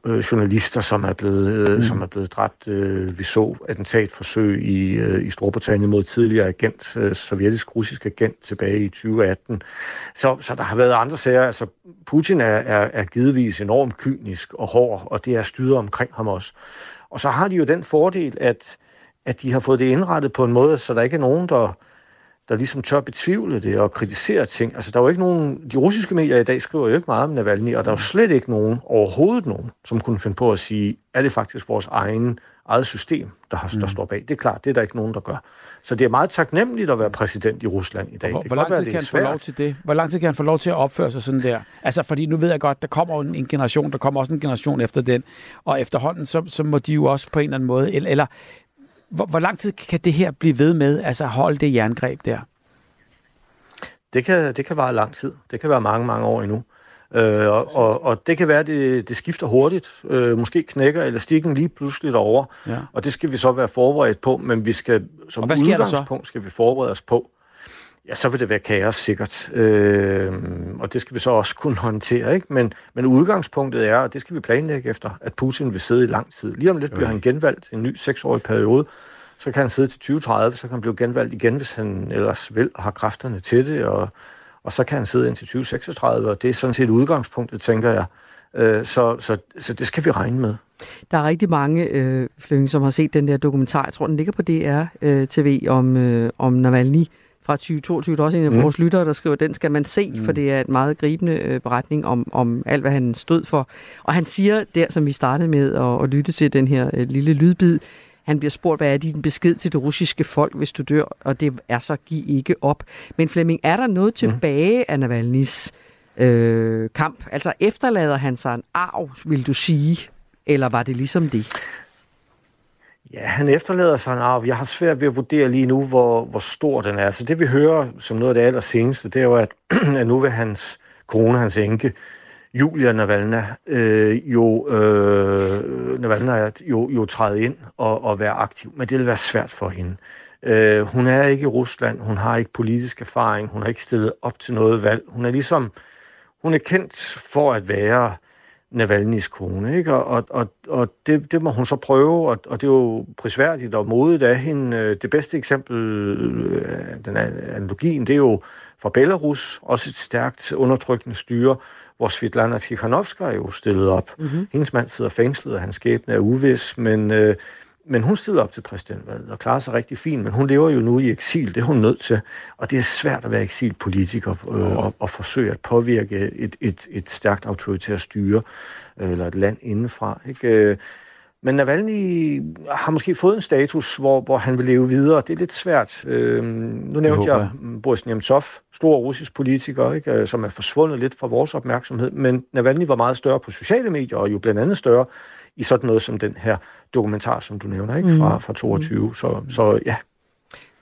øh, journalister, som er blevet, øh, Mm. som er blevet dræbt. Øh, vi så attentatforsøg i, øh, i Storbritannien mod tidligere agent, øh, sovjetisk-russisk agent tilbage i 2018. Så, så der har været andre sager. Altså, Putin er, er, er givetvis enormt kynisk og hård, og det er styret omkring ham også. Og så har de jo den fordel, at, at de har fået det indrettet på en måde, så der ikke er nogen, der, der ligesom tør betvivle det og kritisere ting. Altså, der er jo ikke nogen... De russiske medier i dag skriver jo ikke meget om Navalny, og der er jo slet ikke nogen, overhovedet nogen, som kunne finde på at sige, er det faktisk vores egen eget system, der, har, der står bag. Det er klart, det er der ikke nogen, der gør. Så det er meget taknemmeligt at være præsident i Rusland i dag. Hvor, det hvor lang være, tid det kan han få svært. lov til det? Hvor lang tid kan han få lov til at opføre sig sådan der? Altså, fordi nu ved jeg godt, der kommer en, en generation, der kommer også en generation efter den, og efterhånden, så, så må de jo også på en eller anden måde, eller, eller hvor, hvor lang tid kan det her blive ved med, altså holde det jerngreb der? Det kan, det kan vare lang tid. Det kan være mange, mange år endnu. Øh, og, og, og det kan være, at det, det skifter hurtigt. Øh, måske knækker elastikken lige pludselig over. Ja. Og det skal vi så være forberedt på, men vi skal som Og hvad udgangspunkt skal vi forberede os på. Ja, så vil det være kaos sikkert. Øh, og det skal vi så også kunne håndtere. Ikke? Men, men udgangspunktet er, og det skal vi planlægge efter, at Putin vil sidde i lang tid. Lige om lidt bliver han genvalgt i en ny seksårig periode. Så kan han sidde til 2030, så kan han blive genvalgt igen, hvis han ellers vil og har kræfterne til det. Og, og så kan han sidde indtil 2036, og det er sådan set udgangspunktet, tænker jeg. Øh, så, så, så det skal vi regne med. Der er rigtig mange øh, flygtninge, som har set den der dokumentar. Jeg tror, den ligger på DR øh, TV om, øh, om Navalny fra 2022. Der er også en af Mm. vores lyttere, der skriver, den skal man se, mm. for det er et meget gribende øh, beretning om, om alt, hvad han stod for. Og han siger der, som vi startede med at, at lytte til den her øh, lille lydbid, han bliver spurgt, hvad er din besked til det russiske folk, hvis du dør? Og det er så, giv ikke op. Men Flemming, er der noget tilbage af Navalny's øh, kamp? Altså efterlader han sig en arv, vil du sige? Eller var det ligesom det? Ja, han efterlader sig en arv. Jeg har svært ved at vurdere lige nu, hvor, hvor stor den er. Så det vi hører som noget af det allerseneste, det er jo, at, at nu vil hans kone, hans enke, Julia Navalna øh, jo, øh, Navalna jo, jo træde ind og, og være aktiv. Men det vil være svært for hende. Øh, hun er ikke i Rusland, hun har ikke politisk erfaring, hun har ikke stillet op til noget valg. Hun er ligesom, hun er kendt for at være Navalny's kone, ikke? Og, og, og, og det, det må hun så prøve, og, og det er jo prisværdigt og modigt af hende. Øh, det bedste eksempel, øh, den er- analogien, det er jo fra Belarus, også et stærkt undertrykkende styre, hvor Svetlana Tikhanovskaya jo stillet op. Mm-hmm. Hendes mand sidder fængslet, og hans skæbne er uvis, men, øh, men hun stiller op til præsidentvalget og klarer sig rigtig fint, men hun lever jo nu i eksil, det er hun nødt til. Og det er svært at være eksilpolitiker øh, og, og forsøge at påvirke et, et, et stærkt autoritært styre øh, eller et land indenfra. Ikke? Men Navalny har måske fået en status, hvor, hvor han vil leve videre. Det er lidt svært. Øh, nu nævnte håber jeg Boris Nemtsov, stor russisk politiker, ikke, øh, som er forsvundet lidt fra vores opmærksomhed. Men Navalny var meget større på sociale medier, og jo blandt andet større i sådan noget som den her dokumentar, som du nævner, ikke, fra, Mm. fra 22. Så, så ja,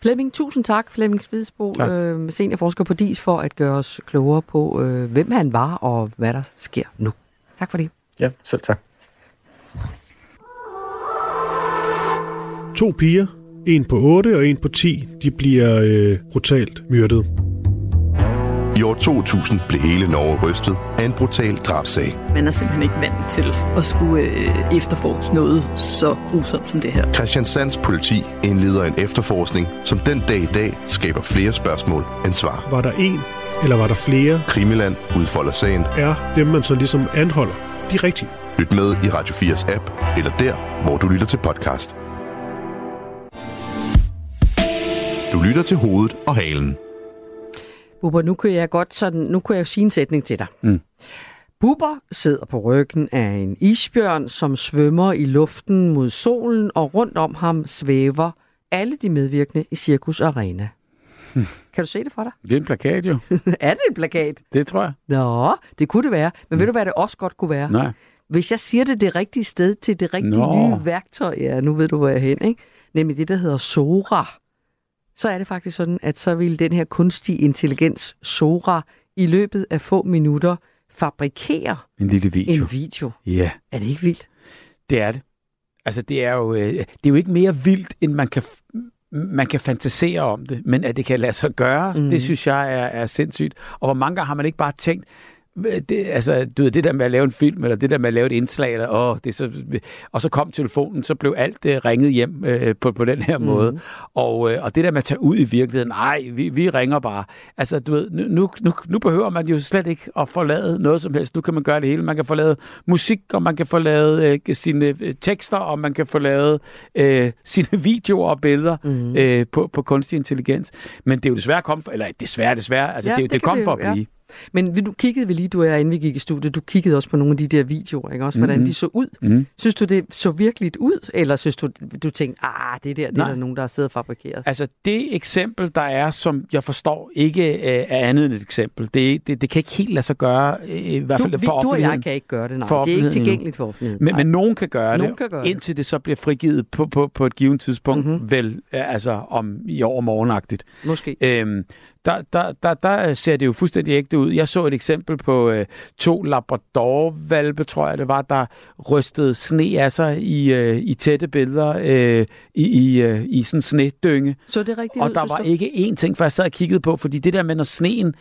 Flemming, tusind tak, Flemming Spidsbo, Tak. øh, seniorforsker på DIS, for at gøre os klogere på, øh, hvem han var og hvad der sker nu. Tak for det. ja selv tak. To piger, en på 8 og en på 10, de bliver øh, brutalt myrdet. I år 2000 blev hele Norge rystet af en brutal drabsag. Man er simpelthen ikke vant til at skulle øh, efterforske noget så grusomt som det her. Christian Sands politi indleder en efterforskning, som den dag i dag skaber flere spørgsmål end svar. Var der en, eller var der flere? Krimiland udfolder sagen. Er dem, man så ligesom anholder, de rigtige? Lyt med i Radio 4's app, eller der, hvor du lytter til podcast. Du lytter til hovedet og halen. Bubber, nu kunne jeg godt sådan, nu kunne jeg jo sige en sætning til dig. Mm. Bubber sidder på ryggen af en isbjørn, som svømmer i luften mod solen, og rundt om ham svæver alle de medvirkende i Cirkus Arena. Hmm. Kan du se det for dig? Det er en plakat jo. er det en plakat? Det tror jeg. Nå, det kunne det være. Men mm. ved du, hvad det også godt kunne være? Nej. Hvis jeg siger det det rigtige sted til det rigtige Nå. nye værktøj, ja, nu ved du, hvor jeg er hen, ikke? nemlig det, der hedder Sora, så er det faktisk sådan, at så vil den her kunstige intelligens Sora i løbet af få minutter fabrikere En lille video. en video. Ja. Er det ikke vildt? Det er det. Altså, det er jo, øh, det er jo ikke mere vildt, end man kan, man kan fantasere om det, men at det kan lade sig gøre, mm. det synes jeg er, er sindssygt. Og hvor mange gange har man ikke bare tænkt, det, altså, du ved, det der med at lave en film, eller det der med at lave et indslag, eller, åh, det så, og så kom telefonen, så blev alt øh, ringet hjem øh, på, på den her mm. måde. Og, øh, og det der med at tage ud i virkeligheden, nej, vi, vi ringer bare. Altså, du ved, nu, nu, nu, behøver man jo slet ikke at forlade noget som helst. Nu kan man gøre det hele. Man kan få lavet musik, og man kan få lavet øh, sine øh, tekster, og man kan få lavet øh, sine videoer og billeder mm. øh, på, på kunstig intelligens. Men det er jo desværre kommet for, eller desværre, desværre, altså ja, det, det, det kom for at blive. Men vi- du kiggede vel lige, du og jeg, inden vi gik i studiet, du kiggede også på nogle af de der videoer, ikke? Også hvordan Mhm. de så ud. Mhm. Synes du, det så virkeligt ud, eller synes du, du tænkte, ah, det der, det er Nej. der nogen, der har siddet og fabrikeret? Altså, det eksempel, der er, som jeg forstår, ikke øh, er andet end et eksempel. Det, det, det kan ikke helt lade sig gøre, øh, i hvert Du, fald vi, for du og jeg kan ikke gøre det, nej. Det er ikke tilgængeligt for offentligheden. Men, men nogen kan gøre Nogen det, kan gøre det. indtil det så bliver frigivet på, på, på et givet tidspunkt, Mhm. mm-hmm. vel øh, altså om i år morgenagtigt. Måske. Øhm, der, der, der, der ser det jo fuldstændig ægte ud. Jeg så et eksempel på øh, to Labrador-valpe, tror jeg det var, der rystede sne af sig i, øh, i tætte billeder øh, i, i, øh, i sådan en snedynge. Så det rigtigt Og der var du? ikke én ting, for jeg sad og kiggede på, fordi det der med, når sneen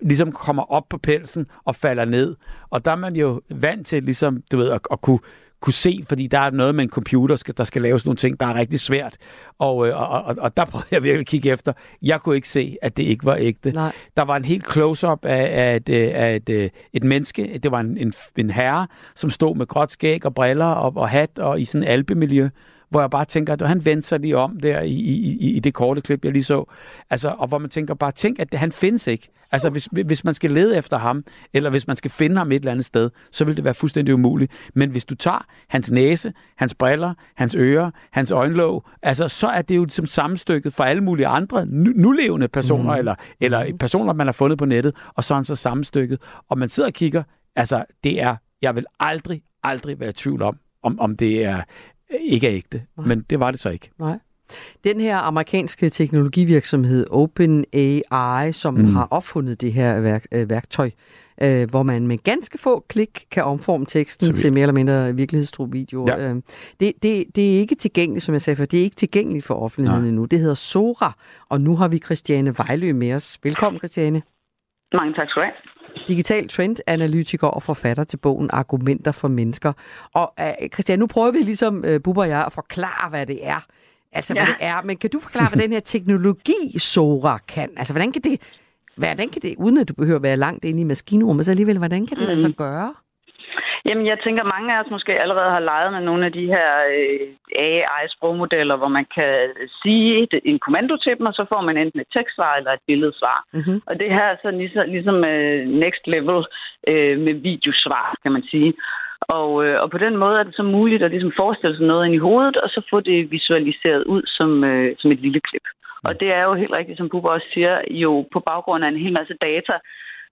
ligesom kommer op på pelsen og falder ned, og der er man jo vant til ligesom, du ved, at, at kunne, kunne se, fordi der er noget med en computer, der skal laves nogle ting, der er rigtig svært. Og, øh, og, og, og der prøvede jeg virkelig at kigge efter. Jeg kunne ikke se, at det ikke var ægte. Nej. Der var en helt close-up af, af, et, øh, af et, øh, et menneske. Det var en, en, en herre, som stod med gråt skæg og briller og, og hat og i sådan en alpemiljø hvor jeg bare tænker, at han vendte sig lige om der i, i, i, i det korte klip, jeg lige så. Altså, og hvor man tænker bare, tænk, at han findes ikke. Altså, hvis, hvis man skal lede efter ham, eller hvis man skal finde ham et eller andet sted, så vil det være fuldstændig umuligt. Men hvis du tager hans næse, hans briller, hans ører, hans øjenlåg, altså, så er det jo som sammenstykket for alle mulige andre nu, nulevende personer, mm. eller, eller personer, man har fundet på nettet, og så er han så sammenstykket. Og man sidder og kigger, altså, det er, jeg vil aldrig, aldrig være i tvivl om, om, om det er ikke er ægte. Men det var det så ikke. Nej. Den her amerikanske teknologivirksomhed OpenAI, som mm. Mm. har opfundet det her værk, øh, værktøj, øh, hvor man med ganske få klik kan omforme teksten til mere eller mindre virkelighedstro videoer. Ja. Øh, det, det, det er ikke tilgængeligt, som jeg sagde før, det er ikke tilgængeligt for offentligheden Nej. endnu. Det hedder Sora, og nu har vi Christiane Vejlø med os. Velkommen, Christiane. Mange tak skal du have. Digital trendanalytiker og forfatter til bogen Argumenter for mennesker. Og uh, Christian, nu prøver vi ligesom uh, Bubber og jeg at forklare, hvad det er. Altså, ja. hvad det er. Men kan du forklare, hvad den her teknologi Sora kan? Altså, hvordan kan det, hvordan kan det, uden at du behøver at være langt inde i maskinrummet, så alligevel, hvordan kan det sig Mhm. gøre? Jamen, jeg tænker, mange af os måske allerede har leget med nogle af de her øh, AI-sprogmodeller, hvor man kan sige en kommando til dem, og så får man enten et tekstsvar eller et billedsvar. Mm-hmm. Og det her er så ligesom, ligesom next level øh, med videosvar, kan man sige. Og, og på den måde er det så muligt at ligesom forestille sig noget ind i hovedet, og så få det visualiseret ud som, som et lille klip. Og det er jo helt rigtigt, som Bubber også siger, jo på baggrund af en hel masse data,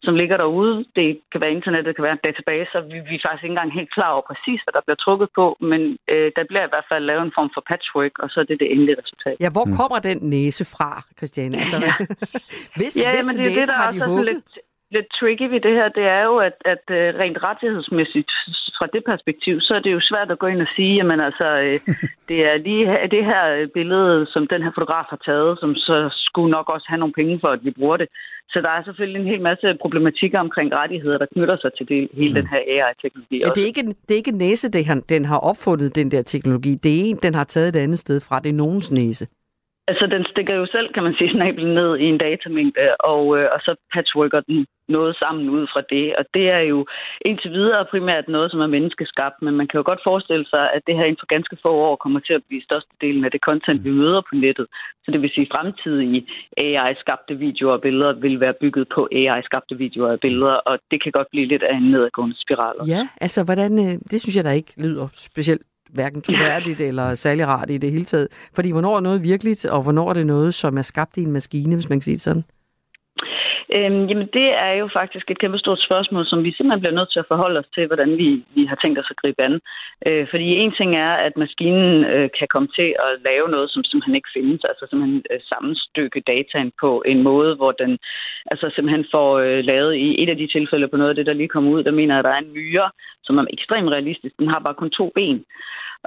som ligger derude. Det kan være internet, det kan være en database, og vi, vi er faktisk ikke engang helt klar over præcis, hvad der bliver trukket på, men øh, der bliver i hvert fald lavet en form for patchwork, og så er det det endelige resultat. Ja, hvor kommer den næse fra, Christiane? Altså, hvad, hvis, ja, hvis men det er næse det, der har også de er sådan hugget? lidt, lidt tricky ved det her, det er jo, at, at øh, rent rettighedsmæssigt fra det perspektiv, så er det jo svært at gå ind og sige, jamen altså, øh, det er lige det her billede, som den her fotograf har taget, som så skulle nok også have nogle penge for, at vi bruger det. Så der er selvfølgelig en hel masse problematikker omkring rettigheder, der knytter sig til det, hele den her AI-teknologi. Ja, det, er ikke, det er ikke næse, det han, den har opfundet, den der teknologi. Det er en, den har taget et andet sted fra. Det er nogens næse. Altså, den stikker jo selv, kan man sige, snablen ned i en datamængde, og, øh, og så patchworker den noget sammen ud fra det. Og det er jo indtil videre primært noget, som er menneskeskabt, men man kan jo godt forestille sig, at det her inden for ganske få år kommer til at blive størstedelen af det content, vi møder på nettet. Så det vil sige, at fremtidige AI-skabte videoer og billeder vil være bygget på AI-skabte videoer og billeder, og det kan godt blive lidt af en nedadgående spiral. også. Ja, altså, hvordan, øh, det synes jeg da ikke lyder specielt hverken troværdigt eller særlig rart i det hele taget. Fordi hvornår er noget virkeligt, og hvornår er det noget, som er skabt i en maskine, hvis man kan sige det sådan? Øhm, jamen, det er jo faktisk et kæmpe stort spørgsmål, som vi simpelthen bliver nødt til at forholde os til, hvordan vi, vi har tænkt os at gribe an. Øh, fordi en ting er, at maskinen øh, kan komme til at lave noget, som simpelthen ikke findes, altså simpelthen øh, sammenstykke dataen på en måde, hvor den altså simpelthen får øh, lavet i et af de tilfælde på noget af det, der lige kommer ud, der mener at der er en myre, som er ekstremt realistisk. Den har bare kun to ben.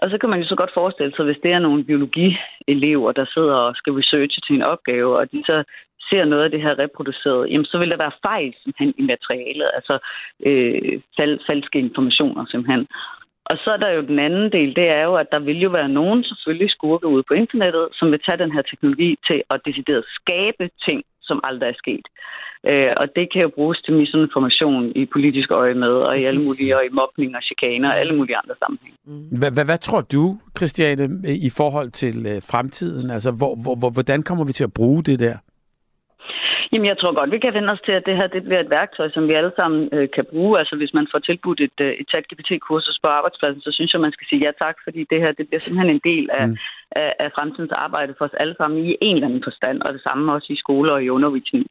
Og så kan man jo så godt forestille sig, hvis det er nogle biologielever, der sidder og skal researche til en opgave, og de så ser noget af det her reproduceret, jamen så vil der være fejl simpelthen i materialet, altså øh, fal, falske informationer simpelthen. Og så er der jo den anden del, det er jo, at der vil jo være nogen selvfølgelig skurke ude på internettet, som vil tage den her teknologi til at decideret skabe ting, som aldrig er sket. Øh, og det kan jo bruges til misinformation i politisk øje med, og i alle mulige, og i mobning og chikaner og alle mulige andre sammenhænge. Hvad, hvad, tror du, Christiane, i forhold til øh, fremtiden? Altså, hvor, hvor, hvor, hvordan kommer vi til at bruge det der? Jamen, jeg tror godt, vi kan vende os til, at det her det bliver et værktøj, som vi alle sammen øh, kan bruge. Altså, hvis man får tilbudt et, øh, et ChatGPT-kursus på arbejdspladsen, så synes jeg, man skal sige ja tak, fordi det her det bliver simpelthen en del af, mm af, af fremtidens arbejde for os alle sammen i en eller anden forstand, og det samme også i skoler og i undervisning.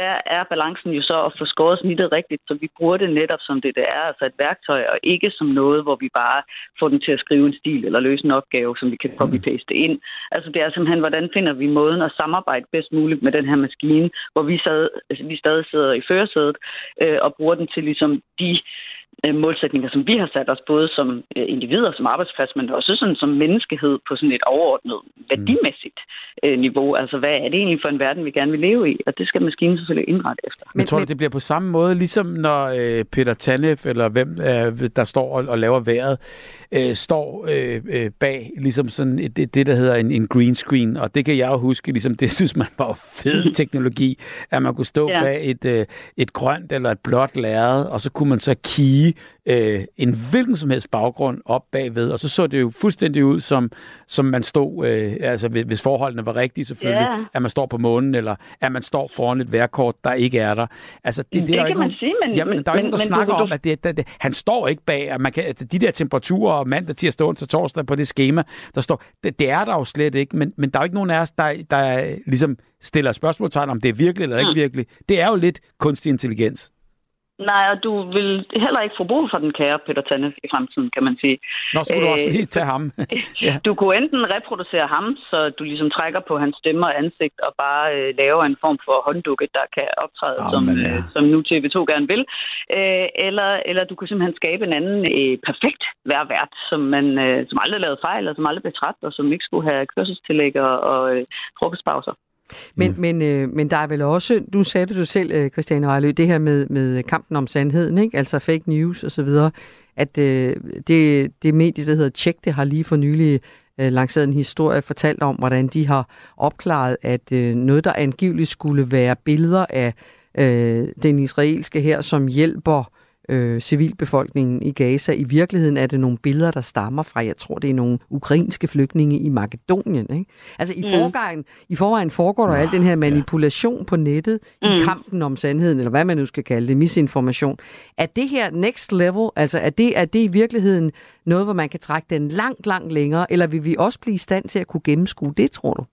Der er balancen jo så at få skåret snittet rigtigt, så vi bruger det netop som det, det er, altså et værktøj, og ikke som noget, hvor vi bare får den til at skrive en stil eller løse en opgave, som vi kan copy-paste ind. Altså, det er simpelthen, hvordan finder vi måden at samarbejde bedst muligt med den her maskine, hvor vi, sad, altså, vi stadig sidder i førersædet øh, og bruger den til ligesom de målsætninger, som vi har sat os, både som øh, individer, som arbejdsplads, men også sådan som menneskehed på sådan et overordnet værdimæssigt øh, niveau. Altså, hvad er det egentlig for en verden, vi gerne vil leve i? Og det skal maskinen selvfølgelig indrette efter. Men tror du, det bliver på samme måde, ligesom når øh, Peter Tanef, eller hvem øh, der står og, og laver vejret, øh, står øh, øh, bag ligesom sådan et, det, det, der hedder en, en green screen, og det kan jeg jo huske, ligesom det synes man var fed teknologi, at man kunne stå Ja. ja. bag et, øh, et grønt eller et blåt lærred, og så kunne man så kige øh, en hvilken som helst baggrund op bagved, og så så det jo fuldstændig ud, som, som man stod, øh, altså hvis forholdene var rigtige selvfølgelig, Ja. at man står på månen, eller at man står foran et værkort, der ikke er der. Altså, det, Det det er kan man sige, men- Jamen, der er men- ingen, der men snakker du- om, at det, det, det, han står ikke bag, at, man kan, at de der temperaturer og mandag, tirsdag, onsdag, torsdag på det schema, der står, det, det er der jo slet ikke, men, men der er jo ikke nogen af os, der, der ligesom stiller spørgsmålstegn om, det er virkelig eller ikke Mm. virkelig. Det er jo lidt kunstig intelligens. Nej, og du vil heller ikke få brug for den kære Peter Tanef i fremtiden, kan man sige. Nå, skulle du også Øh, lige tage ham. ja. Du kunne enten reproducere ham, så du ligesom trækker på hans stemme og ansigt og bare øh, laver en form for hånddukke, der kan optræde, Jamen, som, ja. øh, som nu TV2 gerne vil. Øh, eller, eller du kunne simpelthen skabe en anden øh, perfekt værvært, som, man, øh, som aldrig lavede fejl, og som aldrig blev træt, og som ikke skulle have kørselstillæg og, og øh, frokostpauser. Men, mm. men, øh, men der er vel også, du sagde det jo selv, øh, Christiane Vejlø, det her med, med kampen om sandheden, ikke? altså fake news osv., at øh, det, det medie, der hedder Tjek, det har lige for nylig øh, lanceret en historie, fortalt om, hvordan de har opklaret, at øh, noget, der angiveligt skulle være billeder af øh, den israelske her, som hjælper øh, civilbefolkningen i Gaza. I virkeligheden er det nogle billeder, der stammer fra, jeg tror, det er nogle ukrainske flygtninge i Makedonien. Ikke? Altså i, Mm. forvejen, i forvejen foregår der al den her manipulation på nettet mm. i kampen om sandheden, eller hvad man nu skal kalde det, misinformation. Er det her next level, altså er det, er det i virkeligheden noget, hvor man kan trække den langt, langt længere, eller vil vi også blive i stand til at kunne gennemskue det, tror du?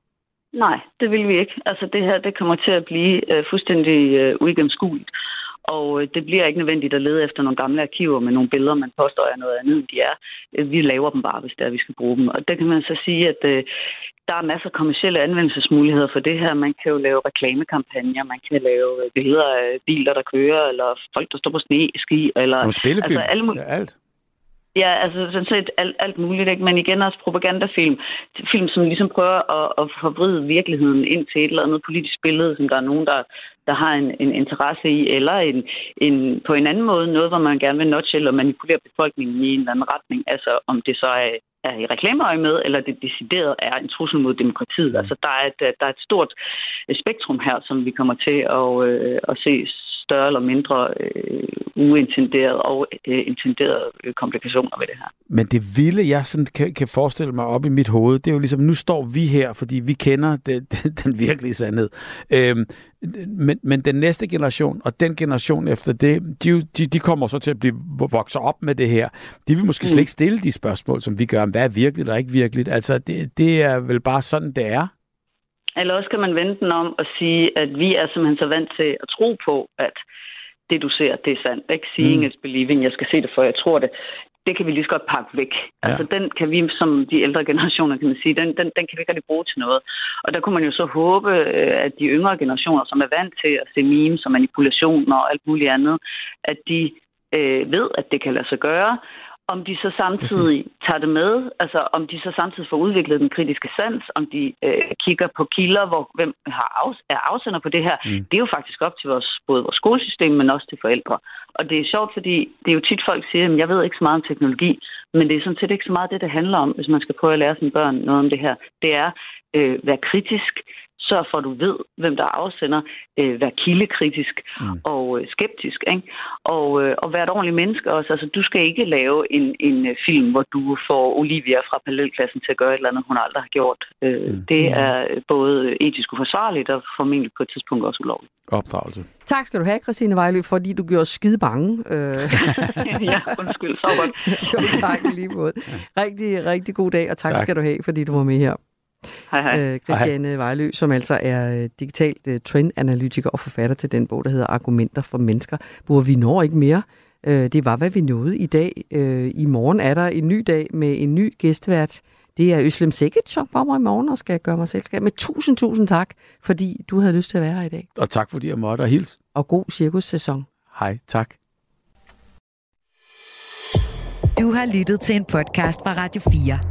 Nej, det vil vi ikke. Altså det her, det kommer til at blive øh, fuldstændig øh, uigennemskueligt. Og øh, det bliver ikke nødvendigt at lede efter nogle gamle arkiver med nogle billeder, man påstår er noget andet, end de er. Øh, Vi laver dem bare, hvis det er, vi skal bruge dem. Og der kan man så sige, at øh, der er masser af kommersielle anvendelsesmuligheder for det her. Man kan jo lave reklamekampagner, man kan lave billeder af biler, der kører, eller folk, der står på sne, ski, eller Og spillefilm, altså alle ja, alt. Ja, altså sådan set alt, alt muligt, ikke? men igen også propagandafilm. Film, som ligesom prøver at, at forvride virkeligheden ind til et eller andet politisk billede, som der er nogen, der, der har en, en interesse i, eller en, en, på en anden måde noget, hvor man gerne vil notche eller manipulere befolkningen i en eller anden retning. Altså om det så er, er i reklameøje med, eller det decideret er en trussel mod demokratiet. Altså der er et, der er et stort spektrum her, som vi kommer til at, øh, at se større eller mindre øh, uintenderede og øh, intenderede øh, komplikationer ved det her. Men det vilde, jeg sådan kan, kan forestille mig op i mit hoved, det er jo ligesom, nu står vi her, fordi vi kender det, det, den virkelige sandhed. Øhm, men, men den næste generation, og den generation efter det, de, de, de kommer så til at blive vokse op med det her. De vil måske mm. slet ikke stille de spørgsmål, som vi gør, om hvad er virkeligt og ikke virkeligt. Altså, det, det er vel bare sådan, det er. Eller også kan man vente den om og sige, at vi er simpelthen så vant til at tro på, at det, du ser, det er sandt. Ikke? Seeing mm. is believing. Jeg skal se det, for jeg tror det. Det kan vi lige så godt pakke væk. Ja. Altså, den kan vi, som de ældre generationer, kan man sige, den, den, den kan vi ikke rigtig bruge til noget. Og der kunne man jo så håbe, øh, at de yngre generationer, som er vant til at se memes og manipulationer og alt muligt andet, at de øh, ved, at det kan lade sig gøre, om de så samtidig Præcis. tager det med, altså om de så samtidig får udviklet den kritiske sans, om de øh, kigger på kilder, hvor hvem har af, er afsender på det her, mm. det er jo faktisk op til vores, både vores skolesystem, men også til forældre. Og det er sjovt, fordi det er jo tit folk siger, at jeg ved ikke så meget om teknologi, men det er sådan set ikke så meget det, det handler om, hvis man skal prøve at lære sine børn noget om det her. Det er øh, være kritisk, Sørg for, at du ved, hvem der afsender. Øh, vær kildekritisk mm. og øh, skeptisk. Ikke? Og, øh, og vær et ordentligt menneske også. Altså, du skal ikke lave en, en øh, film, hvor du får Olivia fra parallelklassen til at gøre et eller andet, hun aldrig har gjort. Øh, mm. Det er både etisk uforsvarligt og formentlig på et tidspunkt også ulovligt. Opdragelse. Tak skal du have, Christine Vejlø, fordi du gjorde skide bange. Øh. ja, undskyld, så godt. jo, tak lige måde. Rigtig, rigtig god dag, og tak, tak skal du have, fordi du var med her. Hej, hej. Øh, Christiane hej. Vejlø, som altså er øh, digitalt uh, trendanalytiker og forfatter til den bog, der hedder Argumenter for mennesker, hvor vi når ikke mere. Uh, det var, hvad vi nåede i dag. Uh, I morgen er der en ny dag med en ny gæstevært. Det er Øslem Sikkert, som kommer i morgen og skal gøre mig selskab. Med tusind, tusind tak, fordi du havde lyst til at være her i dag. Og tak fordi jeg måtte, og hils. Og god cirkussæson. Hej, tak. Du har lyttet til en podcast fra Radio 4.